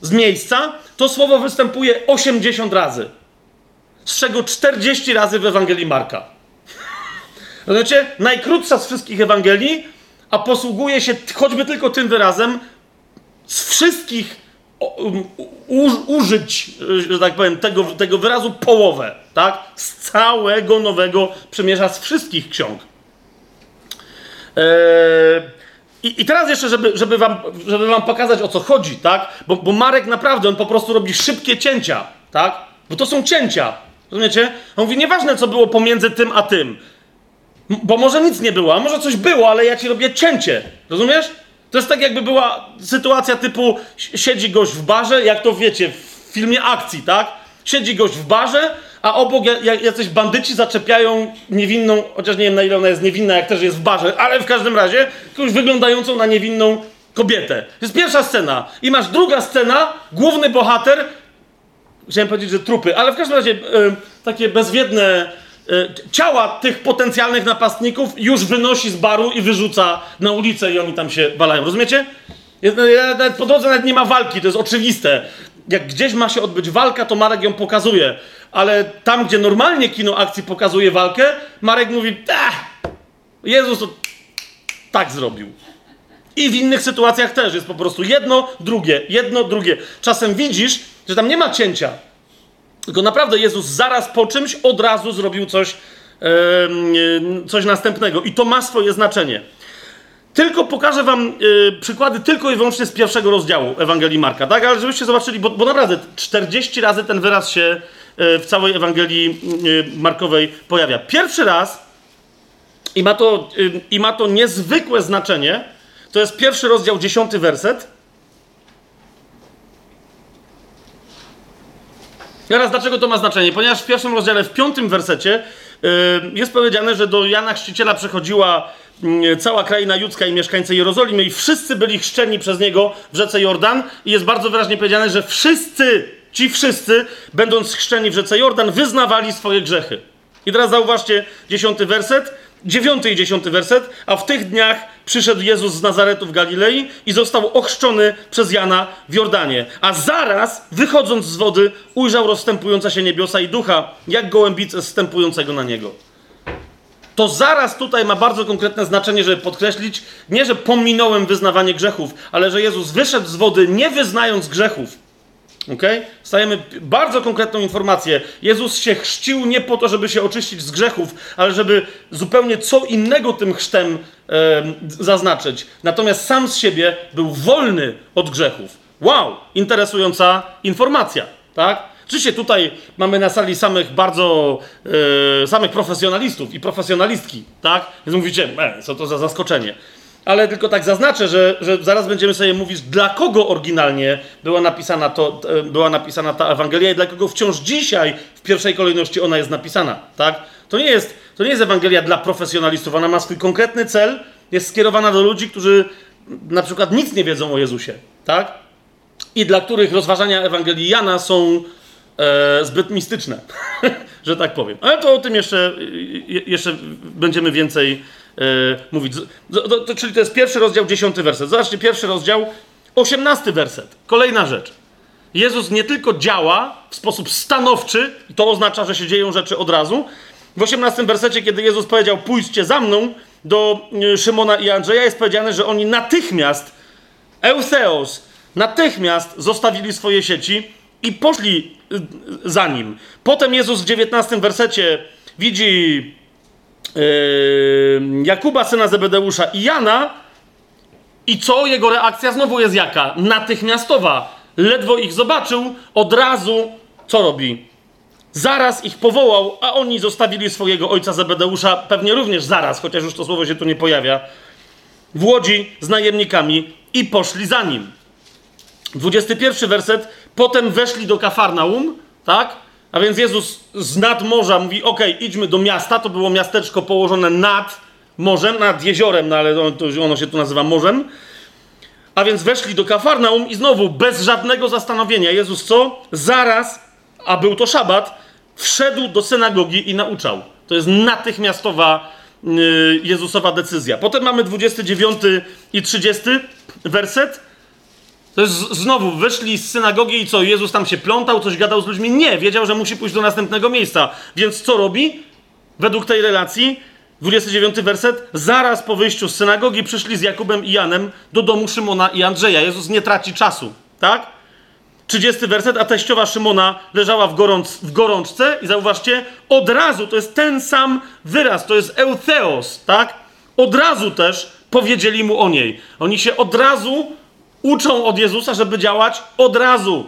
z miejsca, to słowo występuje 80 razy. Z czego 40 razy w Ewangelii Marka. [LAUGHS] Rozumiecie? Najkrótsza z wszystkich Ewangelii, a posługuje się choćby tylko tym wyrazem z wszystkich um, użyć, że tak powiem, tego, tego wyrazu połowę, tak? Z całego Nowego Przymierza, z wszystkich ksiąg. Eee, i, I, teraz jeszcze, żeby, żeby, wam, żeby wam pokazać o co chodzi, tak? Bo, bo Marek naprawdę, on po prostu robi szybkie cięcia, tak? Bo to są cięcia, rozumiecie? On mówi, nieważne co było pomiędzy tym a tym, bo może nic nie było, a może coś było, ale ja ci robię cięcie, rozumiesz? To jest tak, jakby była sytuacja typu siedzi gość w barze, jak to wiecie, w filmie akcji, tak? Siedzi gość w barze, a obok jacyś bandyci zaczepiają niewinną, chociaż nie wiem na ile ona jest niewinna, jak też jest w barze, ale w każdym razie jakąś wyglądającą na niewinną kobietę. To jest pierwsza scena. I masz druga scena, główny bohater, chciałem powiedzieć, że trupy, ale w każdym razie takie bezwiedne yy, ciała tych potencjalnych napastników już wynosi z baru i wyrzuca na ulicę i oni tam się balają. Rozumiecie? Po drodze nawet nie ma walki, to jest oczywiste. Jak gdzieś ma się odbyć walka, to Marek ją pokazuje. Ale tam, gdzie normalnie kino akcji pokazuje walkę, Marek mówi, Jezus to tak zrobił. I w innych sytuacjach też jest po prostu jedno, drugie, jedno, drugie. Czasem widzisz, że tam nie ma cięcia. Tylko naprawdę Jezus zaraz po czymś od razu zrobił coś, yy, coś następnego. I to ma swoje znaczenie. Tylko pokażę wam yy, przykłady tylko i wyłącznie z pierwszego rozdziału Ewangelii Marka, tak? Ale żebyście zobaczyli, bo, bo naprawdę 40 razy ten wyraz się yy, w całej Ewangelii yy, Markowej pojawia. Pierwszy raz i ma to, y, i ma to niezwykłe znaczenie, to jest pierwszy rozdział, dziesiąty werset. Teraz dlaczego to ma znaczenie? Ponieważ w pierwszym rozdziale, w piątym wersecie jest powiedziane, że do Jana Chrzciciela przechodziła yy, cała kraina judzka i mieszkańcy Jerozolimy i wszyscy byli chrzczeni przez niego w rzece Jordan i jest bardzo wyraźnie powiedziane, że wszyscy, ci wszyscy, będąc chrzczeni w rzece Jordan, wyznawali swoje grzechy. I teraz zauważcie dziesiąty werset dziewiąty i dziesiąty werset, a w tych dniach przyszedł Jezus z Nazaretu w Galilei i został ochrzczony przez Jana w Jordanie. A zaraz, wychodząc z wody, ujrzał rozstępujące się niebiosa i ducha, jak gołębice zstępującego na niego. To zaraz tutaj ma bardzo konkretne znaczenie, żeby podkreślić, nie że pominąłem wyznawanie grzechów, ale że Jezus wyszedł z wody nie wyznając grzechów, Ok? Stajemy bardzo konkretną informację. Jezus się chrzcił nie po to, żeby się oczyścić z grzechów, ale żeby zupełnie co innego tym chrztem e, zaznaczyć. Natomiast sam z siebie był wolny od grzechów. Wow! Interesująca informacja, tak? Oczywiście tutaj mamy na sali samych bardzo, e, samych profesjonalistów i profesjonalistki, tak? Więc mówicie, e, co to za zaskoczenie ale tylko tak zaznaczę, że, że zaraz będziemy sobie mówić, dla kogo oryginalnie była napisana, to, e, była napisana ta Ewangelia i dla kogo wciąż dzisiaj w pierwszej kolejności ona jest napisana. Tak? To, nie jest, to nie jest Ewangelia dla profesjonalistów, ona ma swój konkretny cel, jest skierowana do ludzi, którzy na przykład nic nie wiedzą o Jezusie. Tak? I dla których rozważania Ewangelii Jana są e, zbyt mistyczne, [LAUGHS] że tak powiem. Ale to o tym jeszcze, jeszcze będziemy więcej E, mówić. To, to, czyli to jest pierwszy rozdział, dziesiąty werset. Zobaczcie, pierwszy rozdział, osiemnasty werset. Kolejna rzecz. Jezus nie tylko działa w sposób stanowczy, to oznacza, że się dzieją rzeczy od razu. W osiemnastym wersecie, kiedy Jezus powiedział, pójdźcie za mną, do e, Szymona i Andrzeja jest powiedziane, że oni natychmiast, eutheos, natychmiast zostawili swoje sieci i poszli za nim. Potem Jezus w dziewiętnastym wersecie widzi yy, Jakuba, syna Zebedeusza i Jana. I co? Jego reakcja znowu jest jaka? Natychmiastowa. Ledwo ich zobaczył, od razu co robi? Zaraz ich powołał, a oni zostawili swojego ojca Zebedeusza, pewnie również zaraz, chociaż już to słowo się tu nie pojawia, w łodzi z najemnikami i poszli za nim. 21 werset. Potem weszli do Kafarnaum, tak? A więc Jezus z nad morza mówi: OK, idźmy do miasta. To było miasteczko położone nad morzem, nad jeziorem, no ale ono, się tu nazywa morzem. A więc weszli do Kafarnaum i znowu bez żadnego zastanowienia Jezus co? Zaraz, a był to szabat, wszedł do synagogi i nauczał. To jest natychmiastowa yy, Jezusowa decyzja. Potem mamy 29 i 30 werset. To jest znowu, wyszli z synagogi i co? Jezus tam się plątał, coś gadał z ludźmi? Nie, wiedział, że musi pójść do następnego miejsca. Więc co robi? Według tej relacji, 29 werset, zaraz po wyjściu z synagogi przyszli z Jakubem i Janem do domu Szymona i Andrzeja. Jezus nie traci czasu, tak? 30 werset, a teściowa Szymona leżała w, gorąc, w gorączce i zauważcie, od razu, to jest ten sam wyraz, to jest eutheos, tak? Od razu też powiedzieli mu o niej. Oni się od razu uczą od Jezusa, żeby działać od razu.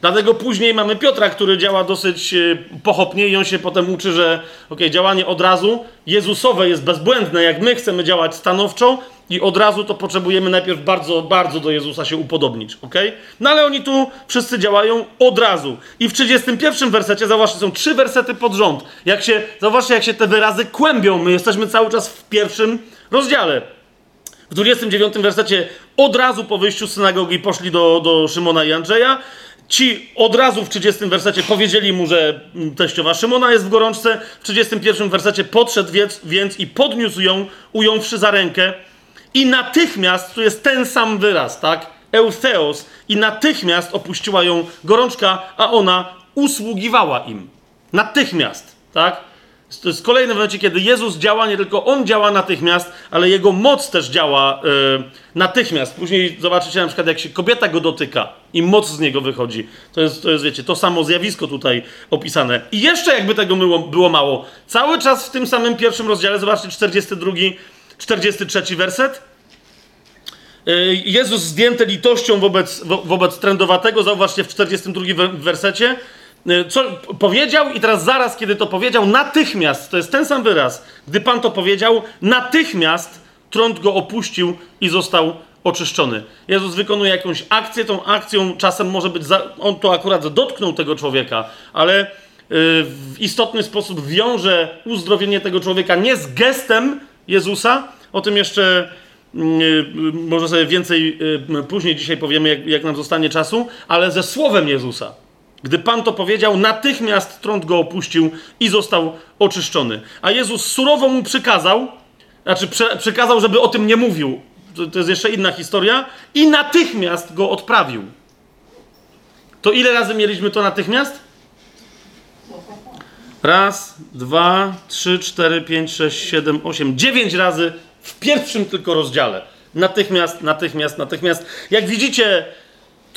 Dlatego później mamy Piotra, który działa dosyć e, pochopnie i on się potem uczy, że ok, działanie od razu Jezusowe jest bezbłędne. Jak my chcemy działać stanowczo i od razu, to potrzebujemy najpierw bardzo, bardzo do Jezusa się upodobnić. ok? No ale oni tu wszyscy działają od razu. I w 31 wersecie, zauważcie, są trzy wersety pod rząd. Jak się, zauważcie, jak się te wyrazy kłębią. My jesteśmy cały czas w pierwszym rozdziale. W 29 wersecie od razu po wyjściu z synagogi poszli do, do Szymona i Andrzeja. Ci od razu w 30 wersecie powiedzieli mu, że teściowa Szymona jest w gorączce. W 31 wersecie podszedł więc, więc i podniósł ją, ująwszy za rękę. I natychmiast, tu jest ten sam wyraz, tak? Eutheos. I natychmiast opuściła ją gorączka, a ona usługiwała im. Natychmiast, tak? To jest kolejny momencie, kiedy Jezus działa, nie tylko On działa natychmiast, ale Jego moc też działa yy, natychmiast. Później zobaczycie na przykład, jak się kobieta go dotyka i moc z niego wychodzi. To jest, to jest wiecie, to samo zjawisko tutaj opisane. I jeszcze jakby tego było, było mało, cały czas w tym samym pierwszym rozdziale, zobaczcie 42, 43 werset. Yy, Jezus zdjęty litością wobec, wo, wobec trędowatego, zauważcie w 42 wersecie, co powiedział i teraz zaraz, kiedy to powiedział, natychmiast, to jest ten sam wyraz, gdy Pan to powiedział, natychmiast trąd go opuścił i został oczyszczony. Jezus wykonuje jakąś akcję, tą akcją czasem może być, za, on to akurat dotknął tego człowieka, ale y, w istotny sposób wiąże uzdrowienie tego człowieka nie z gestem Jezusa, o tym jeszcze y, może sobie więcej później dzisiaj powiemy, jak, jak nam zostanie czasu, ale ze słowem Jezusa. Gdy Pan to powiedział, natychmiast trąd go opuścił i został oczyszczony. A Jezus surowo mu przykazał, znaczy prze, przykazał, żeby o tym nie mówił. To, to jest jeszcze inna historia. I natychmiast go odprawił. To ile razy mieliśmy to natychmiast? Raz, dwa, trzy, cztery, pięć, sześć, siedem, osiem, dziewięć razy w pierwszym tylko rozdziale. Natychmiast, natychmiast, natychmiast. Jak widzicie,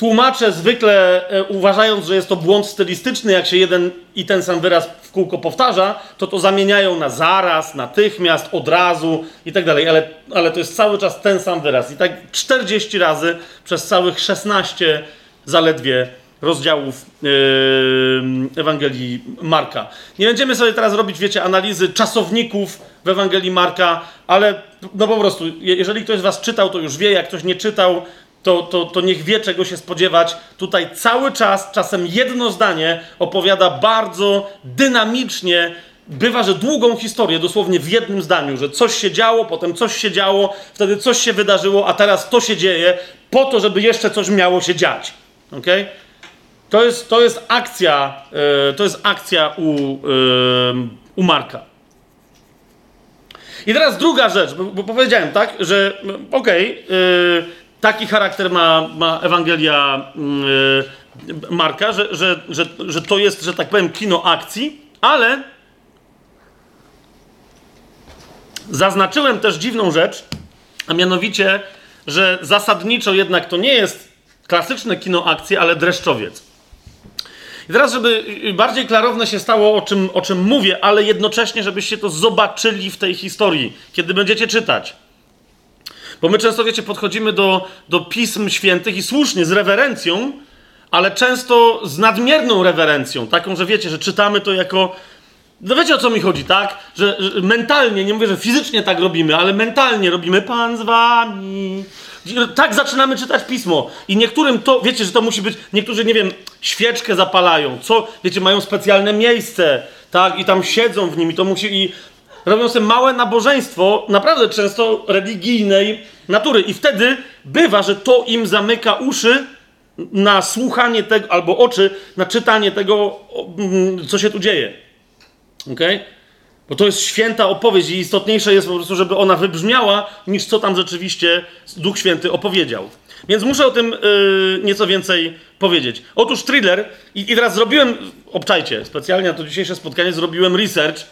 Tłumacze zwykle e, uważając, że jest to błąd stylistyczny, jak się jeden i ten sam wyraz w kółko powtarza, to to zamieniają na zaraz, natychmiast, od razu i tak dalej, ale, ale to jest cały czas ten sam wyraz. I tak 40 razy przez całych 16 zaledwie rozdziałów yy, Ewangelii Marka. Nie będziemy sobie teraz robić, wiecie, analizy czasowników w Ewangelii Marka, ale no po prostu, jeżeli ktoś z Was czytał, to już wie, jak ktoś nie czytał, to, to, to niech wie, czego się spodziewać. Tutaj cały czas, czasem jedno zdanie opowiada bardzo dynamicznie, bywa, że długą historię, dosłownie w jednym zdaniu, że coś się działo, potem coś się działo, wtedy coś się wydarzyło, a teraz to się dzieje, po to, żeby jeszcze coś miało się dziać. Okay? To, jest, to jest akcja, yy, to jest akcja u, yy, u Marka. I teraz druga rzecz, bo, bo powiedziałem, tak, że okej, okay, yy, Taki charakter ma, ma Ewangelia yy, Marka, że, że, że, że to jest, że tak powiem, kino akcji, ale zaznaczyłem też dziwną rzecz, a mianowicie, że zasadniczo jednak to nie jest klasyczne kino akcji, ale dreszczowiec. I teraz, żeby bardziej klarowne się stało, o czym, o czym mówię, ale jednocześnie, żebyście to zobaczyli w tej historii, kiedy będziecie czytać. Bo my często, wiecie, podchodzimy do, do pism świętych i słusznie, z rewerencją, ale często z nadmierną rewerencją, taką, że wiecie, że czytamy to jako. No wiecie o co mi chodzi, tak? Że, że mentalnie, nie mówię, że fizycznie tak robimy, ale mentalnie robimy Pan z wami. Tak zaczynamy czytać pismo. I niektórym to, wiecie, że to musi być, niektórzy, nie wiem, świeczkę zapalają, co, wiecie, mają specjalne miejsce, tak, i tam siedzą w nim i to musi, i robią sobie małe nabożeństwo, naprawdę często religijnej natury. I wtedy bywa, że to im zamyka uszy na słuchanie tego, albo oczy na czytanie tego, mm, co się tu dzieje. Ok? Bo to jest święta opowieść i istotniejsze jest po prostu, żeby ona wybrzmiała, niż co tam rzeczywiście Duch Święty opowiedział. Więc muszę o tym yy, nieco więcej powiedzieć. Otóż thriller, i, i teraz zrobiłem, obczajcie, specjalnie na to dzisiejsze spotkanie zrobiłem research,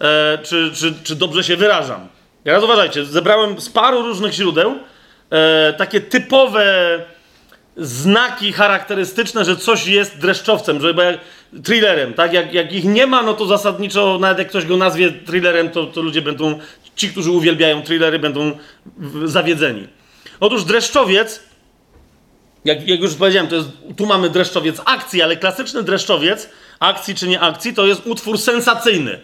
e, czy, czy, czy dobrze się wyrażam. Teraz uważajcie, zebrałem z paru różnych źródeł e, takie typowe znaki charakterystyczne, że coś jest dreszczowcem, że jak, thrillerem, tak? Jak, jak ich nie ma, no to zasadniczo, nawet jak ktoś go nazwie thrillerem, to, to ludzie będą, ci, którzy uwielbiają thrillery, będą zawiedzeni. Otóż dreszczowiec Jak, jak już powiedziałem, to jest, tu mamy dreszczowiec akcji, ale klasyczny dreszczowiec, akcji czy nie akcji, to jest utwór sensacyjny.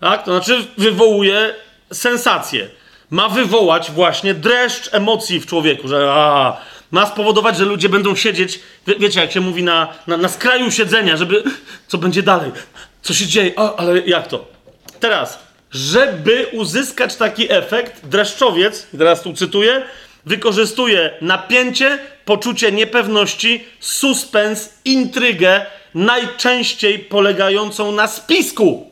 Tak? To znaczy wywołuje sensację. Ma wywołać właśnie dreszcz emocji w człowieku, że a, ma spowodować, że ludzie będą siedzieć, wie, wiecie, jak się mówi, na, na, na skraju siedzenia, żeby co będzie dalej, co się dzieje, ale jak to? Teraz, żeby uzyskać taki efekt, dreszczowiec, teraz tu cytuję, wykorzystuje napięcie, poczucie niepewności, suspens, intrygę, najczęściej polegającą na spisku.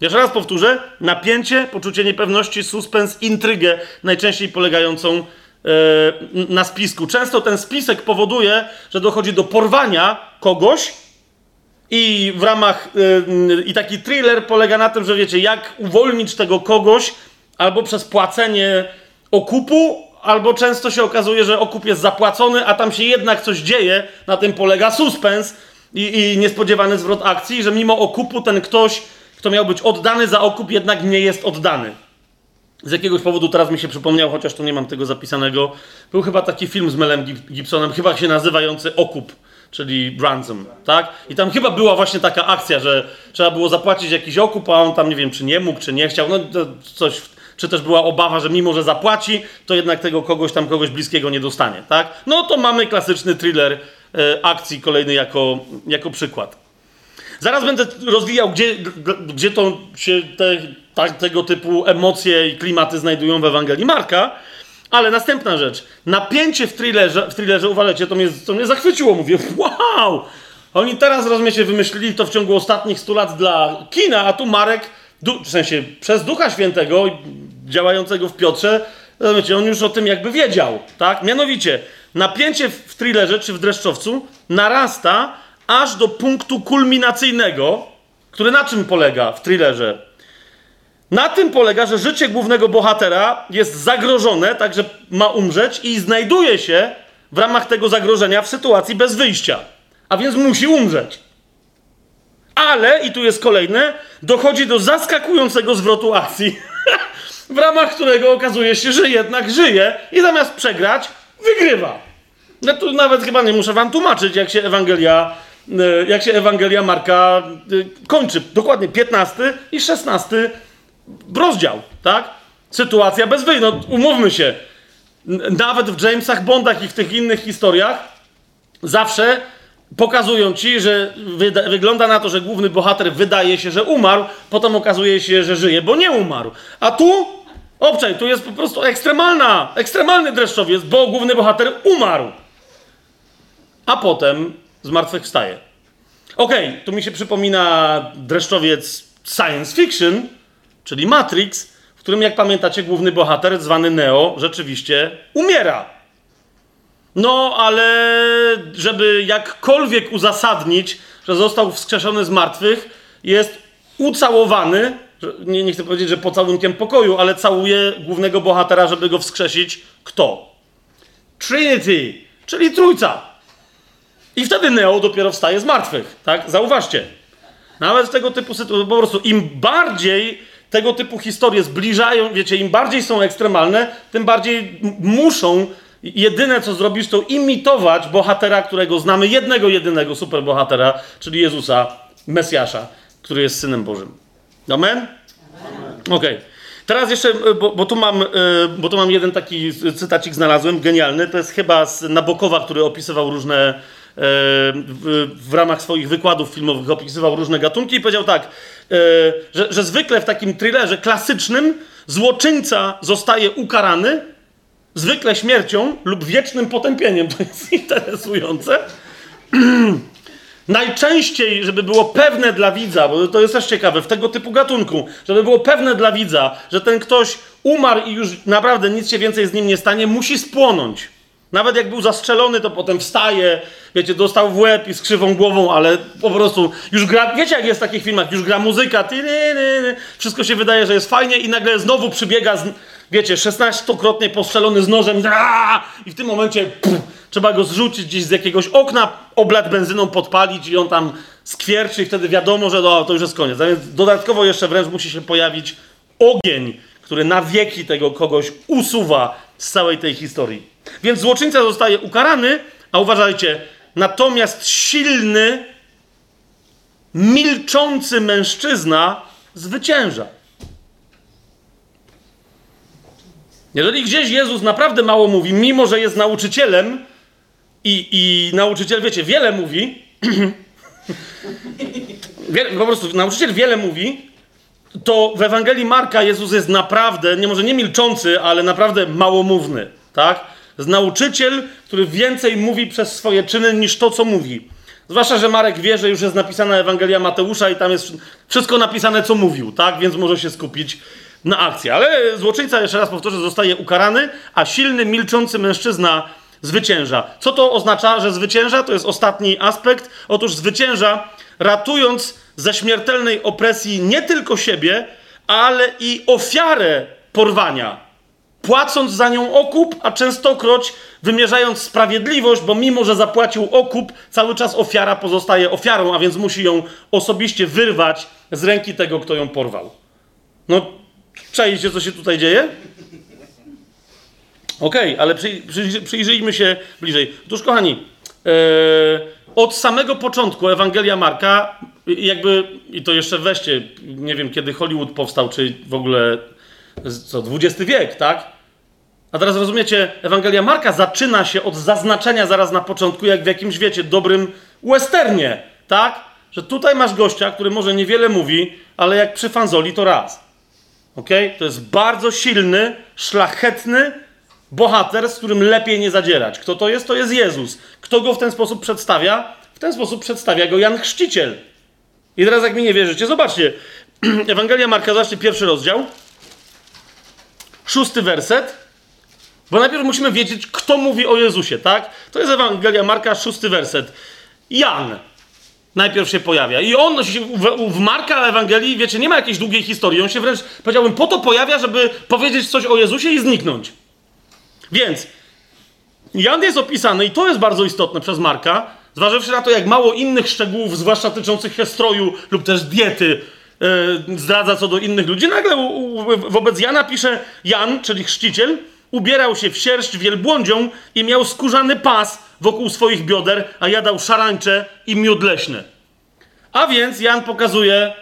Jeszcze raz powtórzę: napięcie, poczucie niepewności, suspens, intrygę, najczęściej polegającą e, na spisku. Często ten spisek powoduje, że dochodzi do porwania kogoś. I w ramach, e, i taki thriller polega na tym, że wiecie, jak uwolnić tego kogoś, albo przez płacenie okupu, albo często się okazuje, że okup jest zapłacony, a tam się jednak coś dzieje, na tym polega suspens i, i niespodziewany zwrot akcji, że mimo okupu ten ktoś, kto miał być oddany za okup, jednak nie jest oddany. Z jakiegoś powodu teraz mi się przypomniał, chociaż tu nie mam tego zapisanego. Był chyba taki film z Melem Gibsonem, chyba się nazywający Okup, czyli Ransom, tak? I tam chyba była właśnie taka akcja, że trzeba było zapłacić jakiś okup, a on tam nie wiem, czy nie mógł, czy nie chciał, no coś czy też była obawa, że mimo, że zapłaci, to jednak tego kogoś tam, kogoś bliskiego nie dostanie, tak? No to mamy klasyczny thriller e, akcji kolejny jako, jako przykład. Zaraz będę rozwijał, gdzie, gdzie to się te, tego typu emocje i klimaty znajdują w Ewangelii Marka, ale następna rzecz. Napięcie w thrillerze, w thrillerze uważajcie, to mnie, to mnie zachwyciło. Mówię, wow! Oni teraz, rozumiecie, wymyślili to w ciągu ostatnich 100 lat dla kina, a tu Marek, w sensie przez Ducha Świętego działającego w Piotrze, rozumiecie, on już o tym jakby wiedział, tak? Mianowicie, napięcie w thrillerze czy w dreszczowcu narasta aż do punktu kulminacyjnego, który na czym polega w thrillerze? Na tym polega, że życie głównego bohatera jest zagrożone, także ma umrzeć i znajduje się w ramach tego zagrożenia w sytuacji bez wyjścia. A więc musi umrzeć. Ale, i tu jest kolejne, dochodzi do zaskakującego zwrotu akcji, [LAUGHS] w ramach którego okazuje się, że jednak żyje i zamiast przegrać, wygrywa. No tu nawet chyba nie muszę wam tłumaczyć, jak się Ewangelia, jak się Ewangelia Marka e, kończy. Dokładnie 15 i 16 rozdział, tak? Sytuacja bez wyjścia. No, umówmy się. Nawet w Jamesach Bondach i w tych innych historiach zawsze pokazują ci, że wygląda na to, że główny bohater wydaje się, że umarł, potem okazuje się, że żyje, bo nie umarł. A tu, obczaj, tu jest po prostu ekstremalna, ekstremalny dreszczowiec, bo główny bohater umarł. A potem zmartwychwstaje. Okej, okay, tu mi się przypomina dreszczowiec science fiction, czyli Matrix, w którym, jak pamiętacie, główny bohater, zwany Neo, rzeczywiście umiera. No, ale żeby jakkolwiek uzasadnić, że został wskrzeszony z martwych, jest ucałowany, nie, nie chcę powiedzieć, że pocałunkiem pokoju, ale całuje głównego bohatera, żeby go wskrzesić. Kto? Trinity, czyli trójca. I wtedy Neo dopiero wstaje z martwych, tak? Zauważcie. Nawet tego typu sytuacje, po prostu im bardziej tego typu historie zbliżają, wiecie, im bardziej są ekstremalne, tym bardziej muszą jedyne co zrobisz, to imitować bohatera, którego znamy, jednego, jedynego superbohatera, czyli Jezusa, Mesjasza, który jest Synem Bożym. Amen? Okej. Okay. Teraz jeszcze, bo, bo, tu mam, e, bo tu mam jeden taki cytacik znalazłem, genialny. To jest chyba z Nabokowa, który opisywał różne, e, w, ramach swoich wykładów filmowych opisywał różne gatunki i powiedział tak, e, że, że zwykle w takim thrillerze klasycznym złoczyńca zostaje ukarany, zwykle śmiercią lub wiecznym potępieniem. [LAUGHS] To jest interesujące. [CLEARS THROAT] Najczęściej, żeby było pewne dla widza, bo to jest też ciekawe, w tego typu gatunku, żeby było pewne dla widza, że ten ktoś umarł i już naprawdę nic się więcej z nim nie stanie, musi spłonąć. Nawet jak był zastrzelony, to potem wstaje, wiecie, dostał w łeb i z krzywą głową, ale po prostu już gra, wiecie jak jest w takich filmach, już gra muzyka, ty, ty, ty, wszystko się wydaje, że jest fajnie i nagle znowu przybiega z, wiecie, 16-krotnie postrzelony z nożem i w tym momencie trzeba go zrzucić gdzieś z jakiegoś okna, oblać benzyną, podpalić i on tam skwierczy i wtedy wiadomo, że no, to już jest koniec. Więc dodatkowo jeszcze wręcz musi się pojawić ogień, który na wieki tego kogoś usuwa z całej tej historii. Więc złoczyńca zostaje ukarany, a uważajcie, natomiast silny, milczący mężczyzna zwycięża. Jeżeli gdzieś Jezus naprawdę mało mówi, mimo że jest nauczycielem i, i nauczyciel, wiecie, wiele mówi, [CLEARS THROAT] po prostu nauczyciel wiele mówi, to w Ewangelii Marka Jezus jest naprawdę, nie może nie milczący, ale naprawdę małomówny, tak? Jest nauczyciel, który więcej mówi przez swoje czyny niż to, co mówi. Zwłaszcza, że Marek wie, że już jest napisana Ewangelia Mateusza i tam jest wszystko napisane, co mówił, tak? Więc może się skupić na akcji. Ale złoczyńca, jeszcze raz powtórzę, zostaje ukarany, a silny, milczący mężczyzna zwycięża. Co to oznacza, że zwycięża? To jest ostatni aspekt. Otóż zwycięża, ratując ze śmiertelnej opresji nie tylko siebie, ale i ofiarę porwania. Płacąc za nią okup, a częstokroć wymierzając sprawiedliwość, bo mimo, że zapłacił okup, cały czas ofiara pozostaje ofiarą, a więc musi ją osobiście wyrwać z ręki tego, kto ją porwał. No, czajcie, co się tutaj dzieje? Okej, okay, ale przy, przy, przyjrzyjmy się bliżej. Otóż, kochani, yy, od samego początku Ewangelia Marka, jakby, i to jeszcze weźcie, nie wiem kiedy Hollywood powstał, czy w ogóle, co, XX wiek, tak? A teraz rozumiecie, Ewangelia Marka zaczyna się od zaznaczenia zaraz na początku, jak w jakimś, wiecie, dobrym westernie, tak? Że tutaj masz gościa, który może niewiele mówi, ale jak przy fanzoli to raz. Ok? To jest bardzo silny, szlachetny bohater, z którym lepiej nie zadzierać. Kto to jest? To jest Jezus. Kto go w ten sposób przedstawia? W ten sposób przedstawia go Jan Chrzciciel. I teraz, jak mi nie wierzycie, zobaczcie. [CLEARS THROAT] Ewangelia Marka, zobaczcie pierwszy rozdział. Szósty werset. Bo najpierw musimy wiedzieć, kto mówi o Jezusie, tak? To jest Ewangelia Marka, szósty werset. Jan najpierw się pojawia. I on w, Marka Ewangelii, wiecie, nie ma jakiejś długiej historii. On się wręcz, powiedziałbym, po to pojawia, żeby powiedzieć coś o Jezusie i zniknąć. Więc Jan jest opisany, i to jest bardzo istotne przez Marka, zważywszy na to, jak mało innych szczegółów, zwłaszcza tyczących się stroju lub też diety, zdradza co do innych ludzi. Nagle wobec Jana pisze Jan, czyli chrzciciel, ubierał się w sierść wielbłądzią i miał skórzany pas wokół swoich bioder, a jadał szarańcze i miód leśny. A więc Jan pokazuje,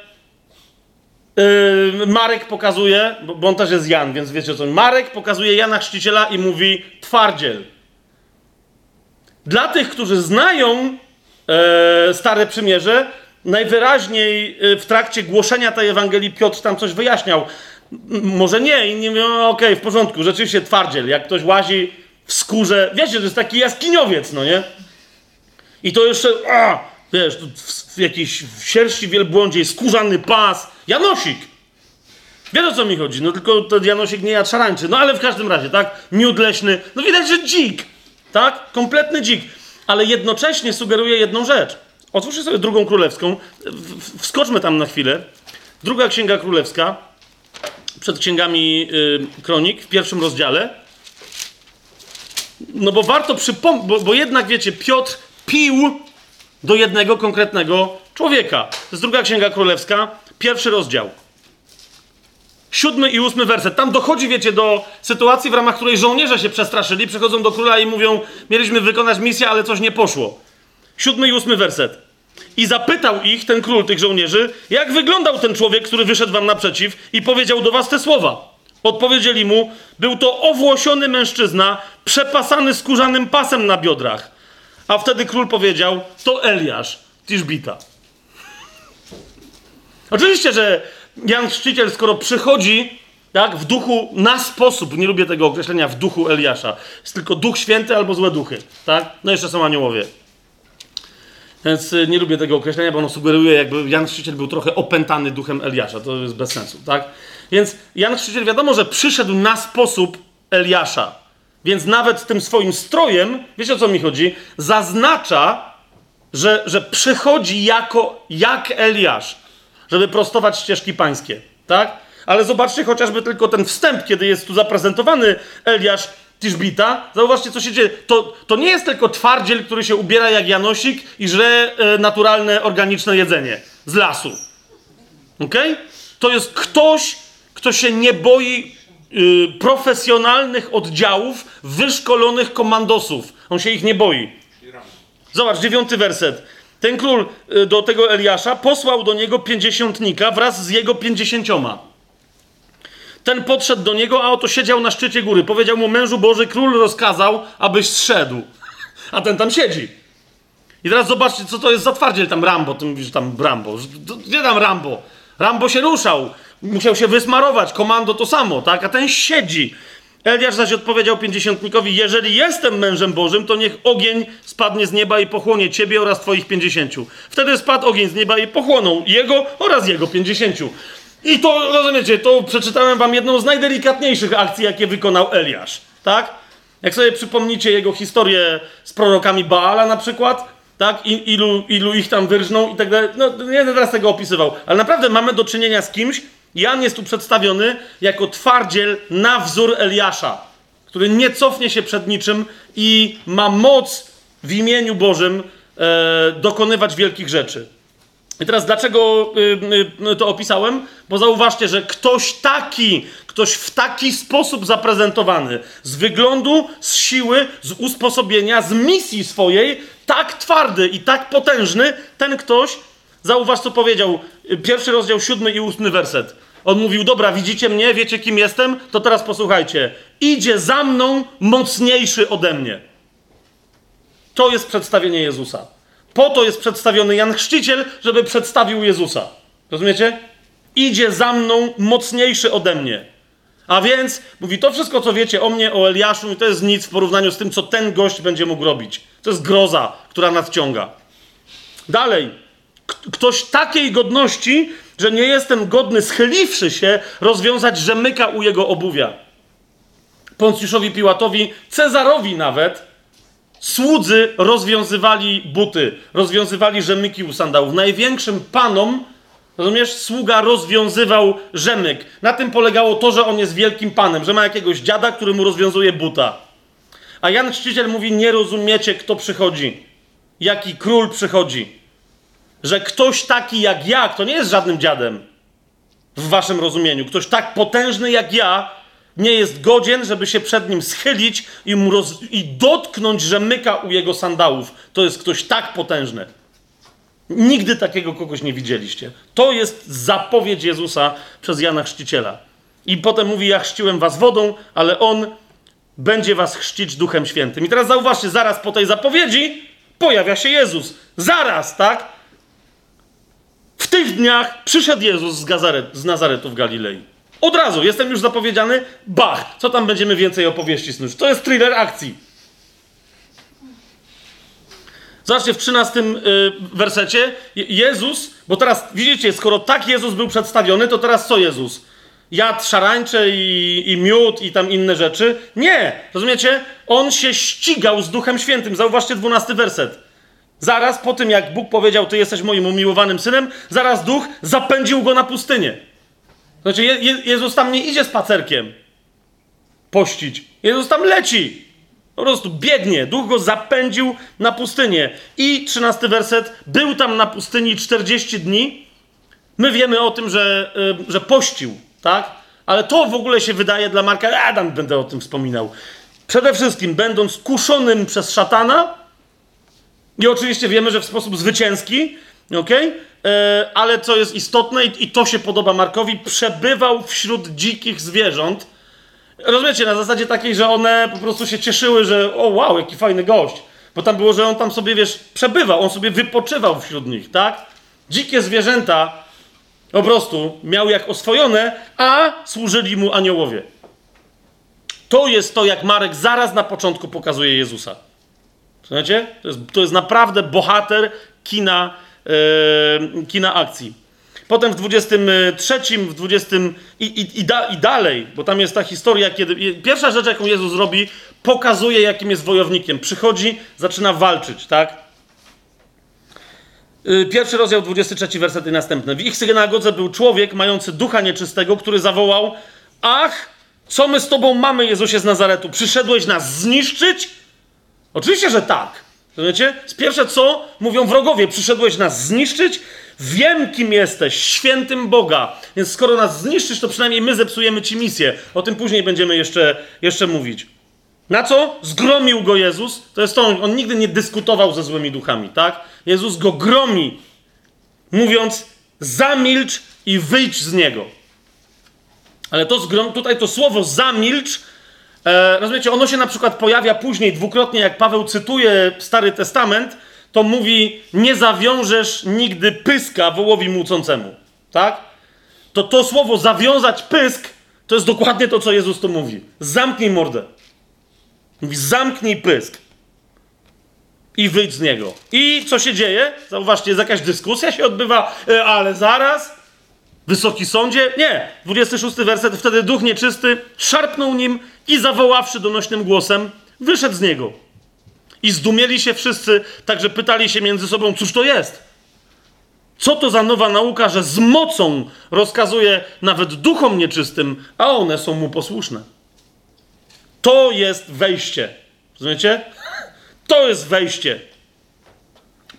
yy, Marek pokazuje, bo, bo, on też jest Jan, więc wiecie co. Marek pokazuje Jana Chrzciciela i mówi twardziel. Dla tych, którzy znają yy, Stare Przymierze, najwyraźniej yy, w trakcie głoszenia tej Ewangelii Piotr tam coś wyjaśniał. Może nie, inni mówią, okej, okay, w porządku, rzeczywiście twardziel. Jak ktoś łazi w skórze, wiecie, to jest taki jaskiniowiec, no nie? I to jeszcze, a, wiesz, w, w jakiejś w sierści wielbłądziej, skórzany pas, Janosik. Wiesz o co mi chodzi, no tylko ten Janosik nie jadł szarańczy, no ale w każdym razie, tak? Miód leśny, no widać, że dzik, tak? Kompletny dzik, ale jednocześnie sugeruje jedną rzecz. Otwórzcie sobie drugą królewską, wskoczmy tam na chwilę. Druga księga królewska, przed księgami y, kronik, w pierwszym rozdziale. No bo warto przypomnieć, bo, bo jednak wiecie, Piotr pił do jednego konkretnego człowieka. To jest druga księga królewska, pierwszy rozdział. Siódmy i ósmy werset. Tam dochodzi, wiecie, do sytuacji, w ramach której żołnierze się przestraszyli, przychodzą do króla i mówią: Mieliśmy wykonać misję, ale coś nie poszło. Siódmy i ósmy werset. I zapytał ich, ten król tych żołnierzy, jak wyglądał ten człowiek, który wyszedł wam naprzeciw i powiedział do was te słowa. Odpowiedzieli mu, był to owłosiony mężczyzna, przepasany skórzanym pasem na biodrach. A wtedy król powiedział, to Eliasz, Tiszbita. Oczywiście, że Jan Chrzciciel, skoro przychodzi tak, w duchu na sposób, nie lubię tego określenia, w duchu Eliasza, jest tylko duch święty albo złe duchy, tak? No jeszcze są aniołowie. Więc y, nie lubię tego określenia, bo ono sugeruje, jakby Jan Chrzciciel był trochę opętany duchem Eliasza. To jest bez sensu, tak? Więc Jan Chrzciciel wiadomo, że przyszedł na sposób Eliasza. Więc nawet tym swoim strojem, wiecie o co mi chodzi, zaznacza, że, że przychodzi jako jak Eliasz, żeby prostować ścieżki pańskie, tak? Ale zobaczcie chociażby tylko ten wstęp, kiedy jest tu zaprezentowany Eliasz Tiszbita. Zauważcie, co się dzieje. To, to nie jest tylko twardziel, który się ubiera jak Janosik i żre e, naturalne, organiczne jedzenie z lasu. ok? To jest ktoś, kto się nie boi yy, profesjonalnych oddziałów, wyszkolonych komandosów. On się ich nie boi. Zobacz, dziewiąty werset. Ten król y, do tego Eliasza posłał do niego pięćdziesiątnika wraz z jego pięćdziesięcioma. Ten podszedł do niego, a oto siedział na szczycie góry. Powiedział mu, mężu Boży, król rozkazał, abyś zszedł. [LAUGHS] A ten tam siedzi. I teraz zobaczcie, co to jest za twardziel tam Rambo. Ty mówisz tam Rambo. Gdzie tam Rambo? Rambo się ruszał. Musiał się wysmarować. Komando to samo, tak? A ten siedzi. Eliasz zaś odpowiedział pięćdziesiątnikowi, jeżeli jestem mężem Bożym, to niech ogień spadnie z nieba i pochłonie ciebie oraz twoich pięćdziesięciu. Wtedy spadł ogień z nieba i pochłonął jego oraz jego pięćdziesięciu. I to, rozumiecie, to przeczytałem wam jedną z najdelikatniejszych akcji, jakie wykonał Eliasz, tak? Jak sobie przypomnicie jego historię z prorokami Baala na przykład, tak? I, ilu, ilu ich tam wyrżnął i tak dalej. No, nie będę teraz tego opisywał, ale naprawdę mamy do czynienia z kimś, Jan jest tu przedstawiony jako twardziel na wzór Eliasza, który nie cofnie się przed niczym i ma moc w imieniu Bożym e, dokonywać wielkich rzeczy. I teraz dlaczego y, y, to opisałem? Bo zauważcie, że ktoś taki, ktoś w taki sposób zaprezentowany, z wyglądu, z siły, z usposobienia, z misji swojej, tak twardy i tak potężny, ten ktoś, zauważ co powiedział, pierwszy rozdział, siódmy i ósmy werset. On mówił, dobra, widzicie mnie, wiecie kim jestem, to teraz posłuchajcie. Idzie za mną mocniejszy ode mnie. To jest przedstawienie Jezusa. Po to jest przedstawiony Jan Chrzciciel, żeby przedstawił Jezusa. Rozumiecie? Idzie za mną mocniejszy ode mnie. A więc mówi to wszystko, co wiecie o mnie, o Eliaszu, i to jest nic w porównaniu z tym, co ten gość będzie mógł robić. To jest groza, która nadciąga. Dalej. Ktoś takiej godności, że nie jestem godny, schyliwszy się, rozwiązać rzemyka u jego obuwia. Poncjuszowi Piłatowi, Cezarowi nawet, słudzy rozwiązywali buty, rozwiązywali rzemyki u sandałów. Największym panom, rozumiesz, sługa rozwiązywał rzemyk. Na tym polegało to, że on jest wielkim panem, że ma jakiegoś dziada, który mu rozwiązuje buta. A Jan Chrzciciel mówi, nie rozumiecie, kto przychodzi. Jaki król przychodzi. Że ktoś taki jak ja, to nie jest żadnym dziadem w waszym rozumieniu. Ktoś tak potężny jak ja nie jest godzien, żeby się przed nim schylić i, mu roz... i dotknąć rzemyka u jego sandałów. To jest ktoś tak potężny. Nigdy takiego kogoś nie widzieliście. To jest zapowiedź Jezusa przez Jana Chrzciciela. I potem mówi: Ja chrzciłem was wodą, ale on będzie was chrzcić Duchem Świętym. I teraz zauważcie, zaraz po tej zapowiedzi pojawia się Jezus. Zaraz, tak? W tych dniach przyszedł Jezus z, z Nazaretu w Galilei. Od razu, jestem już zapowiedziany, bach, co tam będziemy więcej opowieści snuć. To jest thriller akcji. Zobaczcie, w 13 y, wersecie Jezus, bo teraz widzicie, skoro tak Jezus był przedstawiony, to teraz co Jezus? Jadł szarańcze i, i miód i tam inne rzeczy? Nie! Rozumiecie? On się ścigał z Duchem Świętym. Zauważcie 12 werset. Zaraz po tym, jak Bóg powiedział, ty jesteś moim umiłowanym synem, zaraz Duch zapędził go na pustynię. Znaczy, Je Je Jezus tam nie idzie spacerkiem pościć. Jezus tam leci. Po prostu biegnie. Duch go zapędził na pustynię. I trzynasty werset. Był tam na pustyni 40 dni. My wiemy o tym, że, yy, że pościł, tak? Ale to w ogóle się wydaje dla Marka. Adam będę o tym wspominał. Przede wszystkim, będąc kuszonym przez szatana, i oczywiście wiemy, że w sposób zwycięski, okej? Okay? E, ale co jest istotne i to się podoba Markowi, przebywał wśród dzikich zwierząt. Rozumiecie, na zasadzie takiej, że one po prostu się cieszyły, że o wow, jaki fajny gość. Bo tam było, że on tam sobie, wiesz, przebywał, on sobie wypoczywał wśród nich, tak? Dzikie zwierzęta po prostu miał jak oswojone, a służyli mu aniołowie. To jest to, jak Marek zaraz na początku pokazuje Jezusa. Słuchajcie? To jest, to jest naprawdę bohater kina kina akcji. Potem w 23, w 20 i, i, i, da, i dalej, bo tam jest ta historia, kiedy pierwsza rzecz, jaką Jezus robi, pokazuje, jakim jest wojownikiem. Przychodzi, zaczyna walczyć, tak? Yy, pierwszy rozdział, 23 werset i następny. W ich synagodze był człowiek mający ducha nieczystego, który zawołał: Ach, co my z tobą mamy, Jezusie z Nazaretu? Przyszedłeś nas zniszczyć? Oczywiście, że tak. Rozumiecie? Z pierwsze co mówią wrogowie, przyszedłeś nas zniszczyć, wiem kim jesteś, świętym Boga, więc skoro nas zniszczysz, to przynajmniej my zepsujemy ci misję. O tym później będziemy jeszcze, jeszcze mówić. Na co? Zgromił go Jezus. To jest to, on, on nigdy nie dyskutował ze złymi duchami, tak? Jezus go gromi, mówiąc zamilcz i wyjdź z niego. Ale to zgrom, tutaj to słowo zamilcz E, rozumiecie, ono się na przykład pojawia później dwukrotnie, jak Paweł cytuje Stary Testament, to mówi, nie zawiążesz nigdy pyska wołowi młócącemu. Tak? To to słowo zawiązać pysk, to jest dokładnie to, co Jezus tu mówi. Zamknij mordę. Mówi, zamknij pysk. I wyjdź z niego. I co się dzieje? Zauważcie, jest jakaś dyskusja się odbywa, e, ale zaraz Wysoki sądzie? Nie. 26 werset. Wtedy duch nieczysty szarpnął nim i zawoławszy donośnym głosem, wyszedł z niego. I zdumieli się wszyscy, także pytali się między sobą, cóż to jest? Co to za nowa nauka, że z mocą rozkazuje nawet duchom nieczystym, a one są mu posłuszne? To jest wejście. Rozumiecie? To jest wejście.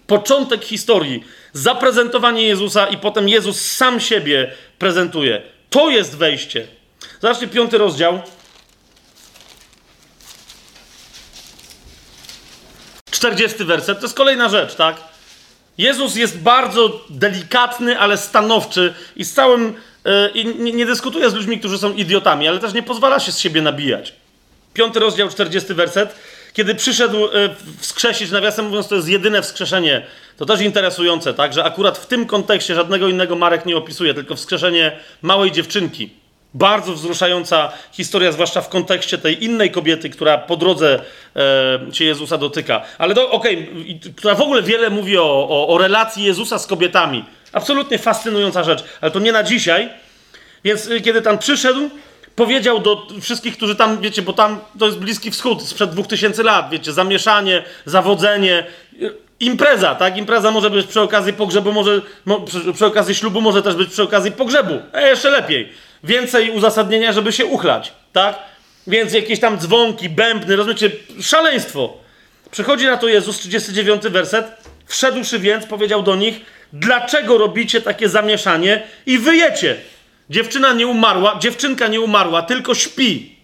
Początek historii zaprezentowanie Jezusa i potem Jezus sam siebie prezentuje. To jest wejście. Zobaczcie, piąty rozdział. Czterdziesty werset. To jest kolejna rzecz, tak? Jezus jest bardzo delikatny, ale stanowczy i z całym. Yy, nie, nie dyskutuje z ludźmi, którzy są idiotami, ale też nie pozwala się z siebie nabijać. Piąty rozdział, czterdziesty werset kiedy przyszedł e, wskrzesić, nawiasem mówiąc, to jest jedyne wskrzeszenie, to też interesujące, tak, że akurat w tym kontekście żadnego innego Marek nie opisuje, tylko wskrzeszenie małej dziewczynki. Bardzo wzruszająca historia, zwłaszcza w kontekście tej innej kobiety, która po drodze e, się Jezusa dotyka. Ale to, okej, okay, która w ogóle wiele mówi o, o, o relacji Jezusa z kobietami. Absolutnie fascynująca rzecz, ale to nie na dzisiaj. Więc y, kiedy tam przyszedł, powiedział do wszystkich, którzy tam, wiecie, bo tam to jest Bliski Wschód sprzed dwóch tysięcy lat, wiecie, zamieszanie, zawodzenie, impreza, tak? Impreza może być przy okazji pogrzebu, może mo, przy, przy, okazji ślubu, może też być przy okazji pogrzebu. E, jeszcze lepiej. Więcej uzasadnienia, żeby się uchlać, tak? Więc jakieś tam dzwonki, bębny, rozumiecie, szaleństwo. Przychodzi na to Jezus, 39 werset. Wszedłszy więc, powiedział do nich, dlaczego robicie takie zamieszanie i wyjecie? Dziewczyna nie umarła, dziewczynka nie umarła, tylko śpi.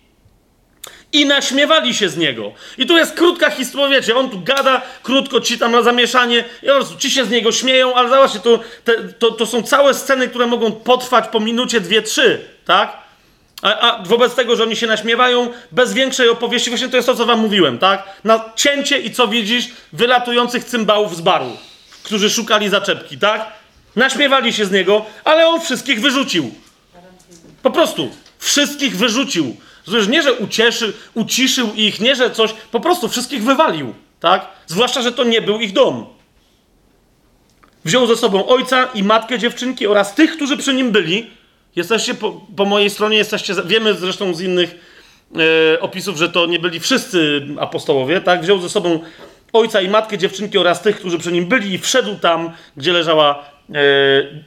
I naśmiewali się z niego. I tu jest krótka historia, wiecie, on tu gada, krótko ci tam na zamieszanie, i prostu ci się z niego śmieją, ale zobaczcie, to, te, to, to są całe sceny, które mogą potrwać po minucie, dwie, trzy, tak? A, a, wobec tego, że oni się naśmiewają, bez większej opowieści, właśnie to jest to, co wam mówiłem, tak? Na cięcie i co widzisz? Wylatujących cymbałów z baru, którzy szukali zaczepki, tak? Naśmiewali się z niego, ale on wszystkich wyrzucił. Po prostu wszystkich wyrzucił. Zresztą nie, że ucieszy, uciszył ich, nie, że coś, po prostu wszystkich wywalił, tak? Zwłaszcza, że to nie był ich dom. Wziął ze sobą ojca i matkę dziewczynki oraz tych, którzy przy nim byli. Jesteście po, po mojej stronie, jesteście, wiemy zresztą z innych e, opisów, że to nie byli wszyscy apostołowie, tak? Wziął ze sobą ojca i matkę dziewczynki oraz tych, którzy przy nim byli i wszedł tam, gdzie leżała e,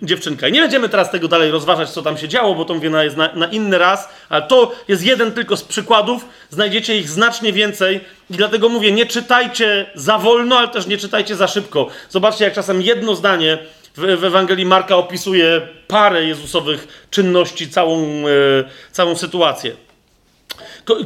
dziewczynka. I nie będziemy teraz tego dalej rozważać, co tam się działo, bo to jest na, na, inny raz, ale to jest jeden tylko z przykładów. Znajdziecie ich znacznie więcej i dlatego mówię, nie czytajcie za wolno, ale też nie czytajcie za szybko. Zobaczcie, jak czasem jedno zdanie w, w Ewangelii Marka opisuje parę Jezusowych czynności, całą, e, całą sytuację.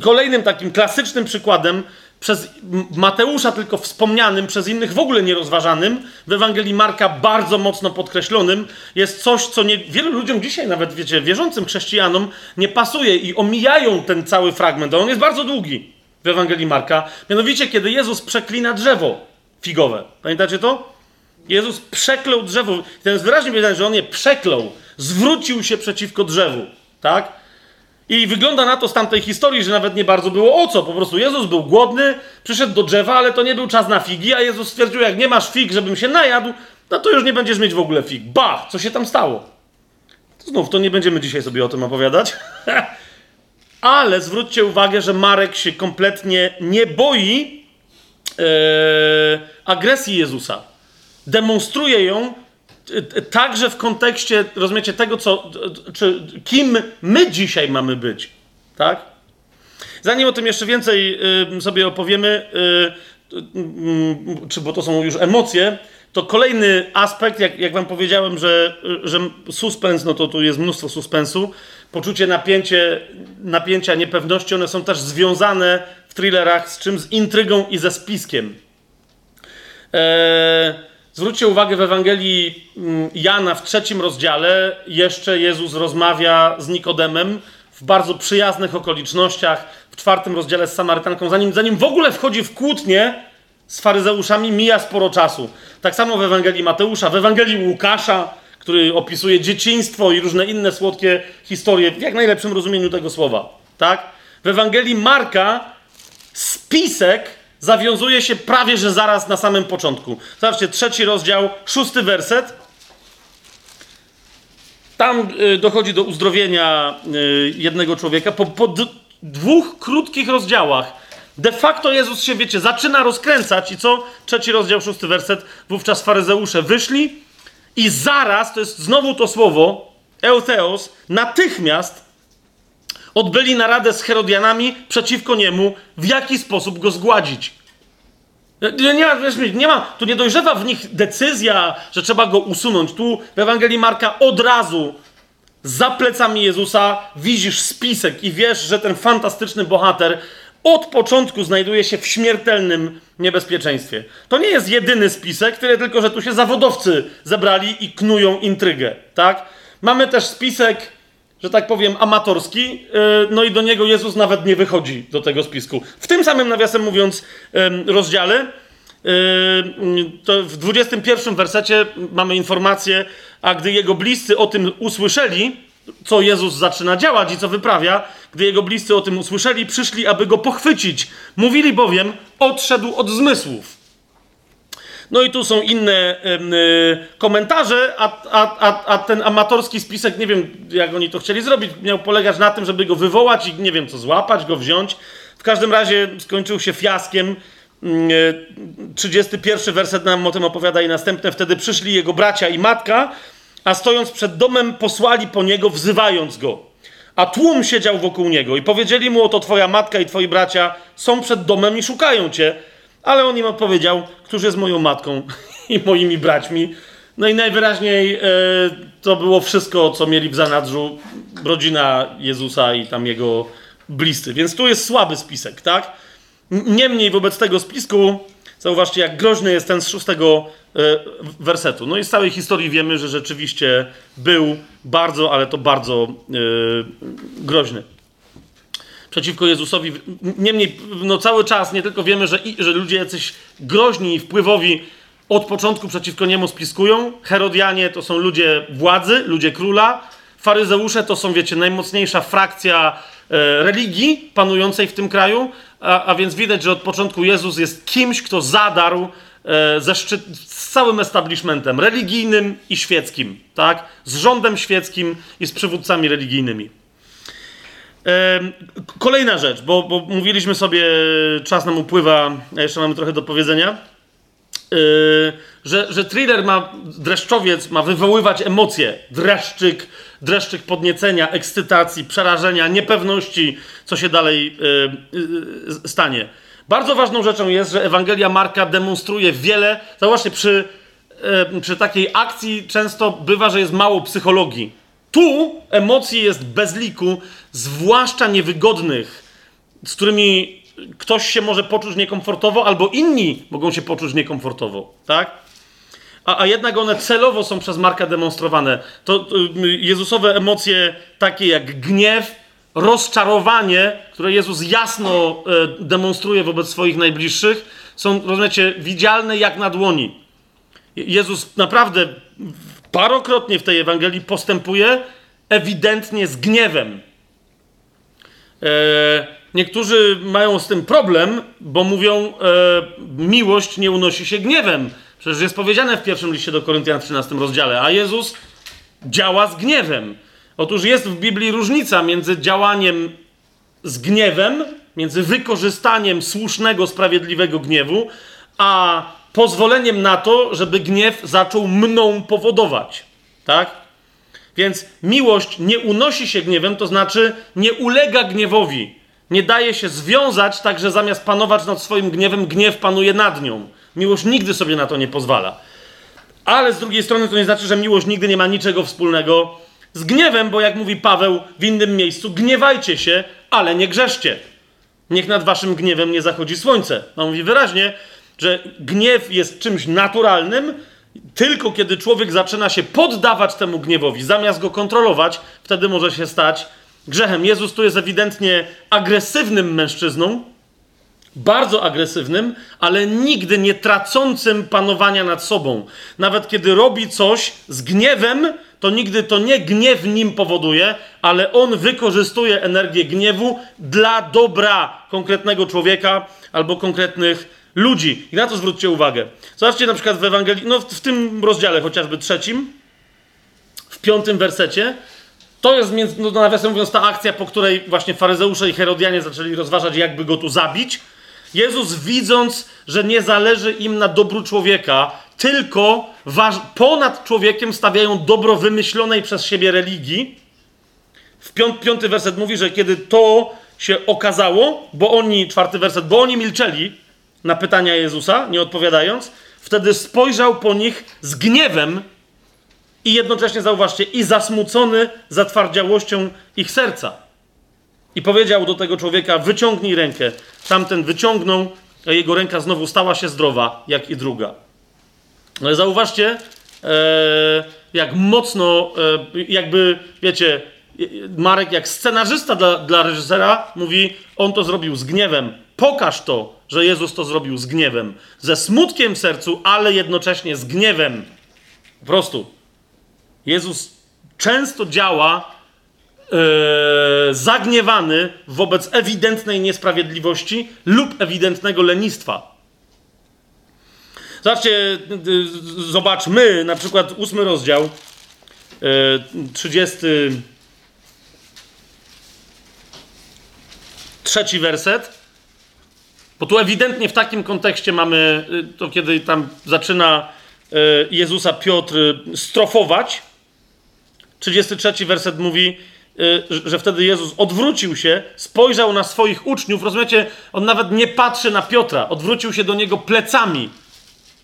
Kolejnym takim klasycznym przykładem przez Mateusza tylko wspomnianym, przez innych w ogóle nierozważanym, w Ewangelii Marka bardzo mocno podkreślonym, jest coś, co nie, wielu ludziom dzisiaj, nawet wiecie, wierzącym chrześcijanom, nie pasuje i omijają ten cały fragment. On jest bardzo długi w Ewangelii Marka. Mianowicie, kiedy Jezus przeklina drzewo figowe. Pamiętacie to? Jezus przeklął drzewo. Ten jest wyraźnie powiedziane, że on je przeklął. Zwrócił się przeciwko drzewu. Tak? I wygląda na to z tamtej historii, że nawet nie bardzo było o co. Po prostu Jezus był głodny, przyszedł do drzewa, ale to nie był czas na figi, a Jezus stwierdził, jak nie masz fig, żebym się najadł, no to już nie będziesz mieć w ogóle fig. Ba! Co się tam stało? Znów, to nie będziemy dzisiaj sobie o tym opowiadać. [LAUGHS] ale zwróćcie uwagę, że Marek się kompletnie nie boi ee, agresji Jezusa. Demonstruje ją także w kontekście, rozumiecie, tego, co, czy, kim my dzisiaj mamy być, tak? Zanim o tym jeszcze więcej y, sobie opowiemy, mm, czy bo to są już emocje, to kolejny aspekt, jak, jak wam powiedziałem, że, że suspens, no to tu jest mnóstwo suspensu, poczucie napięcie, napięcia, niepewności, one są też związane w thrillerach z czym? Z intrygą i ze spiskiem. Eee, zwróćcie uwagę, w Ewangelii mm, Jana w trzecim rozdziale jeszcze Jezus rozmawia z Nikodemem w bardzo przyjaznych okolicznościach, w czwartym rozdziale z Samarytanką, zanim, zanim w ogóle wchodzi w kłótnię z faryzeuszami, mija sporo czasu. Tak samo w Ewangelii Mateusza, w Ewangelii Łukasza, który opisuje dzieciństwo i różne inne słodkie historie w jak najlepszym rozumieniu tego słowa. Tak? W Ewangelii Marka spisek zawiązuje się prawie że zaraz na samym początku. Zobaczcie, trzeci rozdział, szósty werset. Tam y, dochodzi do uzdrowienia y, jednego człowieka. Po, po dwóch krótkich rozdziałach de facto Jezus się, wiecie, zaczyna rozkręcać i co? Trzeci rozdział, szósty werset. Wówczas faryzeusze wyszli i zaraz, to jest znowu to słowo, eutheos, natychmiast odbyli naradę z Herodianami przeciwko niemu, w jaki sposób go zgładzić. Nie ma, nie ma, tu nie dojrzewa w nich decyzja, że trzeba go usunąć. Tu w Ewangelii Marka od razu za plecami Jezusa widzisz spisek i wiesz, że ten fantastyczny bohater od początku znajduje się w śmiertelnym niebezpieczeństwie. To nie jest jedyny spisek, tyle tylko, że tu się zawodowcy zebrali i knują intrygę, tak? Mamy też spisek, że tak powiem, amatorski, yy, no i do niego Jezus nawet nie wychodzi do tego spisku. W tym samym, nawiasem mówiąc, rozdziale, yy, to w 21 wersecie mamy informację, a gdy jego bliscy o tym usłyszeli, co Jezus zaczyna działać i co wyprawia, gdy jego bliscy o tym usłyszeli, przyszli, aby go pochwycić. Mówili bowiem, odszedł od zmysłów. No i tu są inne y, komentarze, a, a, a, a, ten amatorski spisek, nie wiem jak oni to chcieli zrobić, miał polegać na tym, żeby go wywołać i nie wiem co, złapać, go wziąć. W każdym razie skończył się fiaskiem. Y, 31 werset nam o tym opowiada i następne. Wtedy przyszli jego bracia i matka, a stojąc przed domem posłali po niego, wzywając go. A tłum siedział wokół niego i powiedzieli mu, oto twoja matka i twoi bracia są przed domem i szukają cię. Ale on im odpowiedział, któż jest moją matką [LAUGHS] i moimi braćmi. No i najwyraźniej e, to było wszystko, co mieli w zanadrzu rodzina Jezusa i tam jego bliscy. Więc tu jest słaby spisek, tak? Niemniej wobec tego spisku, zauważcie, jak groźny jest ten z szóstego E, wersetu. No i z całej historii wiemy, że rzeczywiście był bardzo, ale to bardzo yy, groźny. Przeciwko Jezusowi. Niemniej, no cały czas nie tylko wiemy, że, że ludzie jacyś groźni i wpływowi od początku przeciwko niemu spiskują. Herodianie to są ludzie władzy, ludzie króla. Faryzeusze to są, wiecie, najmocniejsza frakcja e, religii panującej w tym kraju. A, a więc widać, że od początku Jezus jest kimś, kto zadarł E, ze szczyt, z całym establishmentem religijnym i świeckim, tak? Z rządem świeckim i z przywódcami religijnymi. Kolejna rzecz, bo, bo mówiliśmy sobie, czas nam upływa, a jeszcze mamy trochę do powiedzenia, e, że, że thriller ma, dreszczowiec ma wywoływać emocje, dreszczyk, dreszczyk podniecenia, ekscytacji, przerażenia, niepewności, co się dalej stanie. Bardzo ważną rzeczą jest, że Ewangelia Marka demonstruje wiele. Zobaczcie, przy, e, przy takiej akcji często bywa, że jest mało psychologii. Tu emocji jest bez liku, zwłaszcza niewygodnych, z którymi ktoś się może poczuć niekomfortowo, albo inni mogą się poczuć niekomfortowo, tak? A, a jednak one celowo są przez Marka demonstrowane. To, to Jezusowe emocje, takie jak gniew, rozczarowanie, które Jezus jasno e, demonstruje wobec swoich najbliższych, są, rozumiecie, widzialne jak na dłoni. Jezus naprawdę parokrotnie w tej Ewangelii postępuje ewidentnie z gniewem. E, niektórzy mają z tym problem, bo mówią, e, miłość nie unosi się gniewem. Przecież jest powiedziane w pierwszym liście do Koryntian w 13 rozdziale, a Jezus działa z gniewem. Otóż jest w Biblii różnica między działaniem z gniewem, między wykorzystaniem słusznego, sprawiedliwego gniewu, a pozwoleniem na to, żeby gniew zaczął mną powodować. Tak? Więc miłość nie unosi się gniewem, to znaczy nie ulega gniewowi. Nie daje się związać tak, że zamiast panować nad swoim gniewem, gniew panuje nad nią. Miłość nigdy sobie na to nie pozwala. Ale z drugiej strony to nie znaczy, że miłość nigdy nie ma niczego wspólnego z gniewem, bo jak mówi Paweł w innym miejscu, gniewajcie się, ale nie grzeszcie. Niech nad waszym gniewem nie zachodzi słońce. On mówi wyraźnie, że gniew jest czymś naturalnym, tylko kiedy człowiek zaczyna się poddawać temu gniewowi, zamiast go kontrolować, wtedy może się stać grzechem. Jezus tu jest ewidentnie agresywnym mężczyzną, bardzo agresywnym, ale nigdy nie tracącym panowania nad sobą. Nawet kiedy robi coś z gniewem, to nigdy to nie gniew nim powoduje, ale on wykorzystuje energię gniewu dla dobra konkretnego człowieka albo konkretnych ludzi. I na to zwróćcie uwagę. Zobaczcie na przykład w Ewangelii, no w, w tym rozdziale chociażby trzecim, w piątym wersecie, to jest, no, nawiasem mówiąc, ta akcja, po której właśnie faryzeusze i herodianie zaczęli rozważać, jakby go tu zabić. Jezus, widząc, że nie zależy im na dobru człowieka, tylko ponad człowiekiem stawiają dobro wymyślonej przez siebie religii. W piąt, piąty werset mówi, że kiedy to się okazało, bo oni, czwarty werset, bo oni milczeli na pytania Jezusa, nie odpowiadając, wtedy spojrzał po nich z gniewem i jednocześnie, zauważcie, i zasmucony zatwardziałością ich serca. I powiedział do tego człowieka: Wyciągnij rękę. Tamten wyciągnął, a jego ręka znowu stała się zdrowa, jak i druga. Ale zauważcie, e, jak mocno, e, jakby, wiecie, Marek, jak scenarzysta dla, dla reżysera, mówi: On to zrobił z gniewem. Pokaż to, że Jezus to zrobił z gniewem. Ze smutkiem w sercu, ale jednocześnie z gniewem. Po prostu. Jezus często działa e, zagniewany wobec ewidentnej niesprawiedliwości lub ewidentnego lenistwa. Zobaczcie, zobaczmy na przykład ósmy rozdział, trzydziesty trzeci werset. Bo tu ewidentnie w takim kontekście mamy y, to, kiedy tam zaczyna y, Jezusa Piotr strofować. 33 werset mówi, y, że wtedy Jezus odwrócił się, spojrzał na swoich uczniów. Rozumiecie, on nawet nie patrzy na Piotra, odwrócił się do niego plecami,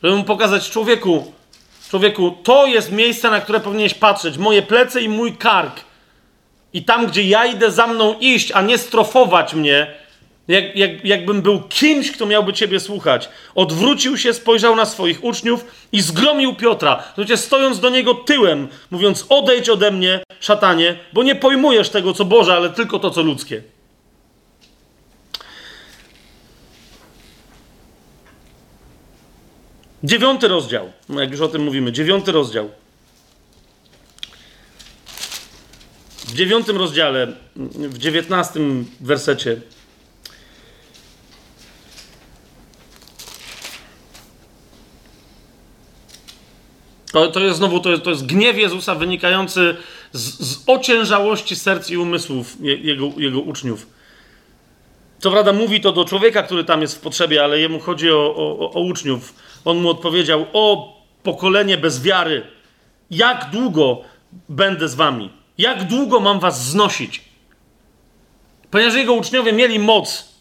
żeby mu pokazać człowieku, człowieku, to jest miejsce, na które powinieneś patrzeć. Moje plecy i mój kark. I tam, gdzie ja idę za mną iść, a nie strofować mnie, jak, jak, jakbym był kimś, kto miałby Ciebie słuchać. Odwrócił się, spojrzał na swoich uczniów i zgromił Piotra. Słuchajcie, stojąc do niego tyłem, mówiąc: Odejdź ode mnie, szatanie, bo nie pojmujesz tego, co Boże, ale tylko to, co ludzkie. Dziewiąty rozdział, no jak już o tym mówimy, dziewiąty rozdział. W dziewiątym rozdziale, w dziewiętnastym wersecie To, to jest znowu to jest, to jest gniew Jezusa wynikający z, z ociężałości serc i umysłów jego, jego uczniów. Co prawda mówi to do człowieka, który tam jest w potrzebie, ale jemu chodzi o, o, o uczniów. On mu odpowiedział: O pokolenie bez wiary, jak długo będę z wami? Jak długo mam was znosić? Ponieważ jego uczniowie mieli moc,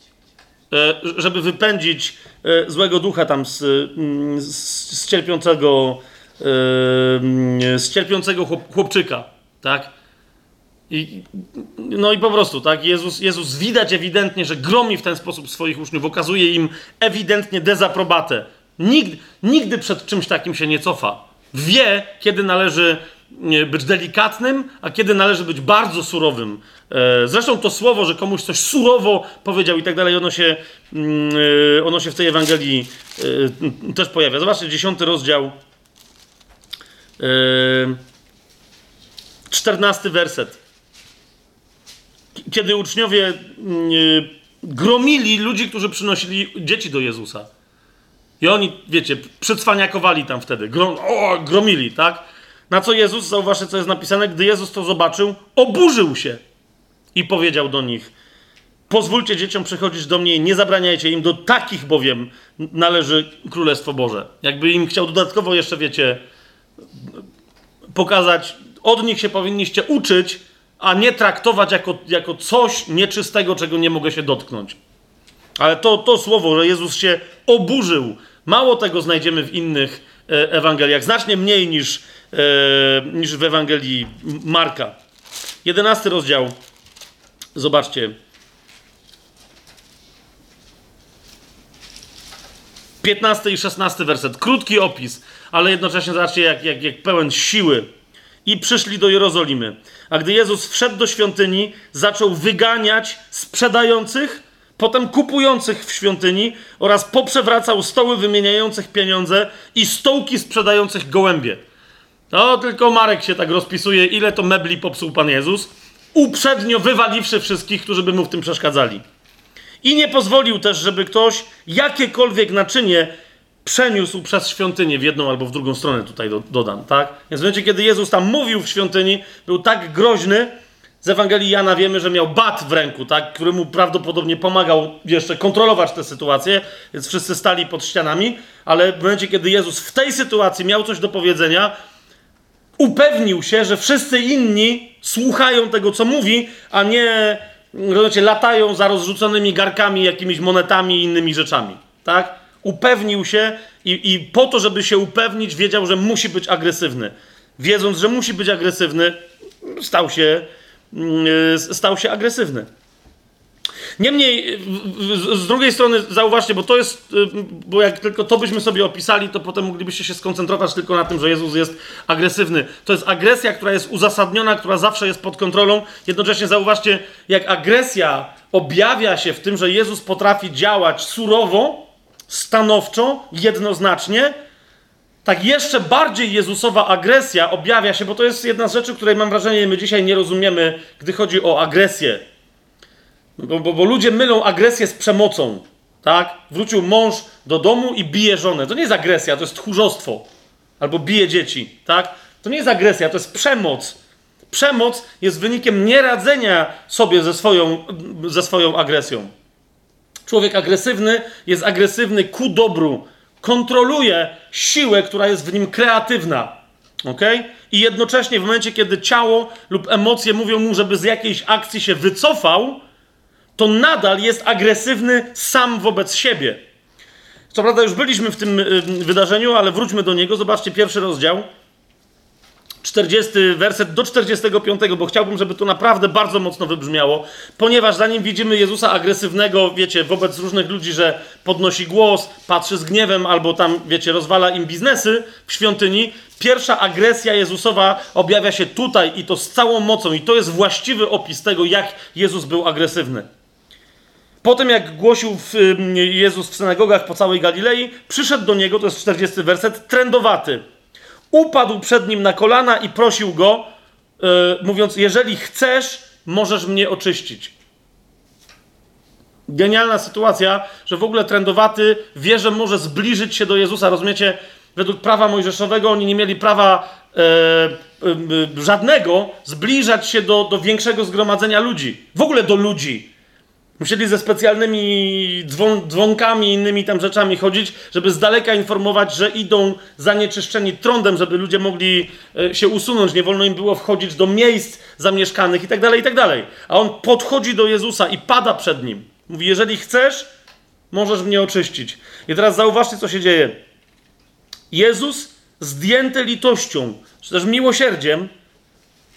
e, żeby wypędzić e, złego ducha tam z, mm, z, z cierpiącego z cierpiącego chłop, chłopczyka, tak? I, no i po prostu, tak? Jezus, Jezus widać ewidentnie, że gromi w ten sposób swoich uczniów, okazuje im ewidentnie dezaprobatę. Nigdy, nigdy przed czymś takim się nie cofa. Wie, kiedy należy być delikatnym, a kiedy należy być bardzo surowym. E, zresztą to słowo, że komuś coś surowo powiedział i tak dalej, ono się, mm, e, ono się w tej Ewangelii e, też pojawia. Zobaczcie, dziesiąty rozdział, Czternasty werset. Kiedy uczniowie yy, gromili ludzi, którzy przynosili dzieci do Jezusa. I oni, wiecie, przycwaniakowali tam wtedy. Grom, o, gromili, tak? Na co Jezus, zauważcie, co jest napisane, gdy Jezus to zobaczył, oburzył się i powiedział do nich: Pozwólcie dzieciom przychodzić do mnie nie zabraniajcie im, do takich bowiem należy Królestwo Boże. Jakby im chciał dodatkowo jeszcze, wiecie, pokazać, od nich się powinniście uczyć, a nie traktować jako, jako coś nieczystego, czego nie mogę się dotknąć. Ale to, to słowo, że Jezus się oburzył, mało tego znajdziemy w innych e, Ewangeliach, znacznie mniej niż, e, niż w Ewangelii Marka. Jedenasty rozdział. Zobaczcie. 15 i 16 werset. Krótki opis, ale jednocześnie zobaczcie, jak, jak, jak pełen siły. I przyszli do Jerozolimy. A gdy Jezus wszedł do świątyni, zaczął wyganiać sprzedających, potem kupujących w świątyni oraz poprzewracał stoły wymieniających pieniądze i stołki sprzedających gołębie. No, tylko Marek się tak rozpisuje, ile to mebli popsuł Pan Jezus, uprzednio wywaliwszy wszystkich, którzy by mu w tym przeszkadzali. I nie pozwolił też, żeby ktoś jakiekolwiek naczynie przeniósł przez świątynię w jedną albo w drugą stronę, tutaj do, dodam, tak? Więc w momencie, kiedy Jezus tam mówił w świątyni, był tak groźny, z Ewangelii Jana wiemy, że miał bat w ręku, tak? który mu prawdopodobnie pomagał jeszcze kontrolować tę sytuację, więc wszyscy stali pod ścianami, ale w momencie, kiedy Jezus w tej sytuacji miał coś do powiedzenia, upewnił się, że wszyscy inni słuchają tego, co mówi, a nie rozumiecie, latają za rozrzuconymi garkami, jakimiś monetami i innymi rzeczami. Tak? Upewnił się i, i po to, żeby się upewnić, wiedział, że musi być agresywny. Wiedząc, że musi być agresywny, stał się, mm, stał się agresywny. Niemniej, z drugiej strony, zauważcie, bo to jest, y, bo jak tylko to byśmy sobie opisali, to potem moglibyście się skoncentrować tylko na tym, że Jezus jest agresywny. To jest agresja, która jest uzasadniona, która zawsze jest pod kontrolą. Jednocześnie zauważcie, jak agresja objawia się w tym, że Jezus potrafi działać surowo, stanowczo, jednoznacznie, tak jeszcze bardziej Jezusowa agresja objawia się, bo to jest jedna z rzeczy, której mam wrażenie, my dzisiaj nie rozumiemy, gdy chodzi o agresję. Bo, bo, bo, ludzie mylą agresję z przemocą. Tak? Wrócił mąż do domu i bije żonę. To nie jest agresja, to jest tchórzostwo. Albo bije dzieci. Tak? To nie jest agresja, to jest przemoc. Przemoc jest wynikiem nieradzenia sobie ze swoją, ze swoją agresją. Człowiek agresywny jest agresywny ku dobru. Kontroluje siłę, która jest w nim kreatywna. ok? I jednocześnie w momencie, kiedy ciało lub emocje mówią mu, żeby z jakiejś akcji się wycofał, to nadal jest agresywny sam wobec siebie. Co prawda, już byliśmy w tym wydarzeniu, ale wróćmy do niego. Zobaczcie pierwszy rozdział, 40 werset do 45, bo chciałbym, żeby to naprawdę bardzo mocno wybrzmiało, ponieważ zanim widzimy Jezusa agresywnego, wiecie, wobec różnych ludzi, że podnosi głos, patrzy z gniewem albo tam, wiecie, rozwala im biznesy w świątyni, pierwsza agresja Jezusowa objawia się tutaj i to z całą mocą, i to jest właściwy opis tego, jak Jezus był agresywny. Potem, jak głosił Jezus w synagogach po całej Galilei, przyszedł do niego, to jest 40 werset, trędowaty. Upadł przed nim na kolana i prosił go, yy, mówiąc: Jeżeli chcesz, możesz mnie oczyścić. Genialna sytuacja, że w ogóle trędowaty wie, że może zbliżyć się do Jezusa. Rozumiecie? Według prawa mojżeszowego oni nie mieli prawa e, e, żadnego zbliżać się do, do większego zgromadzenia ludzi. W ogóle do ludzi. Musieli ze specjalnymi dzwon, dzwonkami i innymi tam rzeczami chodzić, żeby z daleka informować, że idą zanieczyszczeni trądem, żeby ludzie mogli e, się usunąć. Nie wolno im było wchodzić do miejsc zamieszkanych i tak dalej, i tak. A on podchodzi do Jezusa i pada przed nim. Mówi, jeżeli chcesz, możesz mnie oczyścić. I teraz zauważcie, co się dzieje. Jezus zdjęty litością, czy też miłosierdziem,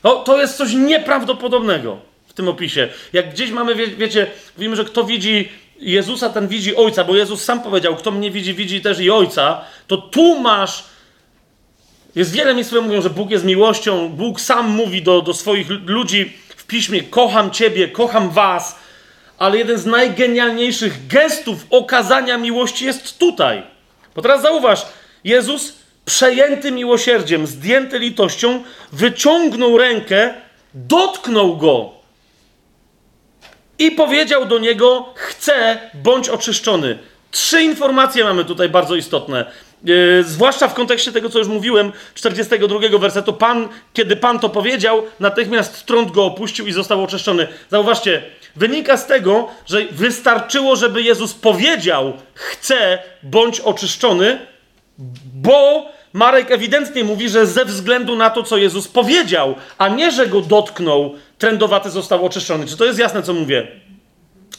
to, to jest coś nieprawdopodobnego w tym opisie. Jak gdzieś mamy, wie, wiecie, mówimy, że kto widzi Jezusa, ten widzi Ojca, bo Jezus sam powiedział, kto mnie widzi, widzi też i Ojca, to tu masz jest wiele miejsc, które mówią, że Bóg jest miłością. Bóg sam mówi do, do swoich ludzi w piśmie: Kocham Ciebie, kocham Was. Ale jeden z najgenialniejszych gestów okazania miłości jest tutaj. Bo teraz zauważ, Jezus, przejęty miłosierdziem, zdjęty litością, wyciągnął rękę, dotknął go i powiedział do niego: Chcę, bądź oczyszczony. Trzy informacje mamy tutaj bardzo istotne. Yy, zwłaszcza w kontekście tego, co już mówiłem, 42 wersetu. Pan, kiedy Pan to powiedział, natychmiast trąd go opuścił i został oczyszczony. Zauważcie, wynika z tego, że wystarczyło, żeby Jezus powiedział: Chcę, bądź oczyszczony, bo Marek ewidentnie mówi, że ze względu na to, co Jezus powiedział, a nie, że go dotknął, trędowaty został oczyszczony. Czy to jest jasne, co mówię?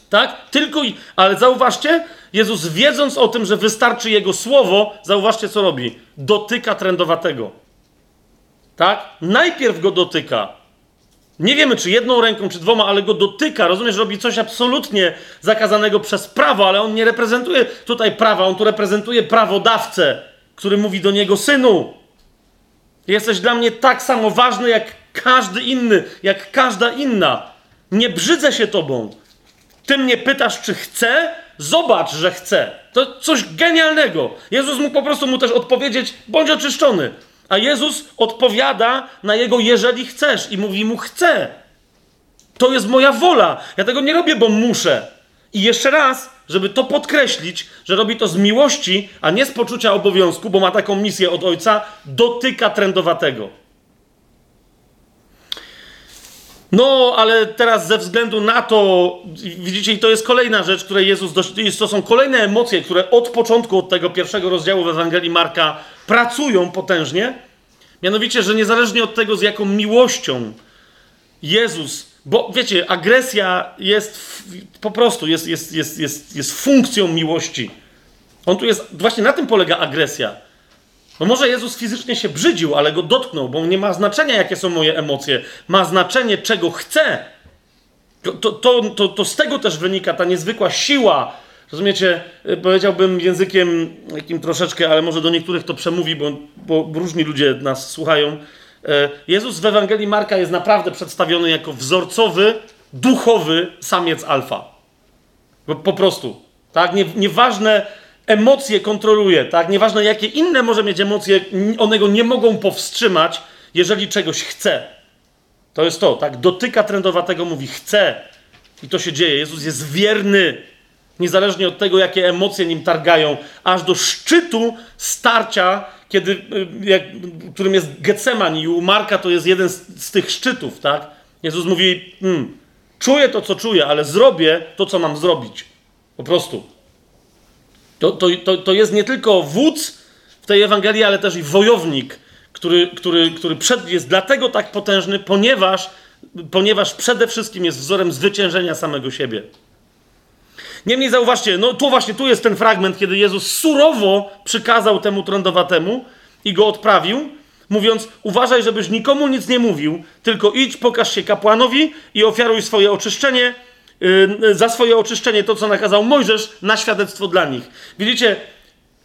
Tak? Tylko i. Ale zauważcie, Jezus wiedząc o tym, że wystarczy jego słowo, zauważcie, co robi. Dotyka trędowatego. Tak? Najpierw go dotyka. Nie wiemy, czy jedną ręką, czy dwoma, ale go dotyka. Rozumiesz, robi coś absolutnie zakazanego przez prawo, ale on nie reprezentuje tutaj prawa, on tu reprezentuje prawodawcę, który mówi do niego: Synu, jesteś dla mnie tak samo ważny jak każdy inny, jak każda inna. Nie brzydzę się tobą. Ty mnie pytasz, czy chcę? Zobacz, że chcę. To coś genialnego. Jezus mógł po prostu mu też odpowiedzieć: bądź oczyszczony. A Jezus odpowiada na jego jeżeli chcesz i mówi mu chcę. To jest moja wola. Ja tego nie robię, bo muszę. I jeszcze raz, żeby to podkreślić, że robi to z miłości, a nie z poczucia obowiązku, bo ma taką misję od ojca, dotyka trędowatego. No, ale teraz ze względu na to, widzicie, i to jest kolejna rzecz, której Jezus, dość, to są kolejne emocje, które od początku, od tego pierwszego rozdziału w Ewangelii Marka pracują potężnie. Mianowicie, że niezależnie od tego, z jaką miłością Jezus, bo wiecie, agresja jest po prostu, jest, jest, jest, jest, jest funkcją miłości. On tu jest, właśnie na tym polega agresja. No może Jezus fizycznie się brzydził, ale go dotknął, bo nie ma znaczenia, jakie są moje emocje. Ma znaczenie, czego chcę. To, to, to, to, z tego też wynika ta niezwykła siła. Rozumiecie, y, powiedziałbym językiem jakim troszeczkę, ale może do niektórych to przemówi, bo, bo różni ludzie nas słuchają. E, Jezus w Ewangelii Marka jest naprawdę przedstawiony jako wzorcowy, duchowy samiec alfa. Po, prostu. Tak? Nie, nieważne, emocje kontroluje, tak? Nieważne jakie inne może mieć emocje, one go nie mogą powstrzymać, jeżeli czegoś chce. To jest to, tak? Dotyka trendowatego, mówi chce. I to się dzieje. Jezus jest wierny, niezależnie od tego, jakie emocje nim targają, aż do szczytu starcia, kiedy, y, jak, którym jest Getsemani i u Marka to jest jeden z, z tych szczytów, tak? Jezus mówi, hmm, czuję to, co czuję, ale zrobię to, co mam zrobić. Po prostu. To, to, to, to jest nie tylko wódz w tej Ewangelii, ale też i wojownik, który, który, który przed, jest dlatego tak potężny, ponieważ, ponieważ przede wszystkim jest wzorem zwyciężenia samego siebie. Niemniej zauważcie, no tu właśnie, tu jest ten fragment, kiedy Jezus surowo przykazał temu trądowatemu i go odprawił, mówiąc, uważaj, żebyś nikomu nic nie mówił, tylko idź, pokaż się kapłanowi i ofiaruj swoje oczyszczenie, za swoje oczyszczenie to, co nakazał Mojżesz, na świadectwo dla nich. Widzicie,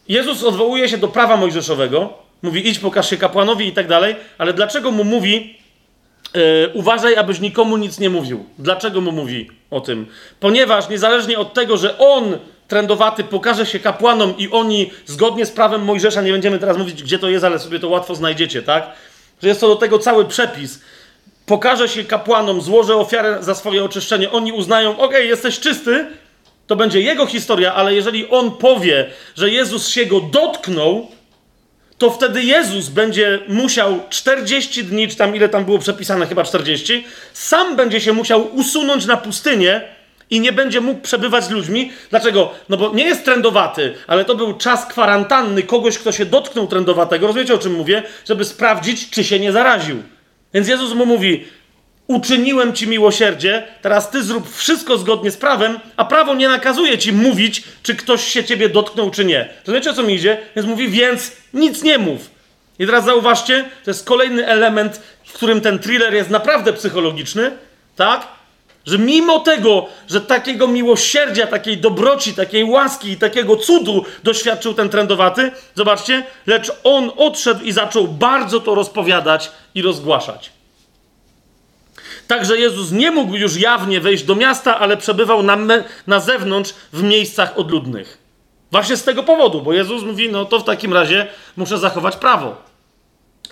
Jezus odwołuje się do prawa mojżeszowego, mówi idź, pokaż się kapłanowi i tak dalej, ale dlaczego mu mówi yy, uważaj, abyś nikomu nic nie mówił? Dlaczego mu mówi o tym? Ponieważ niezależnie od tego, że on trendowaty pokaże się kapłanom i oni zgodnie z prawem Mojżesza, nie będziemy teraz mówić, gdzie to jest, ale sobie to łatwo znajdziecie, tak? Że jest to do tego cały przepis, pokaże się kapłanom, złożę ofiarę za swoje oczyszczenie, oni uznają, ok, jesteś czysty, to będzie jego historia, ale jeżeli on powie, że Jezus się go dotknął, to wtedy Jezus będzie musiał 40 dni, czy tam ile tam było przepisane, chyba 40, sam będzie się musiał usunąć na pustynię i nie będzie mógł przebywać z ludźmi. Dlaczego? No bo nie jest trendowaty, ale to był czas kwarantanny kogoś, kto się dotknął trendowatego. Rozumiecie o czym mówię? Żeby sprawdzić, czy się nie zaraził. Więc Jezus mu mówi: Uczyniłem ci miłosierdzie, teraz ty zrób wszystko zgodnie z prawem, a prawo nie nakazuje ci mówić, czy ktoś się ciebie dotknął, czy nie. To wiecie o co mi idzie? Więc mówi: Więc nic nie mów. I teraz zauważcie, to jest kolejny element, w którym ten thriller jest naprawdę psychologiczny, tak? Że mimo tego, że takiego miłosierdzia, takiej dobroci, takiej łaski i takiego cudu doświadczył ten trendowaty, zobaczcie, lecz on odszedł i zaczął bardzo to rozpowiadać i rozgłaszać. Także Jezus nie mógł już jawnie wejść do miasta, ale przebywał na, na zewnątrz w miejscach odludnych. Właśnie z tego powodu, bo Jezus mówi: No to w takim razie muszę zachować prawo.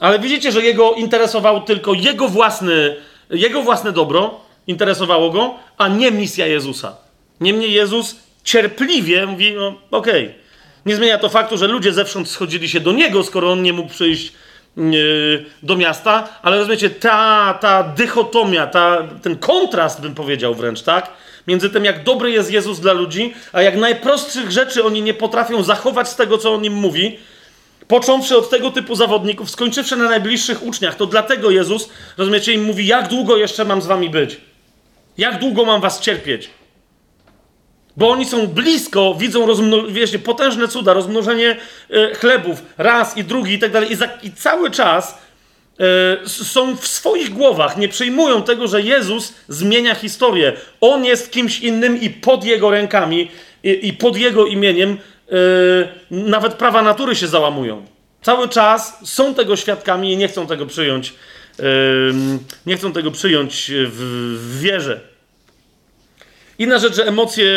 Ale widzicie, że jego interesował tylko jego własny, jego własne dobro, interesowało go, a nie misja Jezusa. Niemniej Jezus cierpliwie mówi: No okej. Okay. Nie zmienia to faktu, że ludzie zewsząd schodzili się do niego, skoro on nie mógł przyjść yy, do miasta, ale rozumiecie, ta, ta dychotomia, ta, ten kontrast, bym powiedział wręcz, tak? Między tym, jak dobry jest Jezus dla ludzi, a jak najprostszych rzeczy oni nie potrafią zachować z tego, co on im mówi, Począwszy od tego typu zawodników, skończywszy na najbliższych uczniach. To dlatego Jezus, rozumiecie, im mówi, jak długo jeszcze mam z wami być? Jak długo mam was cierpieć? Bo oni są blisko, widzą rozmno- wiecie, potężne cuda, rozmnożenie e, chlebów, raz i drugi i tak dalej. I, za, i cały czas e, są w swoich głowach, nie przyjmują tego, że Jezus zmienia historię. On jest kimś innym i pod jego rękami i, i pod jego imieniem e, nawet prawa natury się załamują. Cały czas są tego świadkami i nie chcą tego przyjąć. Nie chcą tego przyjąć w, wierze. Inna rzecz, że emocje.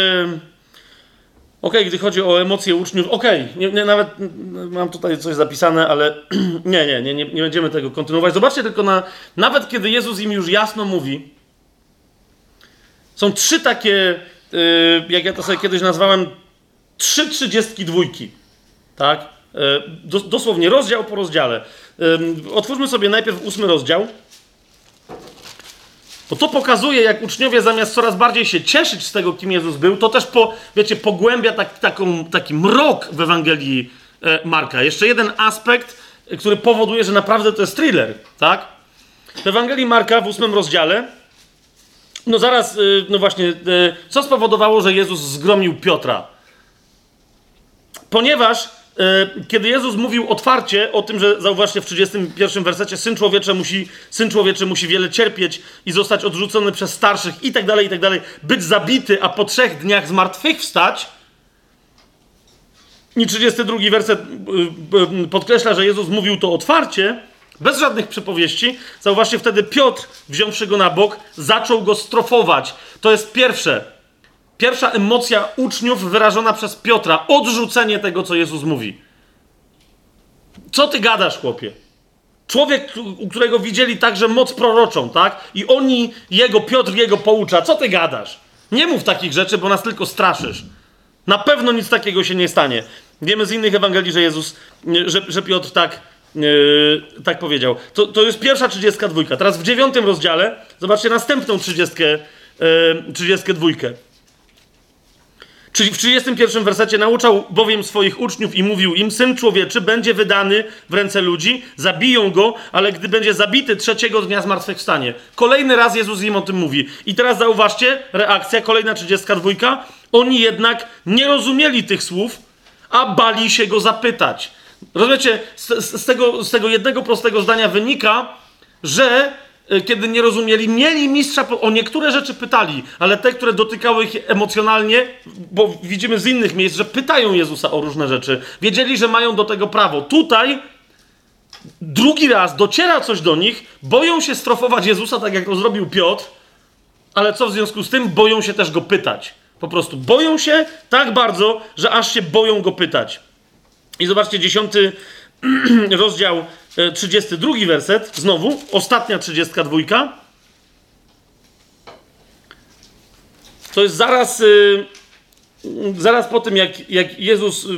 Okej, gdy chodzi o emocje uczniów, okej, nie, nawet mm, mam tutaj coś zapisane, ale [CLEARS THROAT] nie, nie, nie, nie, będziemy tego kontynuować. Zobaczcie tylko na. Nawet kiedy Jezus im już jasno mówi, są trzy takie, yy, jak ja to sobie kiedyś nazwałem, trzy trzydziestki dwójki. Tak? Dos, dosłownie rozdział po rozdziale. Yy, otwórzmy sobie najpierw ósmy rozdział. Bo to pokazuje, jak uczniowie zamiast coraz bardziej się cieszyć z tego, kim Jezus był, to też, po, wiecie, pogłębia tak, taką, taki mrok w Ewangelii e, Marka. Jeszcze jeden aspekt, e, który powoduje, że naprawdę to jest thriller, tak? W Ewangelii Marka w ósmym rozdziale, no zaraz, e, no właśnie, e, co spowodowało, że Jezus zgromił Piotra? Ponieważ E, kiedy Jezus mówił otwarcie o tym, że zauważcie w 31 wersecie, syn człowieczy musi, syn człowieczy musi wiele cierpieć i zostać odrzucony przez starszych i tak dalej, i tak dalej, być zabity, a po trzech dniach zmartwychwstać. I 32 werset y, y, podkreśla, że Jezus mówił to otwarcie, bez żadnych przypowieści. Zauważcie, wtedy Piotr, wziąwszy go na bok, zaczął go strofować. To jest pierwsze. Pierwsza emocja uczniów wyrażona przez Piotra odrzucenie tego, co Jezus mówi. Co ty gadasz, chłopie? Człowiek, u którego widzieli także moc proroczą, tak? I oni, jego, Piotr jego poucza. Co ty gadasz? Nie mów takich rzeczy, bo nas tylko straszysz. Na pewno nic takiego się nie stanie. Wiemy z innych Ewangelii, że Jezus, że, że Piotr tak, yy, tak powiedział. To, to jest pierwsza 32. Teraz w dziewiątym rozdziale zobaczcie następną 30, yy, 32. Czyli w 31 wersecie nauczał bowiem swoich uczniów i mówił im: Syn człowieczy będzie wydany w ręce ludzi, zabiją go, ale gdy będzie zabity, trzeciego dnia zmartwychwstanie. Kolejny raz Jezus im o tym mówi. I teraz zauważcie, reakcja, kolejna 32. Oni jednak nie rozumieli tych słów, a bali się go zapytać. Rozumiecie, z, z, tego, z tego jednego prostego zdania wynika, że kiedy nie rozumieli, mieli mistrza, o niektóre rzeczy pytali, ale te, które dotykały ich emocjonalnie, bo widzimy z innych miejsc, że pytają Jezusa o różne rzeczy, wiedzieli, że mają do tego prawo. Tutaj drugi raz dociera coś do nich, boją się strofować Jezusa, tak jak to zrobił Piotr, ale co w związku z tym? Boją się też go pytać. Po prostu boją się tak bardzo, że aż się boją go pytać. I zobaczcie, dziesiąty [CLEARS THROAT] rozdział 32 e, werset, znowu, ostatnia 32. To jest zaraz, y, zaraz po tym, jak, jak Jezus y,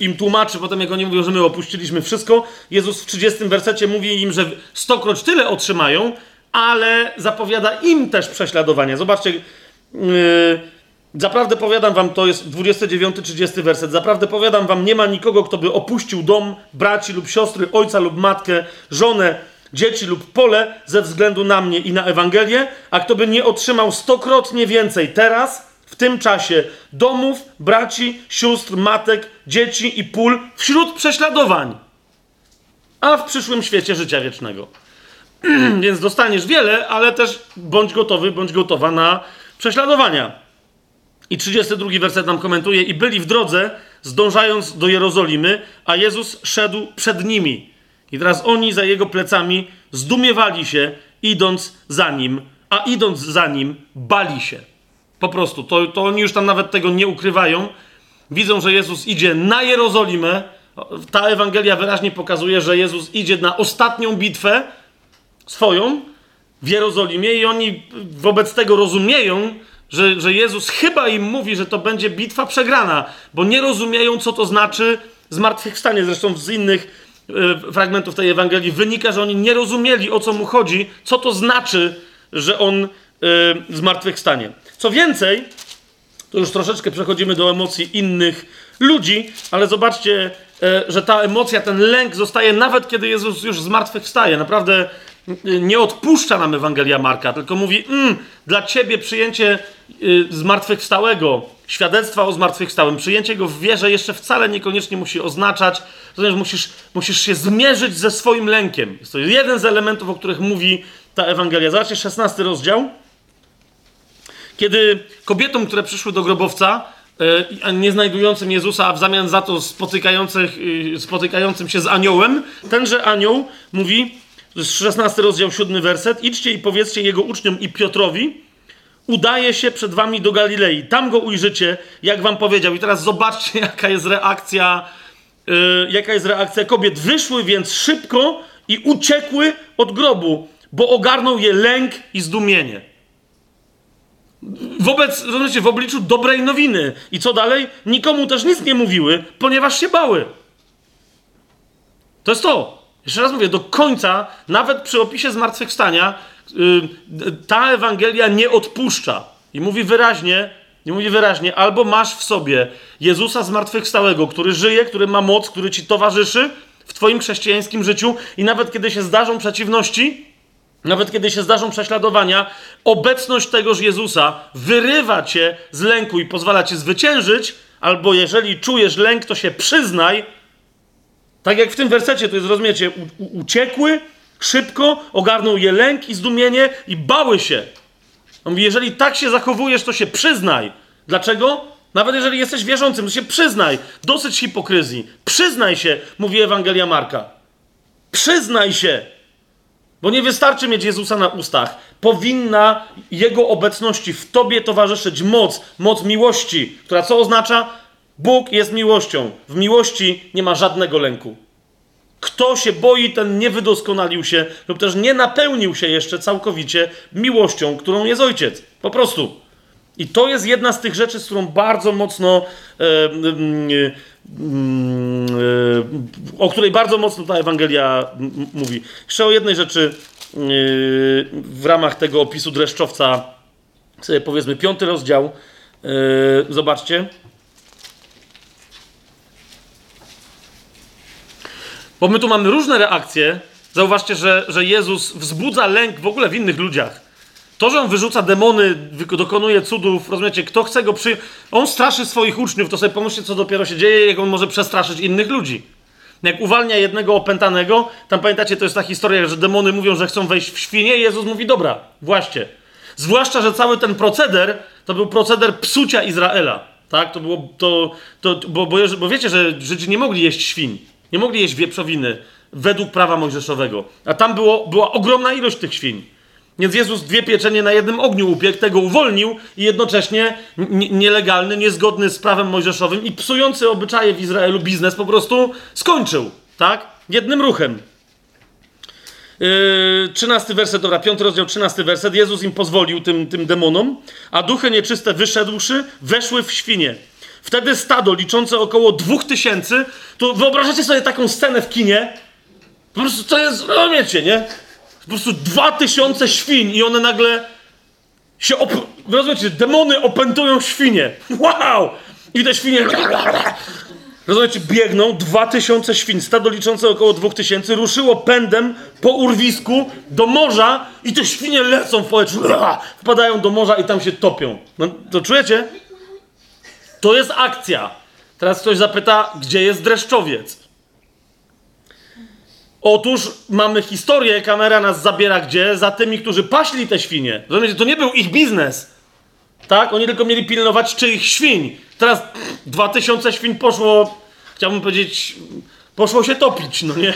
im tłumaczy, potem jak oni mówią, że my opuściliśmy wszystko, Jezus w 30 wersecie mówi im, że stokroć tyle otrzymają, ale zapowiada im też prześladowanie. Zobaczcie, yy, Zaprawdę powiadam wam, to jest 29-30 werset. Zaprawdę powiadam wam, nie ma nikogo, kto by opuścił dom, braci lub siostry, ojca lub matkę, żonę, dzieci lub pole ze względu na mnie i na Ewangelię, a kto by nie otrzymał stokrotnie więcej teraz, w tym czasie, domów, braci, sióstr, matek, dzieci i pól wśród prześladowań, a w przyszłym świecie życia wiecznego. [CLEARS THROAT] Więc dostaniesz wiele, ale też bądź gotowy, bądź gotowa na prześladowania. I 32 werset nam komentuje: I byli w drodze, zdążając do Jerozolimy, a Jezus szedł przed nimi. I teraz oni za jego plecami zdumiewali się, idąc za nim, a idąc za nim, bali się. Po prostu, to, to oni już tam nawet tego nie ukrywają. Widzą, że Jezus idzie na Jerozolimę. Ta Ewangelia wyraźnie pokazuje, że Jezus idzie na ostatnią bitwę swoją w Jerozolimie, i oni wobec tego rozumieją, że, że Jezus chyba im mówi, że to będzie bitwa przegrana, bo nie rozumieją, co to znaczy zmartwychwstanie. Zresztą z innych y, fragmentów tej Ewangelii wynika, że oni nie rozumieli, o co mu chodzi, co to znaczy, że on y, zmartwychwstanie. Co więcej, to już troszeczkę przechodzimy do emocji innych ludzi, ale zobaczcie, e, że ta emocja, ten lęk zostaje nawet kiedy Jezus już zmartwychwstaje. Naprawdę nie odpuszcza nam Ewangelia Marka, tylko mówi, mm, dla ciebie przyjęcie y, zmartwychwstałego, świadectwa o zmartwychwstałym, przyjęcie go w wierze jeszcze wcale niekoniecznie musi oznaczać, że musisz, musisz się zmierzyć ze swoim lękiem. Jest to jeden z elementów, o których mówi ta Ewangelia. Zobaczcie, 16 rozdział. Kiedy kobietom, które przyszły do grobowca, y, nie znajdującym Jezusa, a w zamian za to spotykających, y, spotykającym się z aniołem, tenże anioł mówi, to jest 16 rozdział, 7 werset. Idźcie i powiedzcie jego uczniom i Piotrowi, udaje się przed wami do Galilei. Tam go ujrzycie, jak wam powiedział. I teraz zobaczcie, [LAUGHS] jaka jest reakcja, yy, jaka jest reakcja kobiet. Wyszły więc szybko i uciekły od grobu, bo ogarnął je lęk i zdumienie. Wobec, rozumiecie, w obliczu dobrej nowiny. I co dalej? Nikomu też nic nie mówiły, ponieważ się bały. To jest to. Jeszcze raz mówię, do końca, nawet przy opisie zmartwychwstania, yy, ta Ewangelia nie odpuszcza. I mówi wyraźnie, nie mówi wyraźnie, albo masz w sobie Jezusa zmartwychwstałego, który żyje, który ma moc, który ci towarzyszy w twoim chrześcijańskim życiu i nawet kiedy się zdarzą przeciwności, nawet kiedy się zdarzą prześladowania, obecność tegoż Jezusa wyrywa cię z lęku i pozwala ci zwyciężyć, albo jeżeli czujesz lęk, to się przyznaj, tak jak w tym wersecie, to jest, rozumiecie, u, uciekły szybko, ogarnął je lęk i zdumienie i bały się. On mówi, jeżeli tak się zachowujesz, to się przyznaj. Dlaczego? Nawet jeżeli jesteś wierzącym, to się przyznaj. Dosyć hipokryzji. Przyznaj się, mówi Ewangelia Marka. Przyznaj się. Bo nie wystarczy mieć Jezusa na ustach. Powinna Jego obecności w Tobie towarzyszyć moc, moc miłości, która co oznacza? Bóg jest miłością. W miłości nie ma żadnego lęku. Kto się boi, ten nie wydoskonalił się lub też nie napełnił się jeszcze całkowicie miłością, którą jest ojciec. Po prostu. I to jest jedna z tych rzeczy, z którą bardzo mocno, e, e, e, o której bardzo mocno ta Ewangelia mówi. Jeszcze o jednej rzeczy e, w ramach tego opisu dreszczowca, sobie powiedzmy piąty rozdział. E, zobaczcie. Bo my tu mamy różne reakcje. Zauważcie, że, że Jezus wzbudza lęk w ogóle w innych ludziach. To, że on wyrzuca demony, dokonuje cudów, rozumiecie, kto chce go przyjąć. On straszy swoich uczniów, to sobie pomyślcie, co dopiero się dzieje, jak on może przestraszyć innych ludzi. Jak uwalnia jednego opętanego, tam pamiętacie, to jest ta historia, że demony mówią, że chcą wejść w świnie, i Jezus mówi, dobra, właśnie. Zwłaszcza, że cały ten proceder to był proceder psucia Izraela. Tak? To było, to, to, bo, bo, bo wiecie, że Żydzi nie mogli jeść świń. Nie mogli jeść wieprzowiny według prawa mojżeszowego. A tam było, była ogromna ilość tych świń. Więc Jezus dwie pieczenie na jednym ogniu upiekł, tego uwolnił i jednocześnie nielegalny, niezgodny z prawem mojżeszowym i psujący obyczaje w Izraelu biznes po prostu skończył. Tak? Jednym ruchem. Yy, 13 werset, dobra, 5 rozdział, 13 werset. Jezus im pozwolił tym, tym demonom, a duchy nieczyste wyszedłszy, weszły w świnie. Wtedy stado liczące około 2000, to wyobrażacie sobie taką scenę w kinie? Po prostu to jest, rozumiecie, nie? Po prostu 2000 świń i one nagle się, op... rozumiecie, demony opętują świnie. Wow! I te świnie, rozumiecie, biegną, 2000 świń, stado liczące około 2000, ruszyło pędem po urwisku do morza i te świnie lecą w powietrzu, wpadają do morza i tam się topią. No, to czujecie? To jest akcja. Teraz ktoś zapyta, gdzie jest dreszczowiec? Otóż mamy historię, kamera nas zabiera gdzie? Za tymi, którzy paśli te świnie. Rozumiecie, to nie był ich biznes. Tak? Oni tylko mieli pilnować czyich świń. Teraz dwa tysiące świń poszło, chciałbym powiedzieć, poszło się topić, no nie?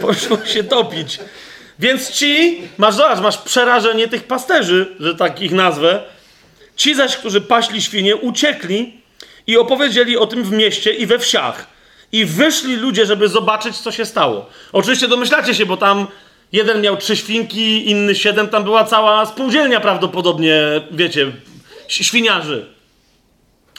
Poszło się topić. Więc ci, masz, zobacz, masz przerażenie tych pasterzy, że tak ich nazwę, Ci zaś, którzy paśli świnie, uciekli i opowiedzieli o tym w mieście i we wsiach. I wyszli ludzie, żeby zobaczyć, co się stało. Oczywiście domyślacie się, bo tam jeden miał trzy świnki, inny siedem, tam była cała spółdzielnia prawdopodobnie, wiecie, świniarzy.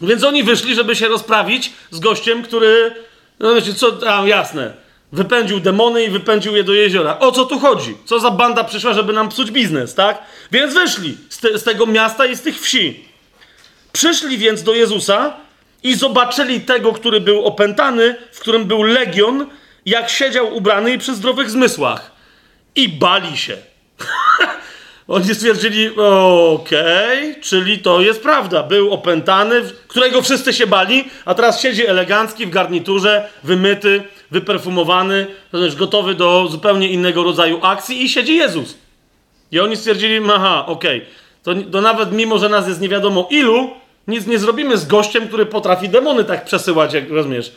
Więc oni wyszli, żeby się rozprawić z gościem, który, no wiecie, co, a jasne, wypędził demony i wypędził je do jeziora. O co tu chodzi? Co za banda przyszła, żeby nam psuć biznes, tak? Więc wyszli z, te, z tego miasta i z tych wsi. Przyszli więc do Jezusa i zobaczyli tego, który był opętany, w którym był legion, jak siedział ubrany i przy zdrowych zmysłach. I bali się. [LAUGHS] Oni stwierdzili, okej, okay, czyli to jest prawda. Był opętany, którego wszyscy się bali, a teraz siedzi elegancki w garniturze, wymyty, wyperfumowany, to znaczy gotowy do zupełnie innego rodzaju akcji i siedzi Jezus. I oni stwierdzili, aha, okej, okay. to, to nawet mimo, że nas jest nie wiadomo ilu, nic nie zrobimy z gościem, który potrafi demony tak przesyłać, jak rozumiesz.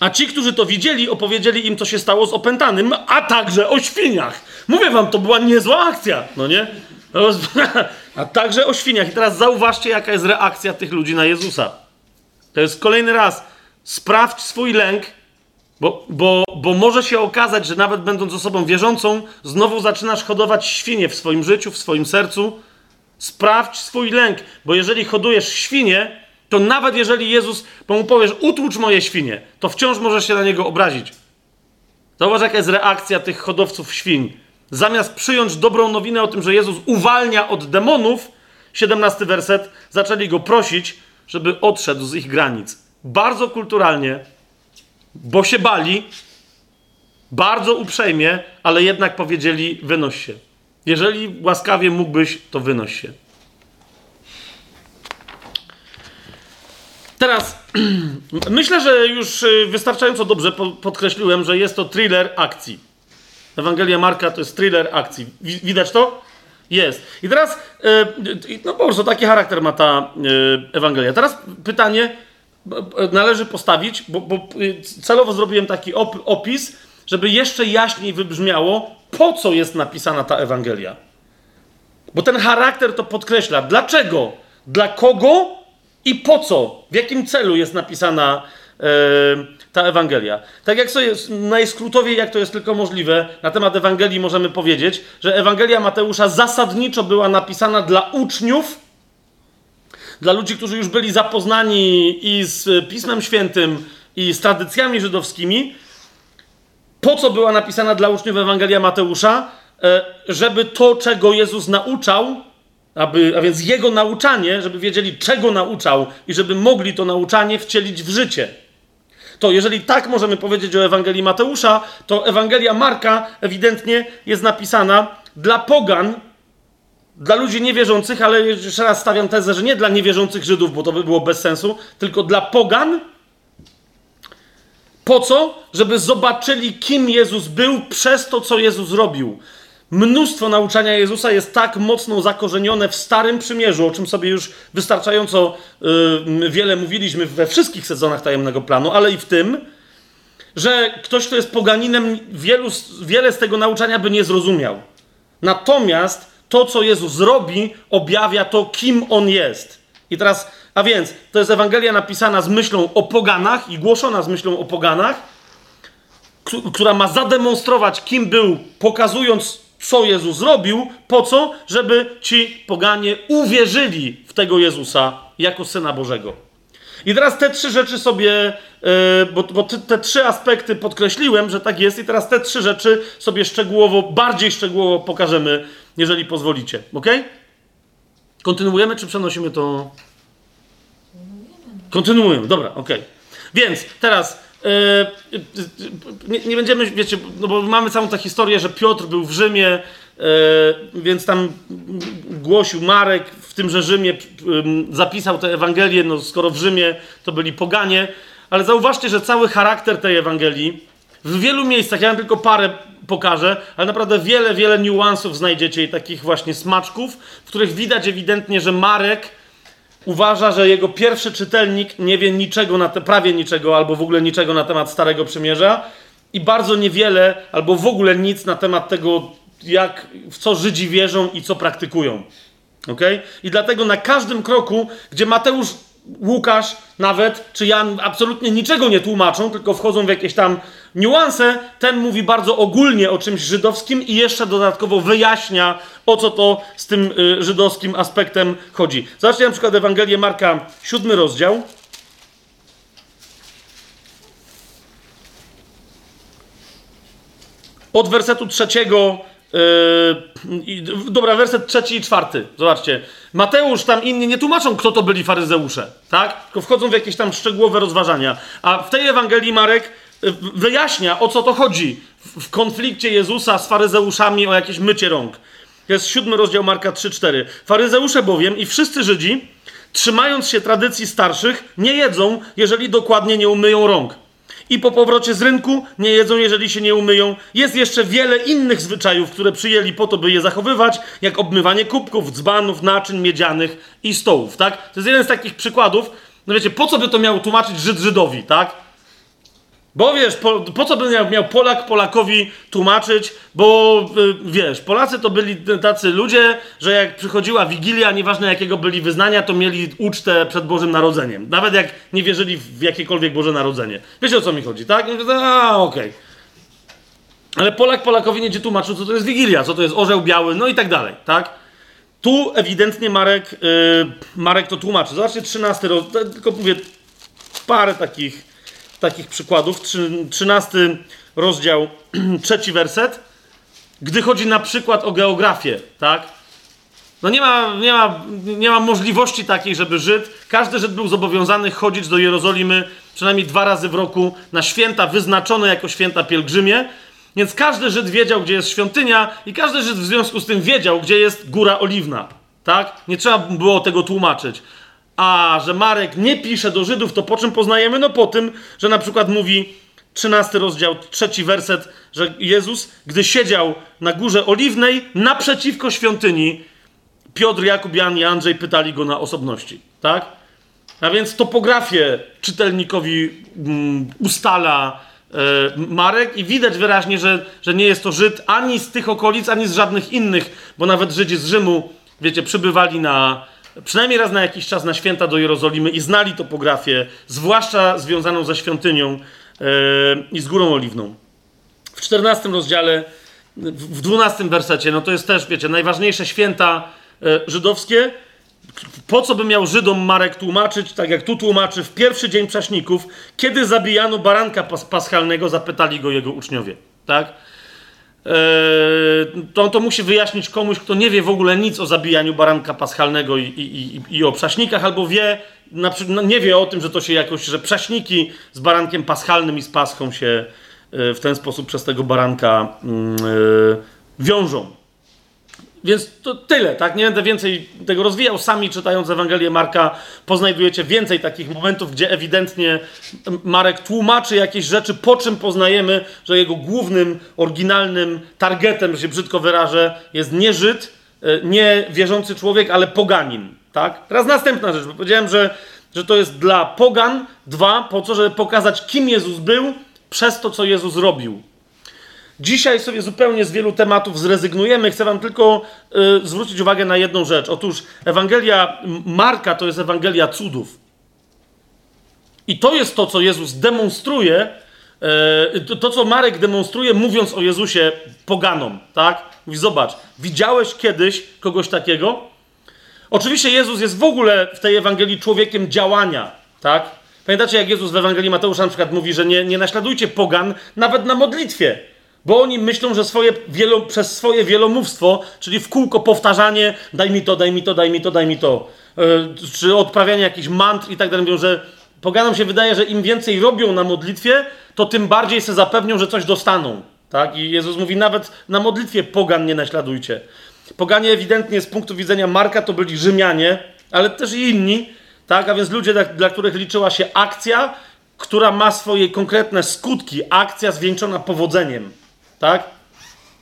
A ci, którzy to widzieli, opowiedzieli im, co się stało z opętanym, a także o świniach. Mówię wam, to była niezła akcja, no nie? [LAUGHS] A także o świniach. I teraz zauważcie, jaka jest reakcja tych ludzi na Jezusa. To jest kolejny raz. Sprawdź swój lęk, bo, bo, bo może się okazać, że nawet będąc osobą wierzącą, znowu zaczynasz hodować świnie w swoim życiu, w swoim sercu. Sprawdź swój lęk, bo jeżeli hodujesz świnie, to nawet jeżeli Jezus, bo mu powiesz, utłucz moje świnie, to wciąż możesz się na niego obrazić. Zauważ, jaka jest reakcja tych hodowców świń. Zamiast przyjąć dobrą nowinę o tym, że Jezus uwalnia od demonów, 17 werset, zaczęli go prosić, żeby odszedł z ich granic. Bardzo kulturalnie, bo się bali, bardzo uprzejmie, ale jednak powiedzieli: wynoś się. Jeżeli łaskawie mógłbyś, to wynoś się. Teraz [CLEARS THROAT] myślę, że już y, wystarczająco dobrze podkreśliłem, że jest to thriller akcji. Ewangelia Marka to jest thriller akcji. Widać to? Jest. I teraz, y, no po prostu taki charakter ma ta y, Ewangelia. Teraz pytanie należy postawić, bo, bo celowo zrobiłem taki opis, żeby jeszcze jaśniej wybrzmiało, po co jest napisana ta Ewangelia. Bo ten charakter to podkreśla. Dlaczego? Dla kogo i po co, w jakim celu jest napisana e, ta Ewangelia. Tak jak sobie najskrótowiej, jak to jest tylko możliwe, na temat Ewangelii możemy powiedzieć, że Ewangelia Mateusza zasadniczo była napisana dla uczniów, dla ludzi, którzy już byli zapoznani i z Pismem Świętym, i z tradycjami żydowskimi. Po co była napisana dla uczniów Ewangelia Mateusza? E, żeby to, czego Jezus nauczał, aby, a więc jego nauczanie, żeby wiedzieli, czego nauczał i żeby mogli to nauczanie wcielić w życie. To jeżeli tak możemy powiedzieć o Ewangelii Mateusza, to Ewangelia Marka ewidentnie jest napisana dla pogan, dla ludzi niewierzących, ale jeszcze raz stawiam tezę, że nie dla niewierzących Żydów, bo to by było bez sensu, tylko dla pogan. Po co? Żeby zobaczyli, kim Jezus był przez to, co Jezus robił. Mnóstwo nauczania Jezusa jest tak mocno zakorzenione w Starym Przymierzu, o czym sobie już wystarczająco yy, wiele mówiliśmy we wszystkich sezonach tajemnego planu, ale i w tym, że ktoś, kto jest poganinem, wielu, wiele z tego nauczania by nie zrozumiał. Natomiast to, co Jezus zrobi, objawia to, kim On jest. I teraz, a więc, to jest Ewangelia napisana z myślą o poganach i głoszona z myślą o poganach, która ma zademonstrować, kim był, pokazując co Jezus zrobił, po co? Żeby ci poganie uwierzyli w tego Jezusa jako Syna Bożego. I teraz te trzy rzeczy sobie, yy, bo, bo te, te, trzy aspekty podkreśliłem, że tak jest, i teraz te trzy rzeczy sobie szczegółowo, bardziej szczegółowo pokażemy, jeżeli pozwolicie. Ok? Kontynuujemy, czy przenosimy to? Kontynuujemy, dobra, ok. Więc teraz E, nie, nie, będziemy, wiecie, no bo mamy całą tę historię, że Piotr był w Rzymie, e, więc tam głosił Marek w tymże Rzymie, zapisał tę Ewangelię, no skoro w Rzymie to byli poganie, ale zauważcie, że cały charakter tej Ewangelii w wielu miejscach, ja tylko parę pokażę, ale naprawdę wiele, wiele niuansów znajdziecie i takich właśnie smaczków, w których widać ewidentnie, że Marek uważa, że jego pierwszy czytelnik nie wie niczego, na te, prawie niczego, albo w ogóle niczego na temat Starego Przymierza i bardzo niewiele, albo w ogóle nic na temat tego, jak, w co Żydzi wierzą i co praktykują. Okay? I dlatego na każdym kroku, gdzie Mateusz Łukasz nawet, czy Jan absolutnie niczego nie tłumaczą, tylko wchodzą w jakieś tam niuanse, ten mówi bardzo ogólnie o czymś żydowskim i jeszcze dodatkowo wyjaśnia, o co to z tym y, żydowskim aspektem chodzi. Zobaczcie na przykład Ewangelię Marka, siódmy rozdział. Od wersetu trzeciego Yy, dobra, werset trzeci i czwarty. Zobaczcie. Mateusz, tam inni nie tłumaczą, kto to byli faryzeusze, tak? Tylko wchodzą w jakieś tam szczegółowe rozważania. A w tej Ewangelii Marek y, wyjaśnia, o co to chodzi w konflikcie Jezusa z faryzeuszami o jakieś mycie rąk. Jest siódmy rozdział Marka 3-4. Faryzeusze bowiem i wszyscy Żydzi, trzymając się tradycji starszych, nie jedzą, jeżeli dokładnie nie umyją rąk i po powrocie z rynku nie jedzą, jeżeli się nie umyją. Jest jeszcze wiele innych zwyczajów, które przyjęli po to, by je zachowywać, jak obmywanie kubków, dzbanów, naczyń miedzianych i stołów, tak? To jest jeden z takich przykładów. No wiecie, po co by to miał tłumaczyć Żyd Żydowi, tak? Bo wiesz, po, po co by miał, Polak Polakowi tłumaczyć, bo y, wiesz, Polacy to byli tacy ludzie, że jak przychodziła Wigilia, nieważne jakiego byli wyznania, to mieli ucztę przed Bożym Narodzeniem. Nawet jak nie wierzyli w jakiekolwiek Boże Narodzenie. Wiecie o co mi chodzi, tak? A, okej. Okay. Ale Polak Polakowi nie tłumaczył, co to jest Wigilia, co to jest orzeł biały, no i tak dalej, tak? Tu ewidentnie Marek, yy, Marek to tłumaczy. Zobaczcie, 13 rok, tylko mówię parę takich takich przykładów. 13 rozdział, [CLEARS THROAT] trzeci werset. Gdy chodzi na przykład o geografię, tak? No nie ma, nie, ma, nie ma możliwości takiej, żeby Żyd, każdy Żyd był zobowiązany chodzić do Jerozolimy przynajmniej dwa razy w roku na święta wyznaczone jako święta pielgrzymie, więc każdy Żyd wiedział, gdzie jest świątynia i każdy Żyd w związku z tym wiedział, gdzie jest Góra Oliwna, tak? Nie trzeba było tego tłumaczyć. A że Marek nie pisze do Żydów, to po czym poznajemy? No po tym, że na przykład mówi 13 rozdział, trzeci werset, że Jezus, gdy siedział na górze oliwnej naprzeciwko świątyni, Piotr, Jakub, Jan i Andrzej pytali go na osobności. Tak? A więc topografię czytelnikowi um, ustala e, Marek i widać wyraźnie, że, że nie jest to Żyd ani z tych okolic, ani z żadnych innych, bo nawet Żydzi z Rzymu, wiecie, przybywali na, przynajmniej raz na jakiś czas na święta do Jerozolimy i znali topografię, zwłaszcza związaną ze świątynią yy, i z Górą Oliwną. W 14 rozdziale, w 12 wersecie, no to jest też, wiecie, najważniejsze święta yy, żydowskie. Po co by miał Żydom Marek tłumaczyć, tak jak tu tłumaczy, w pierwszy dzień prześników, kiedy zabijano baranka pas paschalnego, zapytali go jego uczniowie, tak? Eee, to, to musi wyjaśnić komuś, kto nie wie w ogóle nic o zabijaniu baranka paschalnego i, i, i, i o prześnikach, albo wie, na, no, nie wie o tym, że to się jakoś, że prześniki z barankiem paschalnym i z paschą się e, w ten sposób przez tego baranka yy, wiążą. Więc to tyle, tak? Nie będę więcej tego rozwijał. Sami czytając Ewangelię Marka, poznajdujecie więcej takich momentów, gdzie ewidentnie Marek tłumaczy jakieś rzeczy, po czym poznajemy, że jego głównym, oryginalnym targetem, że się brzydko wyrażę, jest nie Żyd, e, nie wierzący człowiek, ale poganin, tak? Teraz następna rzecz, bo powiedziałem, że, że to jest dla pogan, dwa, po co, żeby pokazać, kim Jezus był przez to, co Jezus robił. Dzisiaj sobie zupełnie z wielu tematów zrezygnujemy. Chcę Wam tylko y, zwrócić uwagę na jedną rzecz. Otóż Ewangelia Marka to jest Ewangelia cudów. I to jest to, co Jezus demonstruje, y, to, co Marek demonstruje, mówiąc o Jezusie poganom. Tak? Mówi, zobacz, widziałeś kiedyś kogoś takiego? Oczywiście Jezus jest w ogóle w tej Ewangelii człowiekiem działania. Tak? Pamiętacie, jak Jezus w Ewangelii Mateusza na przykład mówi, że nie, nie naśladujcie pogan nawet na modlitwie. Bo oni myślą, że swoje wielo, przez swoje wielomówstwo, czyli w kółko powtarzanie, daj mi to, daj mi to, daj mi to, daj mi to, yy, czy odprawianie jakichś mantr i tak dalej, mówią, że poganom się wydaje, że im więcej robią na modlitwie, to tym bardziej się zapewnią, że coś dostaną. Tak? I Jezus mówi, nawet na modlitwie pogan nie naśladujcie. Poganie ewidentnie z punktu widzenia Marka to byli Rzymianie, ale też i inni, tak? a więc ludzie, dla, dla których liczyła się akcja, która ma swoje konkretne skutki, akcja zwieńczona powodzeniem. Tak?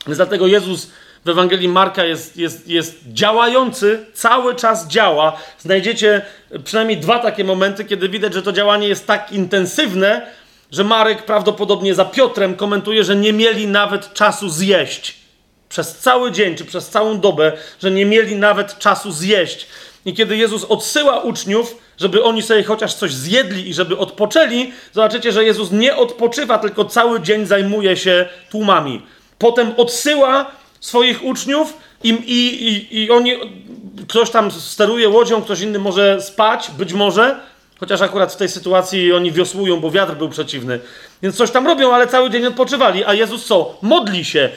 Więc dlatego Jezus w Ewangelii Marka jest, jest, jest działający, cały czas działa. Znajdziecie przynajmniej dwa takie momenty, kiedy widać, że to działanie jest tak intensywne, że Marek prawdopodobnie za Piotrem komentuje, że nie mieli nawet czasu zjeść. Przez cały dzień, czy przez całą dobę, że nie mieli nawet czasu zjeść. I kiedy Jezus odsyła uczniów, żeby oni sobie chociaż coś zjedli i żeby odpoczęli, zobaczycie, że Jezus nie odpoczywa, tylko cały dzień zajmuje się tłumami. Potem odsyła swoich uczniów i, i, i, i oni, ktoś tam steruje łodzią, ktoś inny może spać, być może, chociaż akurat w tej sytuacji oni wiosłują, bo wiatr był przeciwny. Więc coś tam robią, ale cały dzień odpoczywali. A Jezus co? Modli się.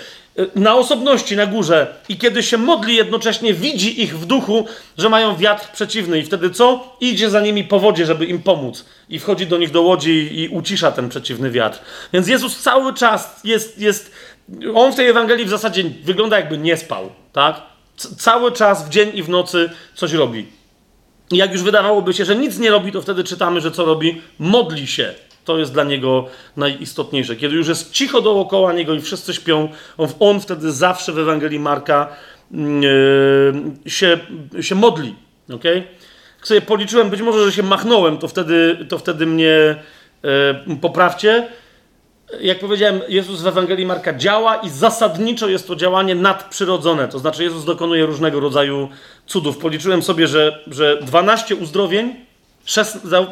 Na osobności na górze i kiedy się modli, jednocześnie widzi ich w duchu, że mają wiatr przeciwny i wtedy co? Idzie za nimi po wodzie, żeby im pomóc i wchodzi do nich do łodzi i ucisza ten przeciwny wiatr. Więc Jezus cały czas jest, jest on w tej Ewangelii w zasadzie wygląda jakby nie spał, tak? Cały czas w dzień i w nocy coś robi. I jak już wydawałoby się, że nic nie robi, to wtedy czytamy, że co robi? Modli się. To jest dla niego najistotniejsze. Kiedy już jest cicho dookoła niego i wszyscy śpią, on, on wtedy zawsze w Ewangelii Marka yy, się, się modli. Okay? Jak sobie policzyłem, być może, że się machnąłem, to wtedy, to wtedy mnie yy, poprawcie. Jak powiedziałem, Jezus w Ewangelii Marka działa i zasadniczo jest to działanie nadprzyrodzone. To znaczy, Jezus dokonuje różnego rodzaju cudów. Policzyłem sobie, że, że 12 uzdrowień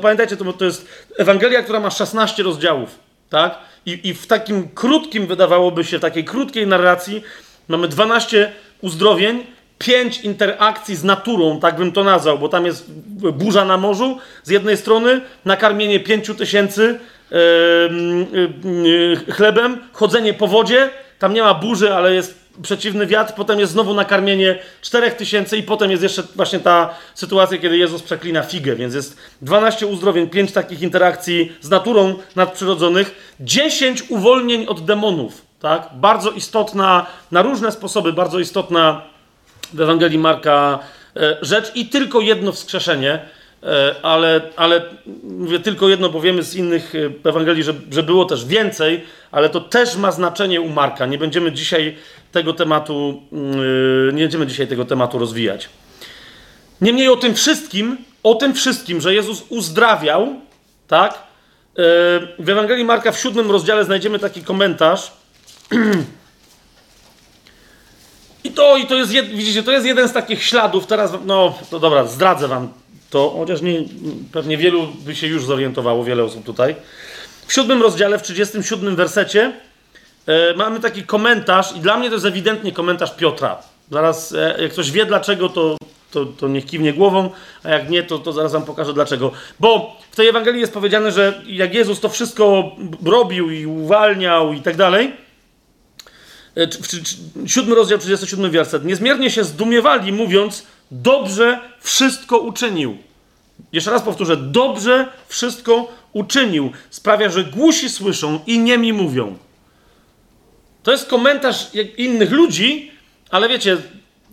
Pamiętajcie, to, to jest Ewangelia, która ma 16 rozdziałów, tak? I, I w takim krótkim, wydawałoby się, takiej krótkiej narracji mamy 12 uzdrowień, 5 interakcji z naturą, tak bym to nazwał, bo tam jest burza na morzu z jednej strony, nakarmienie 5 tysięcy yy, yy, chlebem, chodzenie po wodzie, tam nie ma burzy, ale jest przeciwny wiatr, potem jest znowu nakarmienie 4000 i potem jest jeszcze właśnie ta sytuacja, kiedy Jezus przeklina figę, więc jest 12 uzdrowień, 5 takich interakcji z naturą nadprzyrodzonych, 10 uwolnień od demonów, tak? Bardzo istotna, na różne sposoby, bardzo istotna w Ewangelii Marka e, rzecz i tylko jedno wskrzeszenie, ale, ale mówię tylko jedno, bo wiemy z innych e, Ewangelii, że, że było też więcej, ale to też ma znaczenie u Marka. Nie będziemy dzisiaj tego tematu, yy, nie będziemy dzisiaj tego tematu rozwijać. Niemniej o tym wszystkim, o tym wszystkim, że Jezus uzdrawiał, tak? W Ewangelii Marka w siódmym rozdziale znajdziemy taki komentarz. [CLEARS THROAT] I to, i to jest, widzicie, to jest jeden z takich śladów. Teraz, no, to dobra, zdradzę wam to, chociaż nie, pewnie wielu by się już zorientowało, wiele osób tutaj. W siódmym rozdziale, w 37 wersecie, e, mamy taki komentarz, i dla mnie to jest ewidentnie komentarz Piotra. Zaraz, e, jak ktoś wie dlaczego, to, to, to niech kiwnie głową, a jak nie, to, to zaraz wam pokażę dlaczego. Bo w tej Ewangelii jest powiedziane, że jak Jezus to wszystko robił i uwalniał i tak dalej, e, siódmy rozdział, 37 werset, niezmiernie się zdumiewali, mówiąc, dobrze wszystko uczynił. Jeszcze raz powtórzę, dobrze wszystko uczynił. Sprawia, że głusi słyszą i niemi mówią. To jest komentarz innych ludzi, ale wiecie,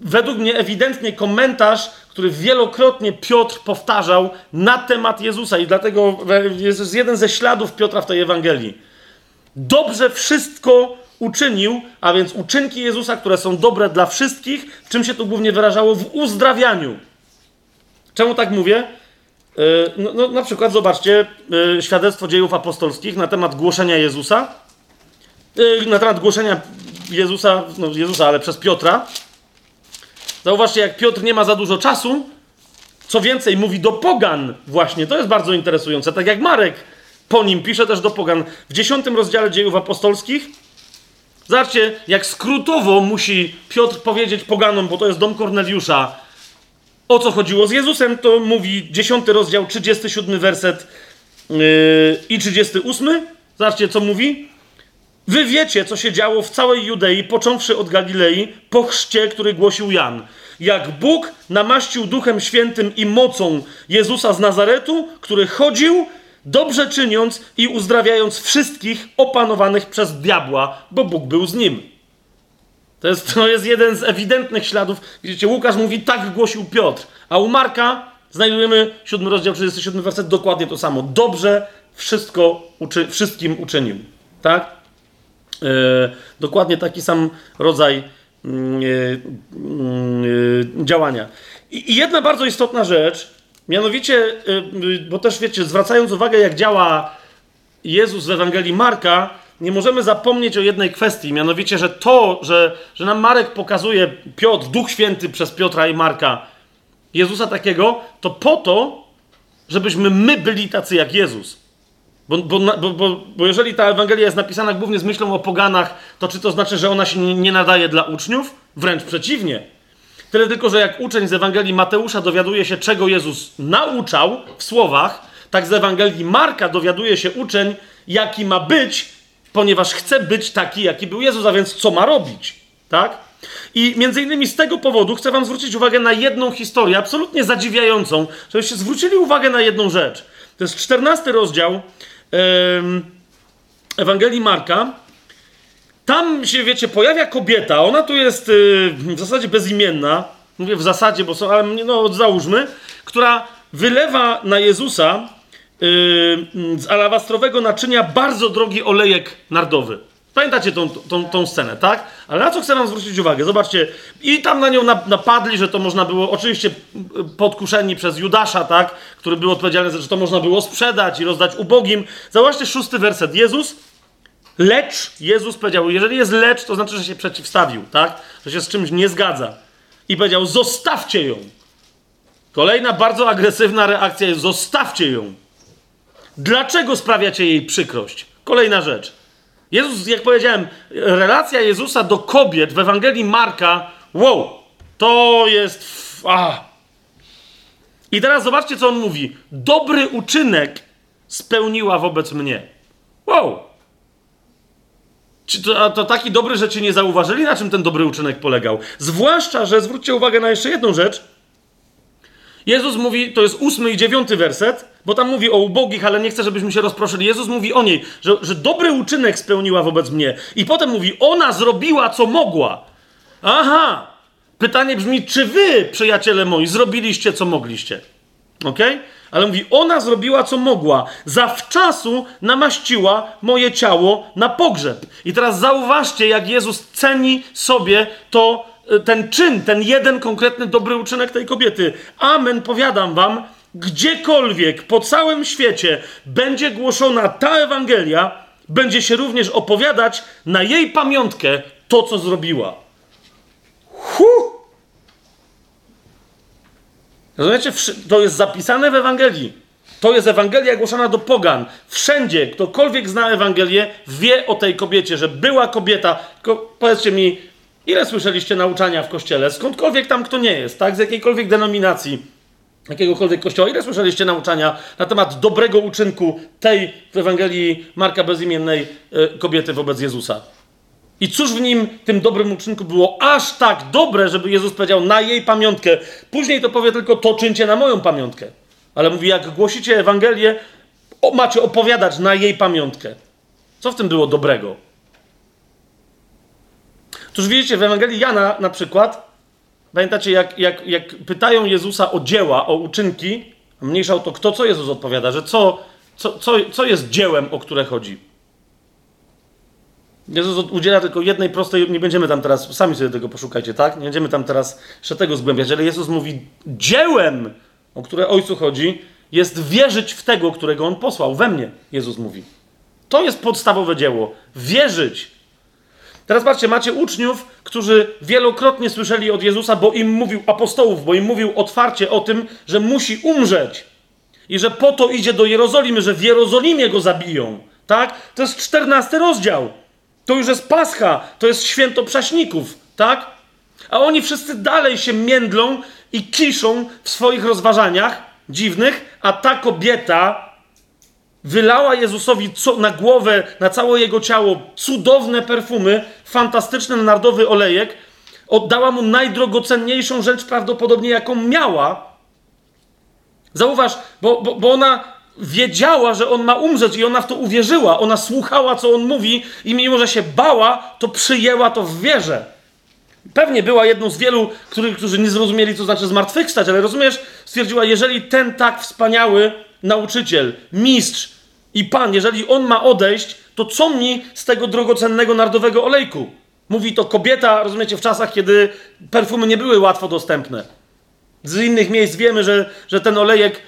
według mnie ewidentnie komentarz, który wielokrotnie Piotr powtarzał na temat Jezusa i dlatego jest jeden ze śladów Piotra w tej Ewangelii. Dobrze wszystko uczynił, a więc uczynki Jezusa, które są dobre dla wszystkich, czym się to głównie wyrażało? W uzdrawianiu. Czemu tak mówię? E, no, no, na przykład zobaczcie e, świadectwo dziejów apostolskich na temat głoszenia Jezusa. E, na temat głoszenia Jezusa, no Jezusa, ale przez Piotra. Zauważcie, jak Piotr nie ma za dużo czasu, co więcej, mówi do pogan właśnie. To jest bardzo interesujące. Tak jak Marek po nim pisze też do pogan. W dziesiątym rozdziale dziejów apostolskich Zobaczcie, jak skrótowo musi Piotr powiedzieć poganom, bo to jest dom Korneliusza, o co chodziło z Jezusem, to mówi 10 rozdział, 37 werset yy, i 38. Zobaczcie, co mówi. Wy wiecie, co się działo w całej Judei, począwszy od Galilei, po chrzcie, który głosił Jan. Jak Bóg namaścił Duchem Świętym i mocą Jezusa z Nazaretu, który chodził, dobrze czyniąc i uzdrawiając wszystkich opanowanych przez diabła, bo Bóg był z nim. To jest, to jest jeden z ewidentnych śladów. Widzicie, Łukasz mówi, tak głosił Piotr, a u Marka znajdujemy 7 rozdział 37 werset, dokładnie to samo. Dobrze wszystko uczy, wszystkim uczynił. Tak? E, dokładnie taki sam rodzaj mm, e, e, działania. I, I jedna bardzo istotna rzecz, mianowicie, bo też wiecie, zwracając uwagę, jak działa Jezus w Ewangelii Marka, nie możemy zapomnieć o jednej kwestii, mianowicie, że to, że, że nam Marek pokazuje Piotr, Duch Święty przez Piotra i Marka, Jezusa takiego, to po to, żebyśmy my byli tacy jak Jezus. Bo, bo, bo, bo jeżeli ta Ewangelia jest napisana głównie z myślą o poganach, to czy to znaczy, że ona się nie nadaje dla uczniów? Wręcz przeciwnie. Tyle tylko, że jak uczeń z Ewangelii Mateusza dowiaduje się, czego Jezus nauczał w słowach, tak z Ewangelii Marka dowiaduje się uczeń, jaki ma być ponieważ chce być taki, jaki był Jezus, a więc co ma robić, tak? I między innymi z tego powodu chcę wam zwrócić uwagę na jedną historię, absolutnie zadziwiającą, żebyście zwrócili uwagę na jedną rzecz. To jest czternasty rozdział yy, Ewangelii Marka. Tam się, wiecie, pojawia kobieta, ona tu jest yy, w zasadzie bezimienna, mówię w zasadzie, bo są, ale no załóżmy, która wylewa na Jezusa yy, z alabastrowego naczynia bardzo drogi olejek nardowy. Pamiętacie tą, tą, tą scenę, tak? Ale na co chcę wam zwrócić uwagę? Zobaczcie, i tam na nią napadli, że to można było, oczywiście podkuszeni przez Judasza, tak? Który był odpowiedzialny, że to można było sprzedać i rozdać ubogim. Zobaczcie szósty werset. Jezus, lecz, Jezus powiedział, jeżeli jest lecz, to znaczy, że się przeciwstawił, tak? Że się z czymś nie zgadza. I powiedział, zostawcie ją. Kolejna bardzo agresywna reakcja jest, zostawcie ją. Dlaczego sprawiacie jej przykrość? Kolejna rzecz. Jezus, jak powiedziałem, relacja Jezusa do kobiet w Ewangelii Marka, wow, to jest. A. I teraz zobaczcie, co on mówi. Dobry uczynek spełniła wobec mnie. Wow. Czy to, to taki dobry, cię nie zauważyli, na czym ten dobry uczynek polegał? Zwłaszcza, że zwróćcie uwagę na jeszcze jedną rzecz. Jezus mówi, to jest ósmy i dziewiąty werset, bo tam mówi o ubogich, ale nie chcę, żebyśmy się rozproszyli. Jezus mówi o niej, że, że dobry uczynek spełniła wobec mnie. I potem mówi, ona zrobiła, co mogła. Aha! Pytanie brzmi, czy wy, przyjaciele moi, zrobiliście, co mogliście? Ok? Ale mówi, ona zrobiła, co mogła. Zawczasu namaściła moje ciało na pogrzeb. I teraz zauważcie, jak Jezus ceni sobie to, e, ten czyn, ten jeden konkretny dobry uczynek tej kobiety. Amen, powiadam wam, gdziekolwiek po całym świecie będzie głoszona ta Ewangelia, będzie się również opowiadać na jej pamiątkę to, co zrobiła. Huh! Rozumiecie? To jest zapisane w Ewangelii. To jest Ewangelia głoszona do pogan. Wszędzie, ktokolwiek zna Ewangelię, wie o tej kobiecie, że była kobieta. Tylko powiedzcie mi, ile słyszeliście nauczania w kościele? Skądkolwiek tam kto nie jest, tak? Z jakiejkolwiek denominacji jakiegokolwiek kościoła. Ile słyszeliście nauczania na temat dobrego uczynku tej w Ewangelii Marka Bezimiennej e, kobiety wobec Jezusa? I cóż w nim, tym dobrym uczynku było aż tak dobre, żeby Jezus powiedział na jej pamiątkę. Później to powie tylko to czyńcie na moją pamiątkę. Ale mówi, jak głosicie Ewangelię, macie opowiadać na jej pamiątkę. Co w tym było dobrego? Otóż widzicie, w Ewangelii Jana na przykład Pamiętacie, jak, jak, jak pytają Jezusa o dzieła, o uczynki, mniejsza o to, kto co Jezus odpowiada, że co, co, co, co jest dziełem, o które chodzi. Jezus udziela tylko jednej prostej, nie będziemy tam teraz, sami sobie tego poszukajcie, tak? Nie będziemy tam teraz jeszcze tego zgłębiać, ale Jezus mówi, dziełem, o które Ojcu chodzi, jest wierzyć w tego, którego On posłał. We mnie, Jezus mówi. To jest podstawowe dzieło. Wierzyć. Teraz patrzcie, macie uczniów, którzy wielokrotnie słyszeli od Jezusa, bo im mówił, apostołów, bo im mówił otwarcie o tym, że musi umrzeć. I że po to idzie do Jerozolimy, że w Jerozolimie go zabiją. Tak? To jest czternasty rozdział. To już jest Pascha, to jest święto prześników, tak? A oni wszyscy dalej się międlą i kiszą w swoich rozważaniach dziwnych, a ta kobieta wylała Jezusowi na głowę, na całe jego ciało cudowne perfumy, fantastyczny nardowy olejek, oddała mu najdrogocenniejszą rzecz prawdopodobnie, jaką miała. Zauważ, bo, bo, bo ona wiedziała, że on ma umrzeć i ona w to uwierzyła. Ona słuchała, co on mówi i mimo, że się bała, to przyjęła to w wierze. Pewnie była jedną z wielu, którzy, którzy nie zrozumieli, co znaczy zmartwychwstać, ale rozumiesz, stwierdziła, jeżeli ten tak wspaniały nauczyciel, mistrz i pan, jeżeli on ma odejść, to co mi z tego drogocennego nardowego olejku? Mówi to kobieta, rozumiecie, w czasach, kiedy perfumy nie były łatwo dostępne. Z innych miejsc wiemy, że, że ten olejek,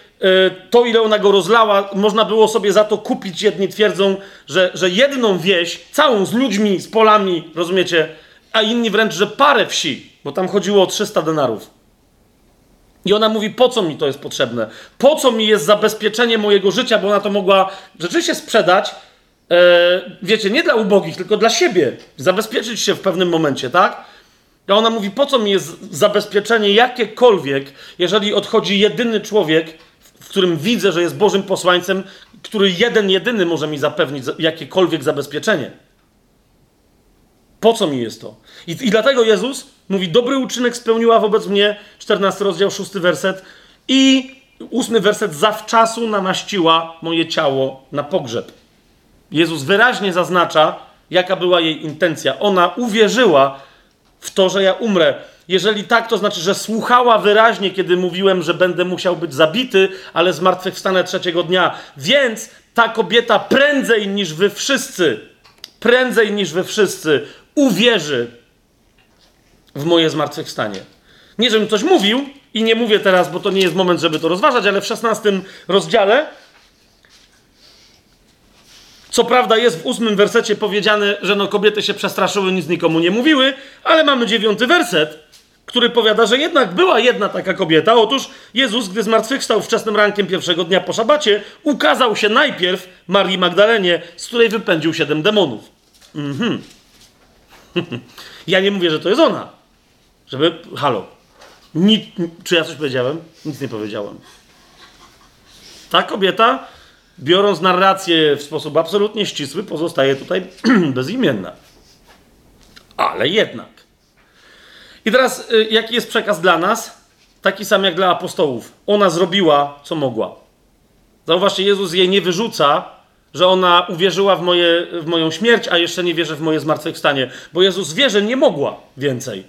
to ile ona go rozlała, można było sobie za to kupić. Jedni twierdzą, że, że jedną wieś, całą z ludźmi, z polami, rozumiecie, a inni wręcz, że parę wsi, bo tam chodziło o 300 denarów. I ona mówi, po co mi to jest potrzebne? Po co mi jest zabezpieczenie mojego życia, bo ona to mogła rzeczywiście sprzedać, e, wiecie, nie dla ubogich, tylko dla siebie. Zabezpieczyć się w pewnym momencie, tak? A ona mówi, po co mi jest zabezpieczenie jakiekolwiek, jeżeli odchodzi jedyny człowiek, w którym widzę, że jest Bożym posłańcem, który jeden, jedyny może mi zapewnić jakiekolwiek zabezpieczenie. Po co mi jest to? I, I dlatego Jezus mówi: Dobry uczynek spełniła wobec mnie, 14 rozdział, 6 werset, i ósmy werset: Zawczasu namaściła moje ciało na pogrzeb. Jezus wyraźnie zaznacza, jaka była jej intencja. Ona uwierzyła w to, że ja umrę. Jeżeli tak, to znaczy, że słuchała wyraźnie, kiedy mówiłem, że będę musiał być zabity, ale zmartwychwstanę trzeciego dnia. Więc ta kobieta prędzej niż wy wszyscy, prędzej niż wy wszyscy uwierzy w moje zmartwychwstanie. Nie, żebym coś mówił i nie mówię teraz, bo to nie jest moment, żeby to rozważać, ale w 16 rozdziale co prawda jest w ósmym wersecie powiedziane, że no kobiety się przestraszyły, nic nikomu nie mówiły, ale mamy dziewiąty werset, który powiada, że jednak była jedna taka kobieta. Otóż Jezus, gdy zmartwychwstał wczesnym rankiem pierwszego dnia po szabacie, ukazał się najpierw Marii Magdalenie, z której wypędził siedem demonów. Mhm. [LAUGHS] ja nie mówię, że to jest ona. Żeby. Halo. Czy ja coś powiedziałem? Nic nie powiedziałem. Ta kobieta biorąc narrację w sposób absolutnie ścisły, pozostaje tutaj [CLEARS THROAT] bezimienna. Ale jednak. I teraz, y, jaki jest przekaz dla nas? Taki sam jak dla apostołów. Ona zrobiła, co mogła. Zauważcie, Jezus jej nie wyrzuca, że ona uwierzyła w, moje, w moją śmierć, a jeszcze nie wierzy w moje zmartwychwstanie. Bo Jezus wie, że nie mogła więcej.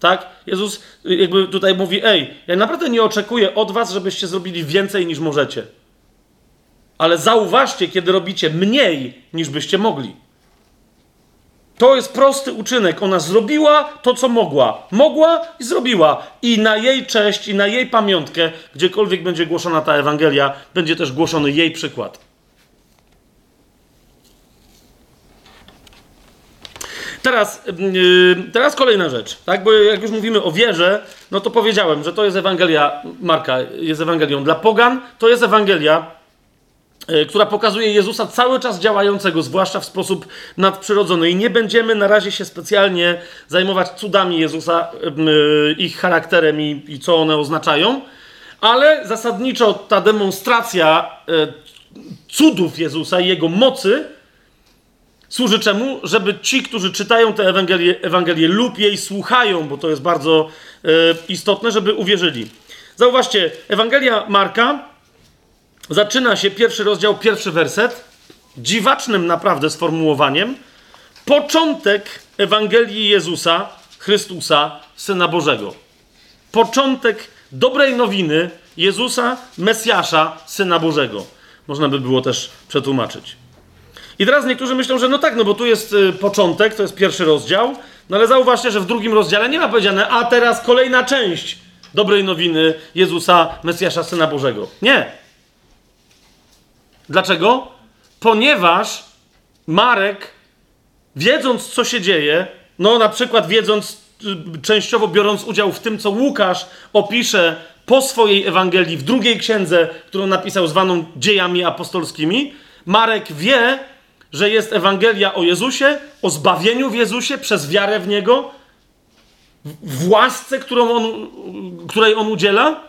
Tak? Jezus y, jakby tutaj mówi: Ej, ja naprawdę nie oczekuję od was, żebyście zrobili więcej niż możecie. Ale zauważcie, kiedy robicie mniej niż byście mogli. To jest prosty uczynek. Ona zrobiła to, co mogła. Mogła i zrobiła. I na jej cześć, i na jej pamiątkę, gdziekolwiek będzie głoszona ta Ewangelia, będzie też głoszony jej przykład. Teraz, yy, teraz kolejna rzecz, tak? Bo jak już mówimy o wierze, no to powiedziałem, że to jest Ewangelia Marka, jest Ewangelią dla pogan, to jest Ewangelia która pokazuje Jezusa cały czas działającego, zwłaszcza w sposób nadprzyrodzony. I nie będziemy na razie się specjalnie zajmować cudami Jezusa, e, ich charakterem i, i co one oznaczają, ale zasadniczo ta demonstracja e, cudów Jezusa i jego mocy służy czemu? Żeby ci, którzy czytają tę Ewangelię, Ewangelię lub jej słuchają, bo to jest bardzo istotne, żeby uwierzyli. Zauważcie, Ewangelia Marka zaczyna się pierwszy rozdział, pierwszy werset, dziwacznym naprawdę sformułowaniem, początek Ewangelii Jezusa, Chrystusa, Syna Bożego. Początek dobrej nowiny Jezusa, Mesjasza, Syna Bożego. Można by było też przetłumaczyć. I teraz niektórzy myślą, że no tak, no bo tu jest y, początek, to jest pierwszy rozdział, no ale zauważcie, że w drugim rozdziale nie ma powiedziane, a teraz kolejna część dobrej nowiny Jezusa, Mesjasza, Syna Bożego. Nie. Dlaczego? Ponieważ Marek, wiedząc, co się dzieje, no na przykład wiedząc, y, częściowo biorąc udział w tym, co Łukasz opisze po swojej Ewangelii w drugiej księdze, którą napisał zwaną dziejami apostolskimi, Marek wie, że jest Ewangelia o Jezusie, o zbawieniu w Jezusie przez wiarę w Niego, w łasce, on, której on udziela,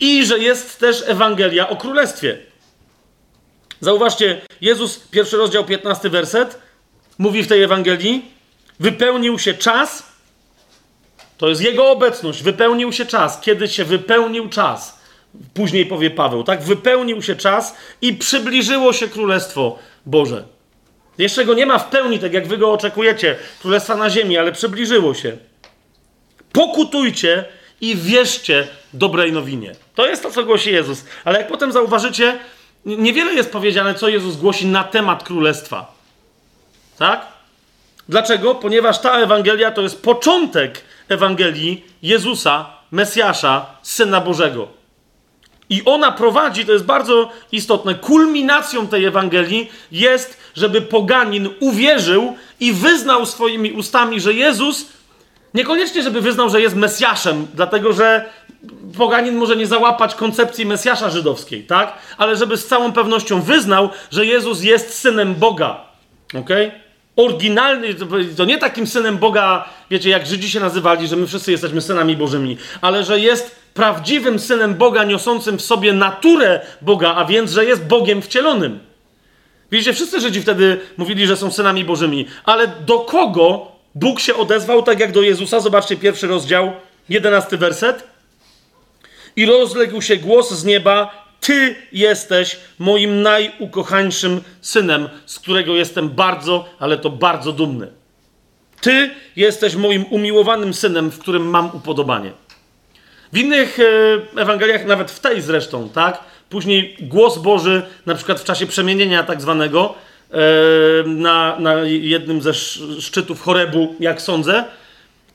i że jest też Ewangelia o Królestwie. Zauważcie, Jezus, pierwszy rozdział, 15 werset, mówi w tej Ewangelii, wypełnił się czas, to jest Jego obecność, wypełnił się czas, kiedy się wypełnił czas. Później powie Paweł, tak? Wypełnił się czas i przybliżyło się Królestwo Boże. Jeszcze go nie ma w pełni, tak jak wy go oczekujecie, Królestwa na ziemi, ale przybliżyło się. Pokutujcie i wierzcie dobrej nowinie. To jest to, co głosi Jezus. Ale jak potem zauważycie, Niewiele jest powiedziane, co Jezus głosi na temat królestwa. Tak? Dlaczego? Ponieważ ta Ewangelia to jest początek Ewangelii Jezusa, Mesjasza, Syna Bożego. I ona prowadzi, to jest bardzo istotne, kulminacją tej Ewangelii jest, żeby poganin uwierzył i wyznał swoimi ustami, że Jezus, niekoniecznie żeby wyznał, że jest Mesjaszem, dlatego że poganin może nie załapać koncepcji Mesjasza żydowskiej, tak? Ale żeby z całą pewnością wyznał, że Jezus jest synem Boga. Ok? Oryginalny, to nie takim synem Boga, wiecie, jak Żydzi się nazywali, że my wszyscy jesteśmy synami Bożymi, ale że jest prawdziwym synem Boga, niosącym w sobie naturę Boga, a więc, że jest Bogiem wcielonym. Widzicie, wszyscy Żydzi wtedy mówili, że są synami Bożymi, ale do kogo Bóg się odezwał, tak jak do Jezusa? Zobaczcie pierwszy rozdział, jedenasty werset. I rozległ się głos z nieba: Ty jesteś moim najukochańszym synem, z którego jestem bardzo, ale to bardzo dumny. Ty jesteś moim umiłowanym synem, w którym mam upodobanie. W innych e, Ewangeliach, nawet w tej zresztą, tak? Później głos Boży, na przykład w czasie przemienienia tak zwanego, na, na jednym ze szczytów Chorebu, jak sądzę,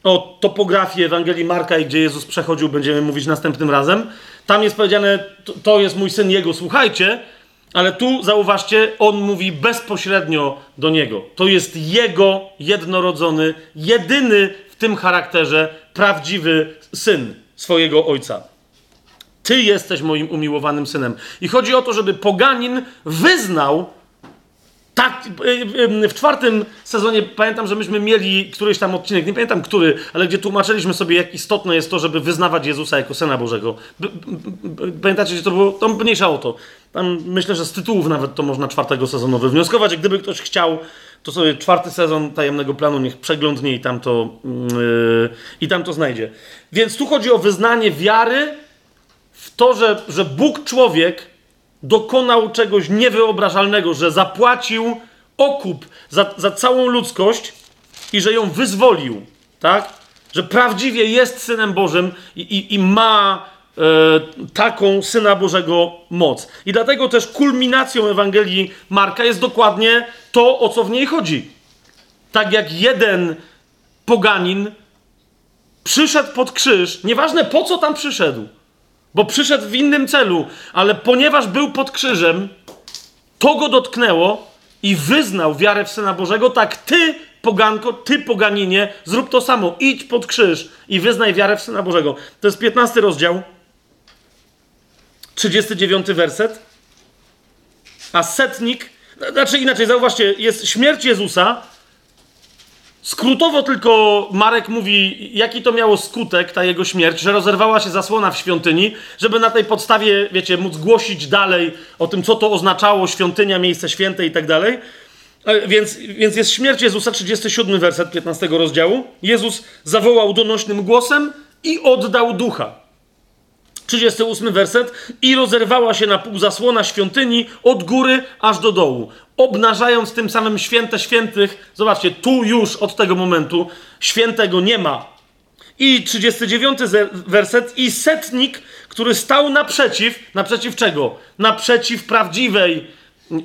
o topografii Ewangelii Marka, gdzie Jezus przechodził, będziemy mówić następnym razem. Tam jest powiedziane, to jest mój syn, jego słuchajcie, ale tu zauważcie, on mówi bezpośrednio do niego. To jest jego jednorodzony, jedyny w tym charakterze prawdziwy syn swojego ojca. Ty jesteś moim umiłowanym synem. I chodzi o to, żeby poganin wyznał, tak, y, y, w czwartym sezonie pamiętam, że myśmy mieli któryś tam odcinek, nie pamiętam który, ale gdzie tłumaczyliśmy sobie, jak istotne jest to, żeby wyznawać Jezusa jako Syna Bożego. Pamiętacie, że to było, to mniejsza o to. Tam myślę, że z tytułów nawet to można czwartego sezonu wywnioskować. Gdyby ktoś chciał, to sobie czwarty sezon tajemnego planu niech przeglądnie i tam to, yy, i tam to znajdzie. Więc tu chodzi o wyznanie wiary w to, że, że Bóg człowiek dokonał czegoś niewyobrażalnego, że zapłacił okup za, za całą ludzkość i że ją wyzwolił, tak? Że prawdziwie jest Synem Bożym i, i, i ma e, taką Syna Bożego moc. I dlatego też kulminacją Ewangelii Marka jest dokładnie to, o co w niej chodzi. Tak jak jeden poganin przyszedł pod krzyż, nieważne po co tam przyszedł, bo przyszedł w innym celu, ale ponieważ był pod krzyżem, to go dotknęło i wyznał wiarę w Syna Bożego, tak ty, poganko, ty, poganinie, zrób to samo. Idź pod krzyż i wyznaj wiarę w Syna Bożego. To jest 15 rozdział, 39 werset. A setnik, znaczy inaczej, zauważcie, jest śmierć Jezusa, Skrótowo tylko Marek mówi, jaki to miało skutek, ta jego śmierć, że rozerwała się zasłona w świątyni, żeby na tej podstawie, wiecie, móc głosić dalej o tym, co to oznaczało świątynia, miejsce święte i tak dalej. E, więc, więc jest śmierć Jezusa, 37 werset 15 rozdziału. Jezus zawołał donośnym głosem i oddał ducha. 38 werset. I rozerwała się na pół zasłona świątyni od góry aż do dołu, obnażając tym samym święte świętych. Zobaczcie, tu już od tego momentu świętego nie ma. I 39 werset. I setnik, który stał naprzeciw, naprzeciw czego? Naprzeciw prawdziwej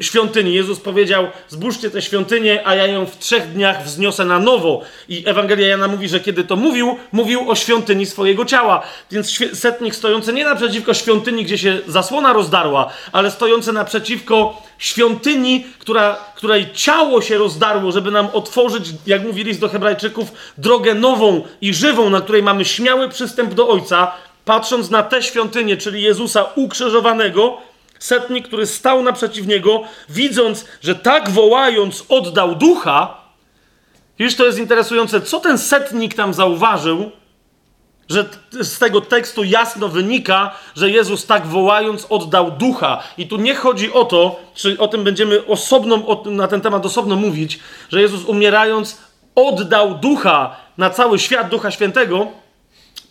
świątyni. Jezus powiedział: Zbóżcie tę świątynię, a ja ją w trzech dniach wzniosę na nowo. I Ewangelia Jana mówi, że kiedy to mówił, mówił o świątyni swojego ciała. Więc setnik stojący nie naprzeciwko świątyni, gdzie się zasłona rozdarła, ale stojący naprzeciwko świątyni, która, której ciało się rozdarło, żeby nam otworzyć, jak mówi list do Hebrajczyków, drogę nową i żywą, na której mamy śmiały przystęp do Ojca. Patrząc na tę świątynię, czyli Jezusa ukrzyżowanego, setnik, który stał naprzeciw niego, widząc, że tak wołając oddał ducha. Wiesz, to jest interesujące, co ten setnik tam zauważył, że z tego tekstu jasno wynika, że Jezus tak wołając oddał ducha. I tu nie chodzi o to, czy o tym będziemy osobno, na ten temat osobno mówić, że Jezus umierając oddał ducha na cały świat, ducha świętego.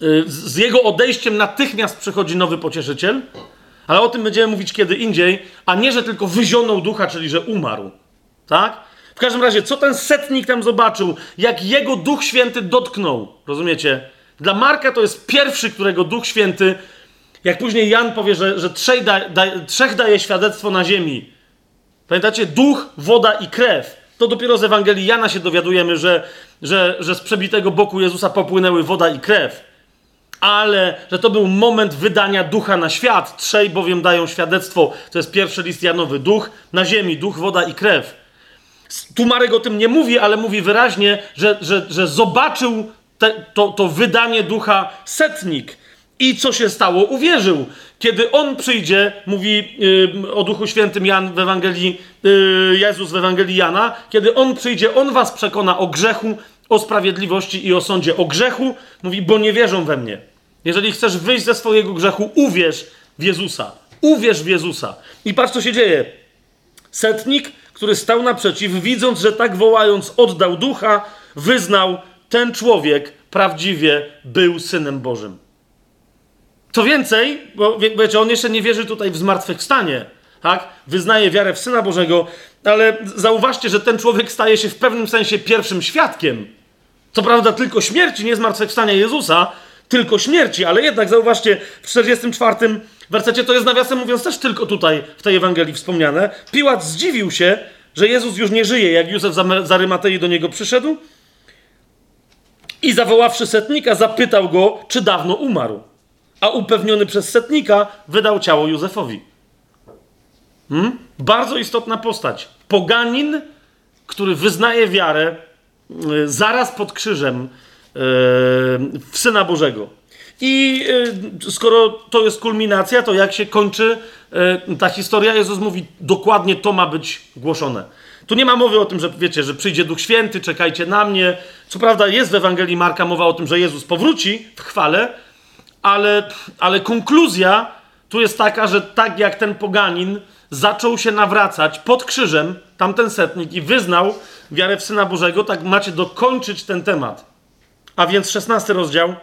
Y, z jego odejściem natychmiast przychodzi nowy pocieszyciel. Ale o tym będziemy mówić kiedy indziej, a nie, że tylko wyzionął ducha, czyli że umarł. Tak? W każdym razie, co ten setnik tam zobaczył, jak jego Duch Święty dotknął, rozumiecie? Dla Marka to jest pierwszy, którego Duch Święty, jak później Jan powie, że, że trzech, da, da, trzech daje świadectwo na ziemi. Pamiętacie? Duch, woda i krew. To dopiero z Ewangelii Jana się dowiadujemy, że, że, że z przebitego boku Jezusa popłynęły woda i krew ale że to był moment wydania ducha na świat. Trzej bowiem dają świadectwo. To jest pierwszy list Janowy. Duch na ziemi, duch, woda i krew. Tu Marek o tym nie mówi, ale mówi wyraźnie, że, że, że zobaczył te, to, to wydanie ducha setnik. I co się stało? Uwierzył. Kiedy on przyjdzie, mówi yy, o Duchu Świętym Jan w Ewangelii, yy, Jezus w Ewangelii Jana, kiedy on przyjdzie, on was przekona o grzechu, o sprawiedliwości i o sądzie. O grzechu mówi, bo nie wierzą we mnie. Jeżeli chcesz wyjść ze swojego grzechu, uwierz w Jezusa. Uwierz w Jezusa. I patrz, co się dzieje. Setnik, który stał naprzeciw, widząc, że tak wołając oddał ducha, wyznał, ten człowiek prawdziwie był Synem Bożym. Co więcej, bo wiecie, on jeszcze nie wierzy tutaj w zmartwychwstanie, tak? Wyznaje wiarę w Syna Bożego, ale zauważcie, że ten człowiek staje się w pewnym sensie pierwszym świadkiem. Co prawda tylko śmierci, nie zmartwychwstania Jezusa, tylko śmierci, ale jednak zauważcie, w 44 wersecie to jest nawiasem mówiąc też tylko tutaj w tej Ewangelii wspomniane. Piłat zdziwił się, że Jezus już nie żyje, jak Józef z Arymatei do niego przyszedł i zawoławszy setnika, zapytał go, czy dawno umarł. A upewniony przez setnika, wydał ciało Józefowi. Hmm? Bardzo istotna postać. Poganin, który wyznaje wiarę y, zaraz pod krzyżem w Syna Bożego. I y, skoro to jest kulminacja, to jak się kończy ta historia? Jezus mówi, dokładnie to ma być głoszone. Tu nie ma mowy o tym, że wiecie, że przyjdzie Duch Święty, czekajcie na mnie. Co prawda jest w Ewangelii Marka mowa o tym, że Jezus powróci w chwale, ale, ale konkluzja tu jest taka, że tak jak ten poganin zaczął się nawracać pod krzyżem, tamten setnik i wyznał wiarę w Syna Bożego, tak macie dokończyć ten temat. A więc 16 rozdział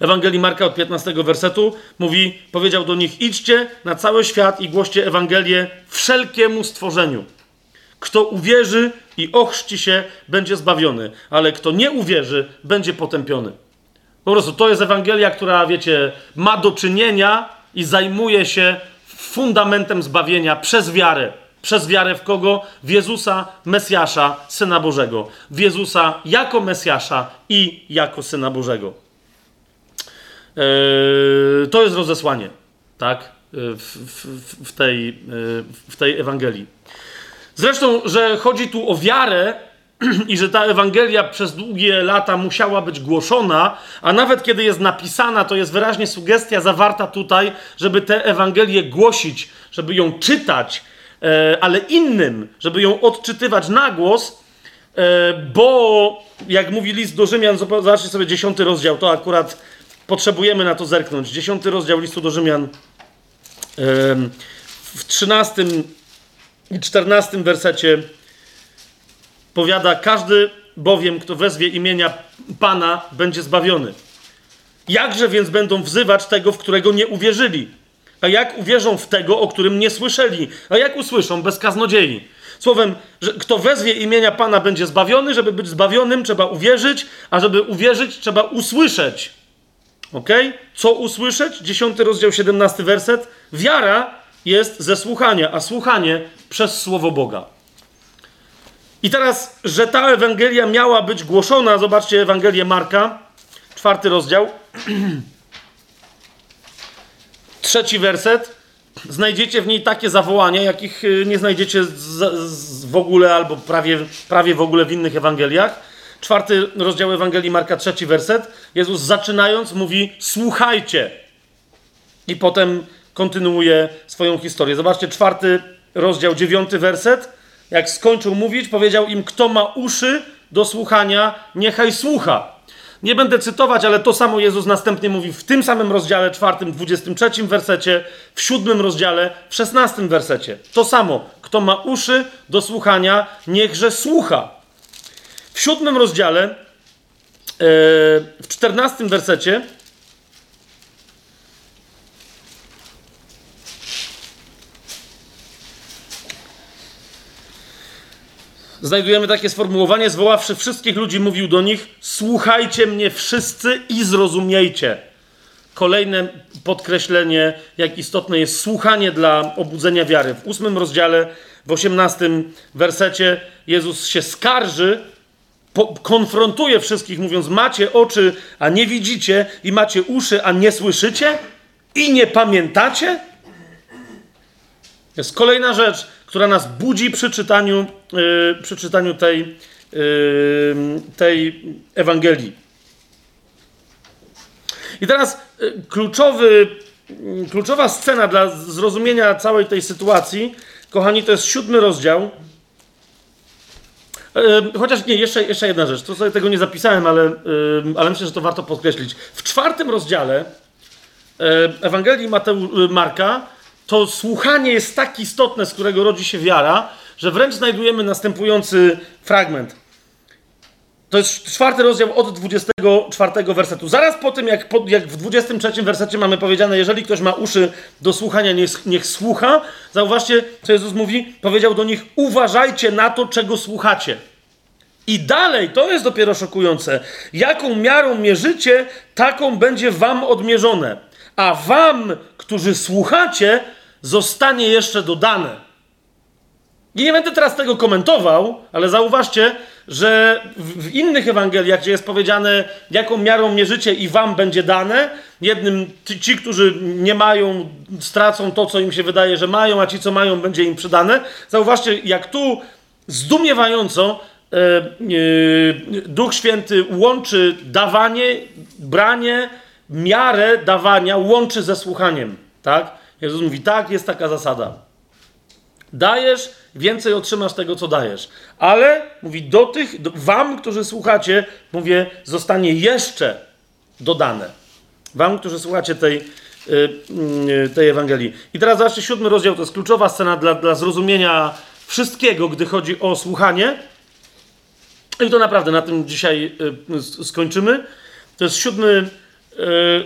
Ewangelii Marka od 15 wersetu mówi, powiedział do nich, idźcie na cały świat i głoście Ewangelię wszelkiemu stworzeniu. Kto uwierzy i ochrzci się, będzie zbawiony, ale kto nie uwierzy, będzie potępiony. Po prostu to jest Ewangelia, która, wiecie, ma do czynienia i zajmuje się fundamentem zbawienia przez wiarę. Przez wiarę w kogo? W Jezusa, Mesjasza, Syna Bożego. W Jezusa jako Mesjasza i jako Syna Bożego. Yy, to jest rozesłanie, tak? W, w, w, tej, yy, w tej Ewangelii. Zresztą, że chodzi tu o wiarę [CLEARS THROAT] i że ta Ewangelia przez długie lata musiała być głoszona, a nawet kiedy jest napisana, to jest wyraźnie sugestia zawarta tutaj, żeby tę Ewangelię głosić, żeby ją czytać, ale innym, żeby ją odczytywać na głos, e, bo jak mówi list do Rzymian, zobaczcie sobie dziesiąty rozdział, to akurat potrzebujemy na to zerknąć. Dziesiąty rozdział listu do Rzymian e, w trzynastym i czternastym wersecie powiada, każdy bowiem, kto wezwie imienia Pana, będzie zbawiony. Jakże więc będą wzywać tego, w którego nie uwierzyli? A jak uwierzą w tego, o którym nie słyszeli? A jak usłyszą bez kaznodziei? Słowem, że kto wezwie imienia Pana, będzie zbawiony. Żeby być zbawionym, trzeba uwierzyć, a żeby uwierzyć, trzeba usłyszeć. Ok? Co usłyszeć? Dziesiąty rozdział, 17 werset. Wiara jest ze słuchania, a słuchanie przez słowo Boga. I teraz, że ta Ewangelia miała być głoszona, zobaczcie Ewangelię Marka, czwarty rozdział, [CLEARS THROAT] trzeci werset. Znajdziecie w niej takie zawołania, jakich y, nie znajdziecie z, z w ogóle albo prawie, prawie w ogóle w innych Ewangeliach. Czwarty rozdział Ewangelii Marka, trzeci werset. Jezus zaczynając mówi: Słuchajcie. I potem kontynuuje swoją historię. Zobaczcie, czwarty rozdział, dziewiąty werset. Jak skończył mówić, powiedział im: Kto ma uszy do słuchania, niechaj słucha. Nie będę cytować, ale to samo Jezus następnie mówi w tym samym rozdziale, czwartym, dwudziestym trzecim wersecie, w siódmym rozdziale, w szesnastym wersecie. To samo. Kto ma uszy do słuchania, niechże słucha. W siódmym rozdziale, e, w czternastym wersecie, znajdujemy takie sformułowanie, zwoławszy wszystkich ludzi, mówił do nich: Słuchajcie mnie wszyscy i zrozumiejcie. Kolejne podkreślenie, jak istotne jest słuchanie dla obudzenia wiary. W ósmym rozdziale, w osiemnastym wersecie, Jezus się skarży, konfrontuje wszystkich, mówiąc: Macie oczy, a nie widzicie, i macie uszy, a nie słyszycie, i nie pamiętacie? Jest kolejna rzecz, która nas budzi przy czytaniu, yy, przy czytaniu tej, yy, tej Ewangelii. I teraz yy, kluczowy, kluczowa scena dla zrozumienia całej tej sytuacji, kochani, to jest siódmy rozdział, chociaż nie, jeszcze, jeszcze jedna rzecz. To sobie tego nie zapisałem, ale, ale myślę, że to warto podkreślić. W czwartym rozdziale Ewangelii Mateu, Marka to słuchanie jest tak istotne, z którego rodzi się wiara, że wręcz znajdujemy następujący fragment. To jest czwarty rozdział od 24 wersetu. Zaraz po tym, jak, jak w 23 wersecie mamy powiedziane, jeżeli ktoś ma uszy do słuchania, niech, niech słucha. Zauważcie, co Jezus mówi. Powiedział do nich, uważajcie na to, czego słuchacie. I dalej, to jest dopiero szokujące. Jaką miarą mierzycie, taką będzie wam odmierzone. A wam, którzy słuchacie, zostanie jeszcze dodane. I nie będę teraz tego komentował, ale zauważcie, że w innych Ewangeliach, gdzie jest powiedziane, jaką miarą mierzycie i wam będzie dane, jednym ci, którzy nie mają, stracą to, co im się wydaje, że mają, a ci, co mają, będzie im przydane. Zauważcie, jak tu zdumiewająco e, e, Duch Święty łączy dawanie, branie, miarę dawania łączy ze słuchaniem. Tak? Jezus mówi, tak, jest taka zasada. Dajesz, więcej otrzymasz tego, co dajesz. Ale, mówi, do tych, do, wam, którzy słuchacie, mówię, zostanie jeszcze dodane. Wam, którzy słuchacie tej, yy, tej Ewangelii. I teraz zobaczcie, siódmy rozdział to jest kluczowa scena dla, dla zrozumienia wszystkiego, gdy chodzi o słuchanie. I to naprawdę na tym dzisiaj yy, skończymy. To jest siódmy yy,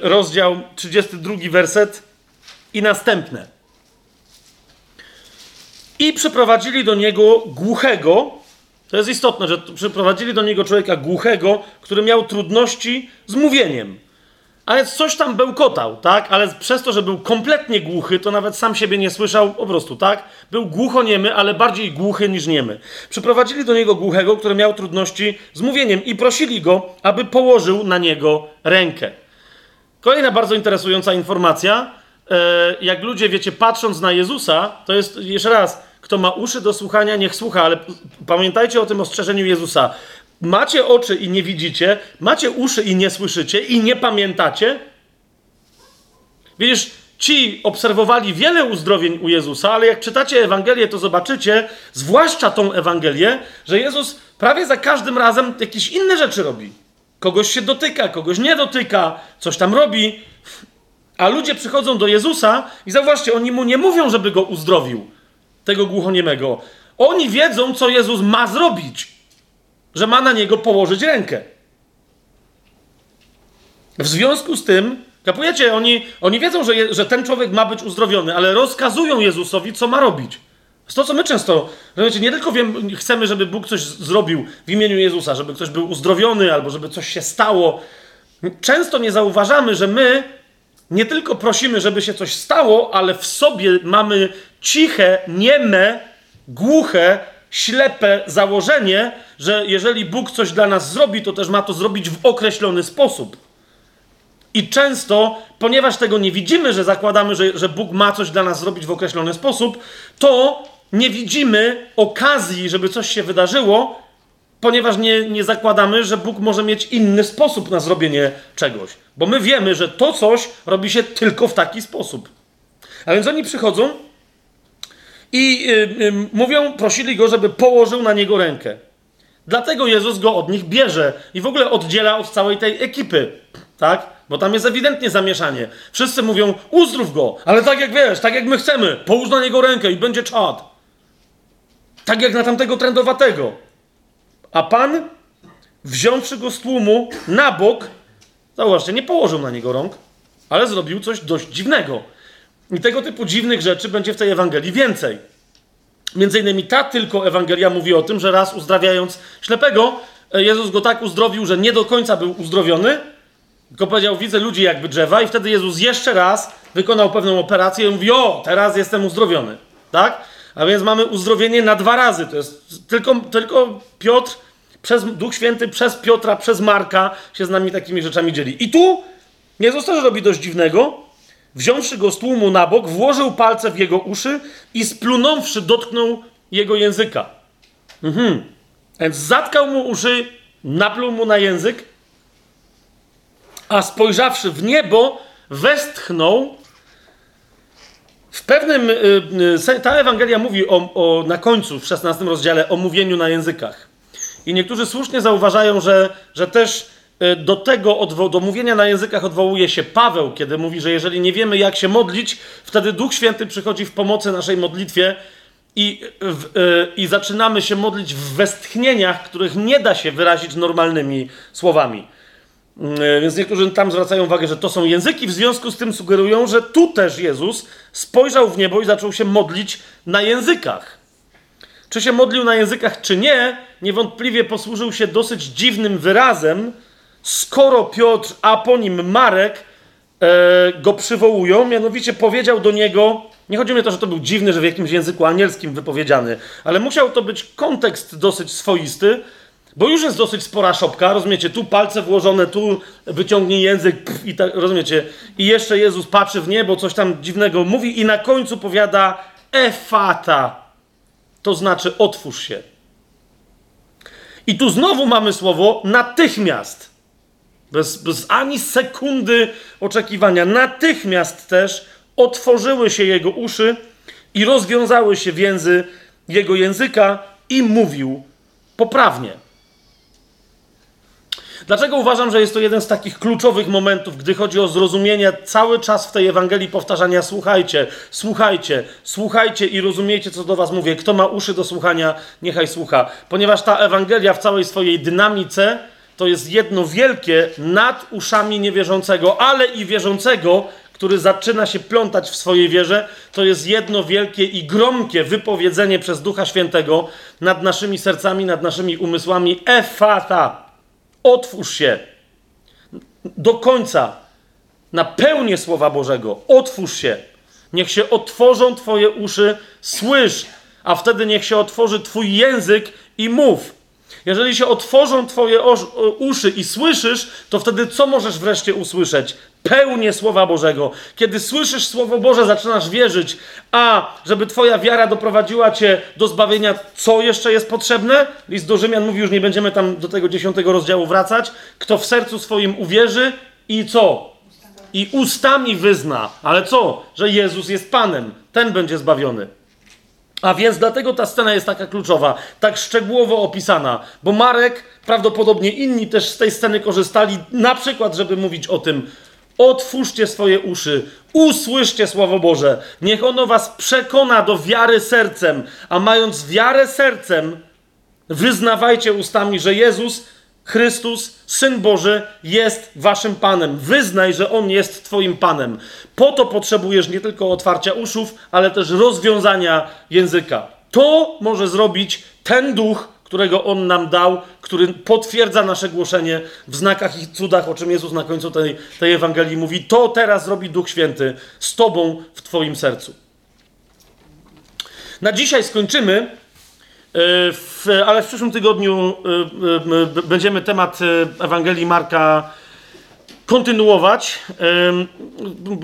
rozdział, 32 werset i następne. I przyprowadzili do niego głuchego. To jest istotne, że przyprowadzili do niego człowieka głuchego, który miał trudności z mówieniem. Ale coś tam bełkotał, tak? Ale przez to, że był kompletnie głuchy, to nawet sam siebie nie słyszał po prostu, tak? Był głuchoniemy, ale bardziej głuchy niż niemy. Przyprowadzili do niego głuchego, który miał trudności z mówieniem i prosili go, aby położył na niego rękę. Kolejna bardzo interesująca informacja. E, jak ludzie, wiecie, patrząc na Jezusa, to jest, jeszcze raz, kto ma uszy do słuchania, niech słucha, ale pamiętajcie o tym ostrzeżeniu Jezusa. Macie oczy i nie widzicie, macie uszy i nie słyszycie i nie pamiętacie. Widzisz, ci obserwowali wiele uzdrowień u Jezusa, ale jak czytacie Ewangelię, to zobaczycie, zwłaszcza tą Ewangelię, że Jezus prawie za każdym razem jakieś inne rzeczy robi. Kogoś się dotyka, kogoś nie dotyka, coś tam robi. A ludzie przychodzą do Jezusa i zauważcie, oni mu nie mówią, żeby go uzdrowił tego głuchoniemego. Oni wiedzą, co Jezus ma zrobić, że ma na niego położyć rękę. W związku z tym, kapujecie, oni, oni wiedzą, że, je, że ten człowiek ma być uzdrowiony, ale rozkazują Jezusowi, co ma robić. To to, co my często, wiecie, nie tylko wiem, chcemy, żeby Bóg coś zrobił w imieniu Jezusa, żeby ktoś był uzdrowiony albo żeby coś się stało. Często nie zauważamy, że my nie tylko prosimy, żeby się coś stało, ale w sobie mamy ciche, nieme, głuche, ślepe założenie, że jeżeli Bóg coś dla nas zrobi, to też ma to zrobić w określony sposób. I często, ponieważ tego nie widzimy, że zakładamy, że, że Bóg ma coś dla nas zrobić w określony sposób, to nie widzimy okazji, żeby coś się wydarzyło, ponieważ nie, nie zakładamy, że Bóg może mieć inny sposób na zrobienie czegoś. Bo my wiemy, że to coś robi się tylko w taki sposób. A więc oni przychodzą i yy, yy, mówią, prosili go, żeby położył na niego rękę. Dlatego Jezus go od nich bierze i w ogóle oddziela od całej tej ekipy. Tak? Bo tam jest ewidentnie zamieszanie. Wszyscy mówią, uzdrów go, ale tak jak wiesz, tak jak my chcemy, połóż na niego rękę i będzie czad. Tak jak na tamtego trendowatego. A Pan, wziąwszy go z tłumu na bok, zauważcie, nie położył na niego rąk, ale zrobił coś dość dziwnego. I tego typu dziwnych rzeczy będzie w tej Ewangelii więcej. Między innymi ta tylko Ewangelia mówi o tym, że raz uzdrawiając ślepego, Jezus go tak uzdrowił, że nie do końca był uzdrowiony, tylko powiedział, widzę ludzi jakby drzewa i wtedy Jezus jeszcze raz wykonał pewną operację i mówi, o, teraz jestem uzdrowiony. Tak? A więc mamy uzdrowienie na dwa razy. To jest tylko, tylko Piotr, przez Duch Święty, przez Piotra, przez Marka się z nami takimi rzeczami dzieli. I tu Jezus też robi dość dziwnego. Wziąwszy go z tłumu na bok, włożył palce w jego uszy i splunąwszy dotknął jego języka. Mhm. Więc zatkał mu uszy, napluł mu na język, a spojrzawszy w niebo, westchnął w pewnym. Y, y, ta Ewangelia mówi o, o, na końcu, w 16 rozdziale, o mówieniu na językach. I niektórzy słusznie zauważają, że, że też y, do tego, do mówienia na językach odwołuje się Paweł, kiedy mówi, że jeżeli nie wiemy, jak się modlić, wtedy Duch Święty przychodzi w pomocy naszej modlitwie i, w, i zaczynamy się modlić w westchnieniach, których nie da się wyrazić normalnymi słowami. Y, więc niektórzy tam zwracają uwagę, że to są języki, w związku z tym sugerują, że tu też Jezus spojrzał w niebo i zaczął się modlić na językach. Czy się modlił na językach, czy nie, niewątpliwie posłużył się dosyć dziwnym wyrazem, skoro Piotr, a po nim Marek e, go przywołują, mianowicie powiedział do niego, nie chodzi mi o to, że to był dziwny, że w jakimś języku anielskim wypowiedziany, ale musiał to być kontekst dosyć swoisty, bo już jest dosyć spora szopka, rozumiecie, tu palce włożone, tu wyciągnij język pff, i tak, rozumiecie, i jeszcze Jezus patrzy w niebo, coś tam dziwnego mówi i na końcu powiada efata, to znaczy otwórz się. I tu znowu mamy słowo natychmiast. Bez, bez ani sekundy oczekiwania. Natychmiast też otworzyły się jego uszy i rozwiązały się więzy jego języka i mówił poprawnie. Dlaczego uważam, że jest to jeden z takich kluczowych momentów, gdy chodzi o zrozumienie cały czas w tej Ewangelii powtarzania słuchajcie, słuchajcie, słuchajcie i rozumiecie, co do was mówię. Kto ma uszy do słuchania, niechaj słucha. Ponieważ ta Ewangelia w całej swojej dynamice to jest jedno wielkie nad uszami niewierzącego, ale i wierzącego, który zaczyna się plątać w swojej wierze, to jest jedno wielkie i gromkie wypowiedzenie przez Ducha Świętego nad naszymi sercami, nad naszymi umysłami. Efata! Otwórz się do końca na pełnię Słowa Bożego. Otwórz się. Niech się otworzą Twoje uszy, słysz, a wtedy niech się otworzy Twój język i mów. Jeżeli się otworzą Twoje uszy i słyszysz, to wtedy co możesz wreszcie usłyszeć? Pełnię Słowa Bożego. Kiedy słyszysz Słowo Boże, zaczynasz wierzyć, a żeby Twoja wiara doprowadziła Cię do zbawienia, co jeszcze jest potrzebne? List do Rzymian mówi, już nie będziemy tam do tego dziesiątego rozdziału wracać. Kto w sercu swoim uwierzy i co? I ustami wyzna. Ale co? Że Jezus jest Panem. Ten będzie zbawiony. A więc dlatego ta scena jest taka kluczowa, tak szczegółowo opisana, bo Marek, prawdopodobnie inni też z tej sceny korzystali, na przykład, żeby mówić o tym, otwórzcie swoje uszy, usłyszcie Słowo Boże, niech ono was przekona do wiary sercem, a mając wiarę sercem, wyznawajcie ustami, że Jezus Chrystus, Syn Boży, jest waszym Panem. Wyznaj, że On jest Twoim Panem. Po to potrzebujesz nie tylko otwarcia uszów, ale też rozwiązania języka. To może zrobić ten duch, którego On nam dał, który potwierdza nasze głoszenie w znakach i cudach, o czym Jezus na końcu tej, tej Ewangelii mówi. To teraz robi Duch Święty z Tobą w Twoim sercu. Na dzisiaj skończymy. E, ale w przyszłym tygodniu e, e, będziemy temat Ewangelii Marka kontynuować,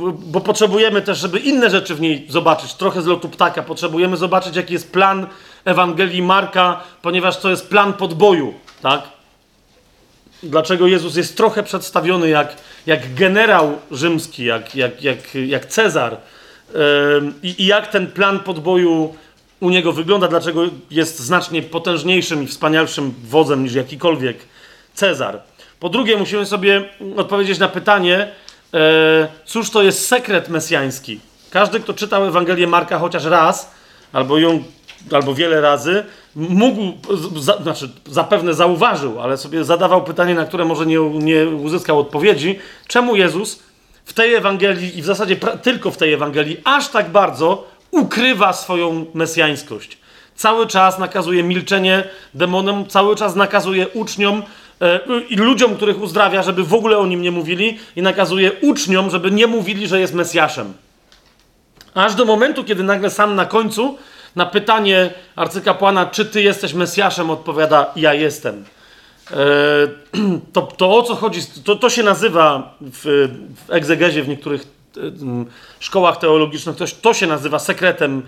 bo potrzebujemy też, żeby inne rzeczy w niej zobaczyć, trochę z lotu ptaka. Potrzebujemy zobaczyć, jaki jest plan Ewangelii Marka, ponieważ to jest plan podboju, tak? Dlaczego Jezus jest trochę przedstawiony jak, jak generał rzymski, jak, jak, jak, jak Cezar i, i jak ten plan podboju u niego wygląda, dlaczego jest znacznie potężniejszym i wspanialszym wodzem niż jakikolwiek Cezar. Po drugie, musimy sobie odpowiedzieć na pytanie, e, cóż to jest sekret mesjański. Każdy, kto czytał Ewangelię Marka chociaż raz, albo ją, albo wiele razy, mógł, za, znaczy zapewne zauważył, ale sobie zadawał pytanie, na które może nie, nie uzyskał odpowiedzi, czemu Jezus w tej Ewangelii i w zasadzie tylko w tej Ewangelii aż tak bardzo ukrywa swoją mesjańskość. Cały czas nakazuje milczenie demonom, cały czas nakazuje uczniom e, i ludziom, których uzdrawia, żeby w ogóle o nim nie mówili, i nakazuje uczniom, żeby nie mówili, że jest Mesjaszem. Aż do momentu, kiedy nagle sam na końcu na pytanie arcykapłana, czy ty jesteś Mesjaszem, odpowiada: Ja jestem. E, [CLEARS THROAT] to, to o co chodzi, to, to się nazywa w, w egzegezie w niektórych szkołach teologicznych, to, to się nazywa sekretem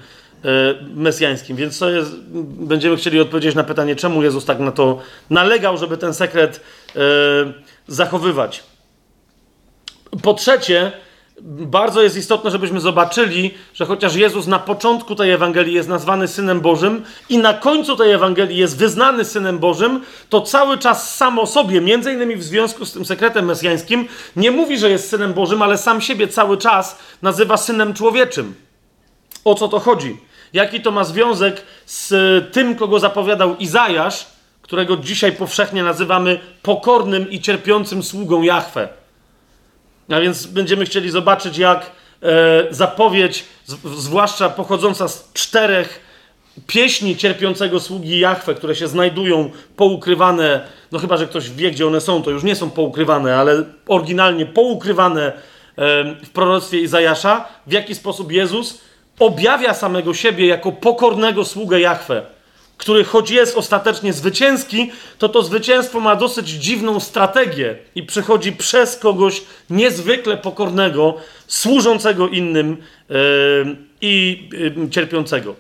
e, mesjańskim. Więc to jest, będziemy chcieli odpowiedzieć na pytanie, czemu Jezus tak na to nalegał, żeby ten sekret e, zachowywać. Po trzecie, bardzo jest istotne, żebyśmy zobaczyli, że chociaż Jezus na początku tej Ewangelii jest nazwany Synem Bożym i na końcu tej Ewangelii jest wyznany Synem Bożym, to cały czas sam o sobie, między innymi w związku z tym sekretem mesjańskim, nie mówi, że jest Synem Bożym, ale sam siebie cały czas nazywa Synem Człowieczym. O co to chodzi? Jaki to ma związek z tym, kogo zapowiadał Izajasz, którego dzisiaj powszechnie nazywamy pokornym i cierpiącym sługą Jahwe? A więc będziemy chcieli zobaczyć, jak e, zapowiedź, zwłaszcza pochodząca z czterech pieśni cierpiącego sługi Jahwe, które się znajdują poukrywane, no chyba, że ktoś wie, gdzie one są, to już nie są poukrywane, ale oryginalnie poukrywane e, w proroctwie Izajasza, w jaki sposób Jezus objawia samego siebie jako pokornego sługę Jahwe który choć jest ostatecznie zwycięski, to to zwycięstwo ma dosyć dziwną strategię i przychodzi przez kogoś niezwykle pokornego, służącego innym yy, i yy, cierpiącego.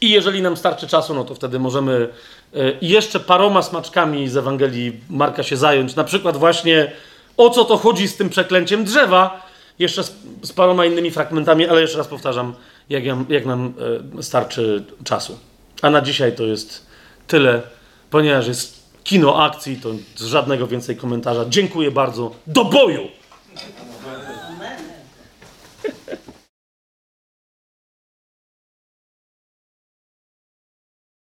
I jeżeli nam starczy czasu, no to wtedy możemy yy, jeszcze paroma smaczkami z Ewangelii Marka się zająć. Na przykład właśnie o co to chodzi z tym przeklęciem drzewa, jeszcze z, z paroma innymi fragmentami, ale jeszcze raz powtarzam, jak, jak nam starczy czasu. A na dzisiaj to jest tyle, ponieważ jest kino akcji, to żadnego więcej komentarza. Dziękuję bardzo. Do boju!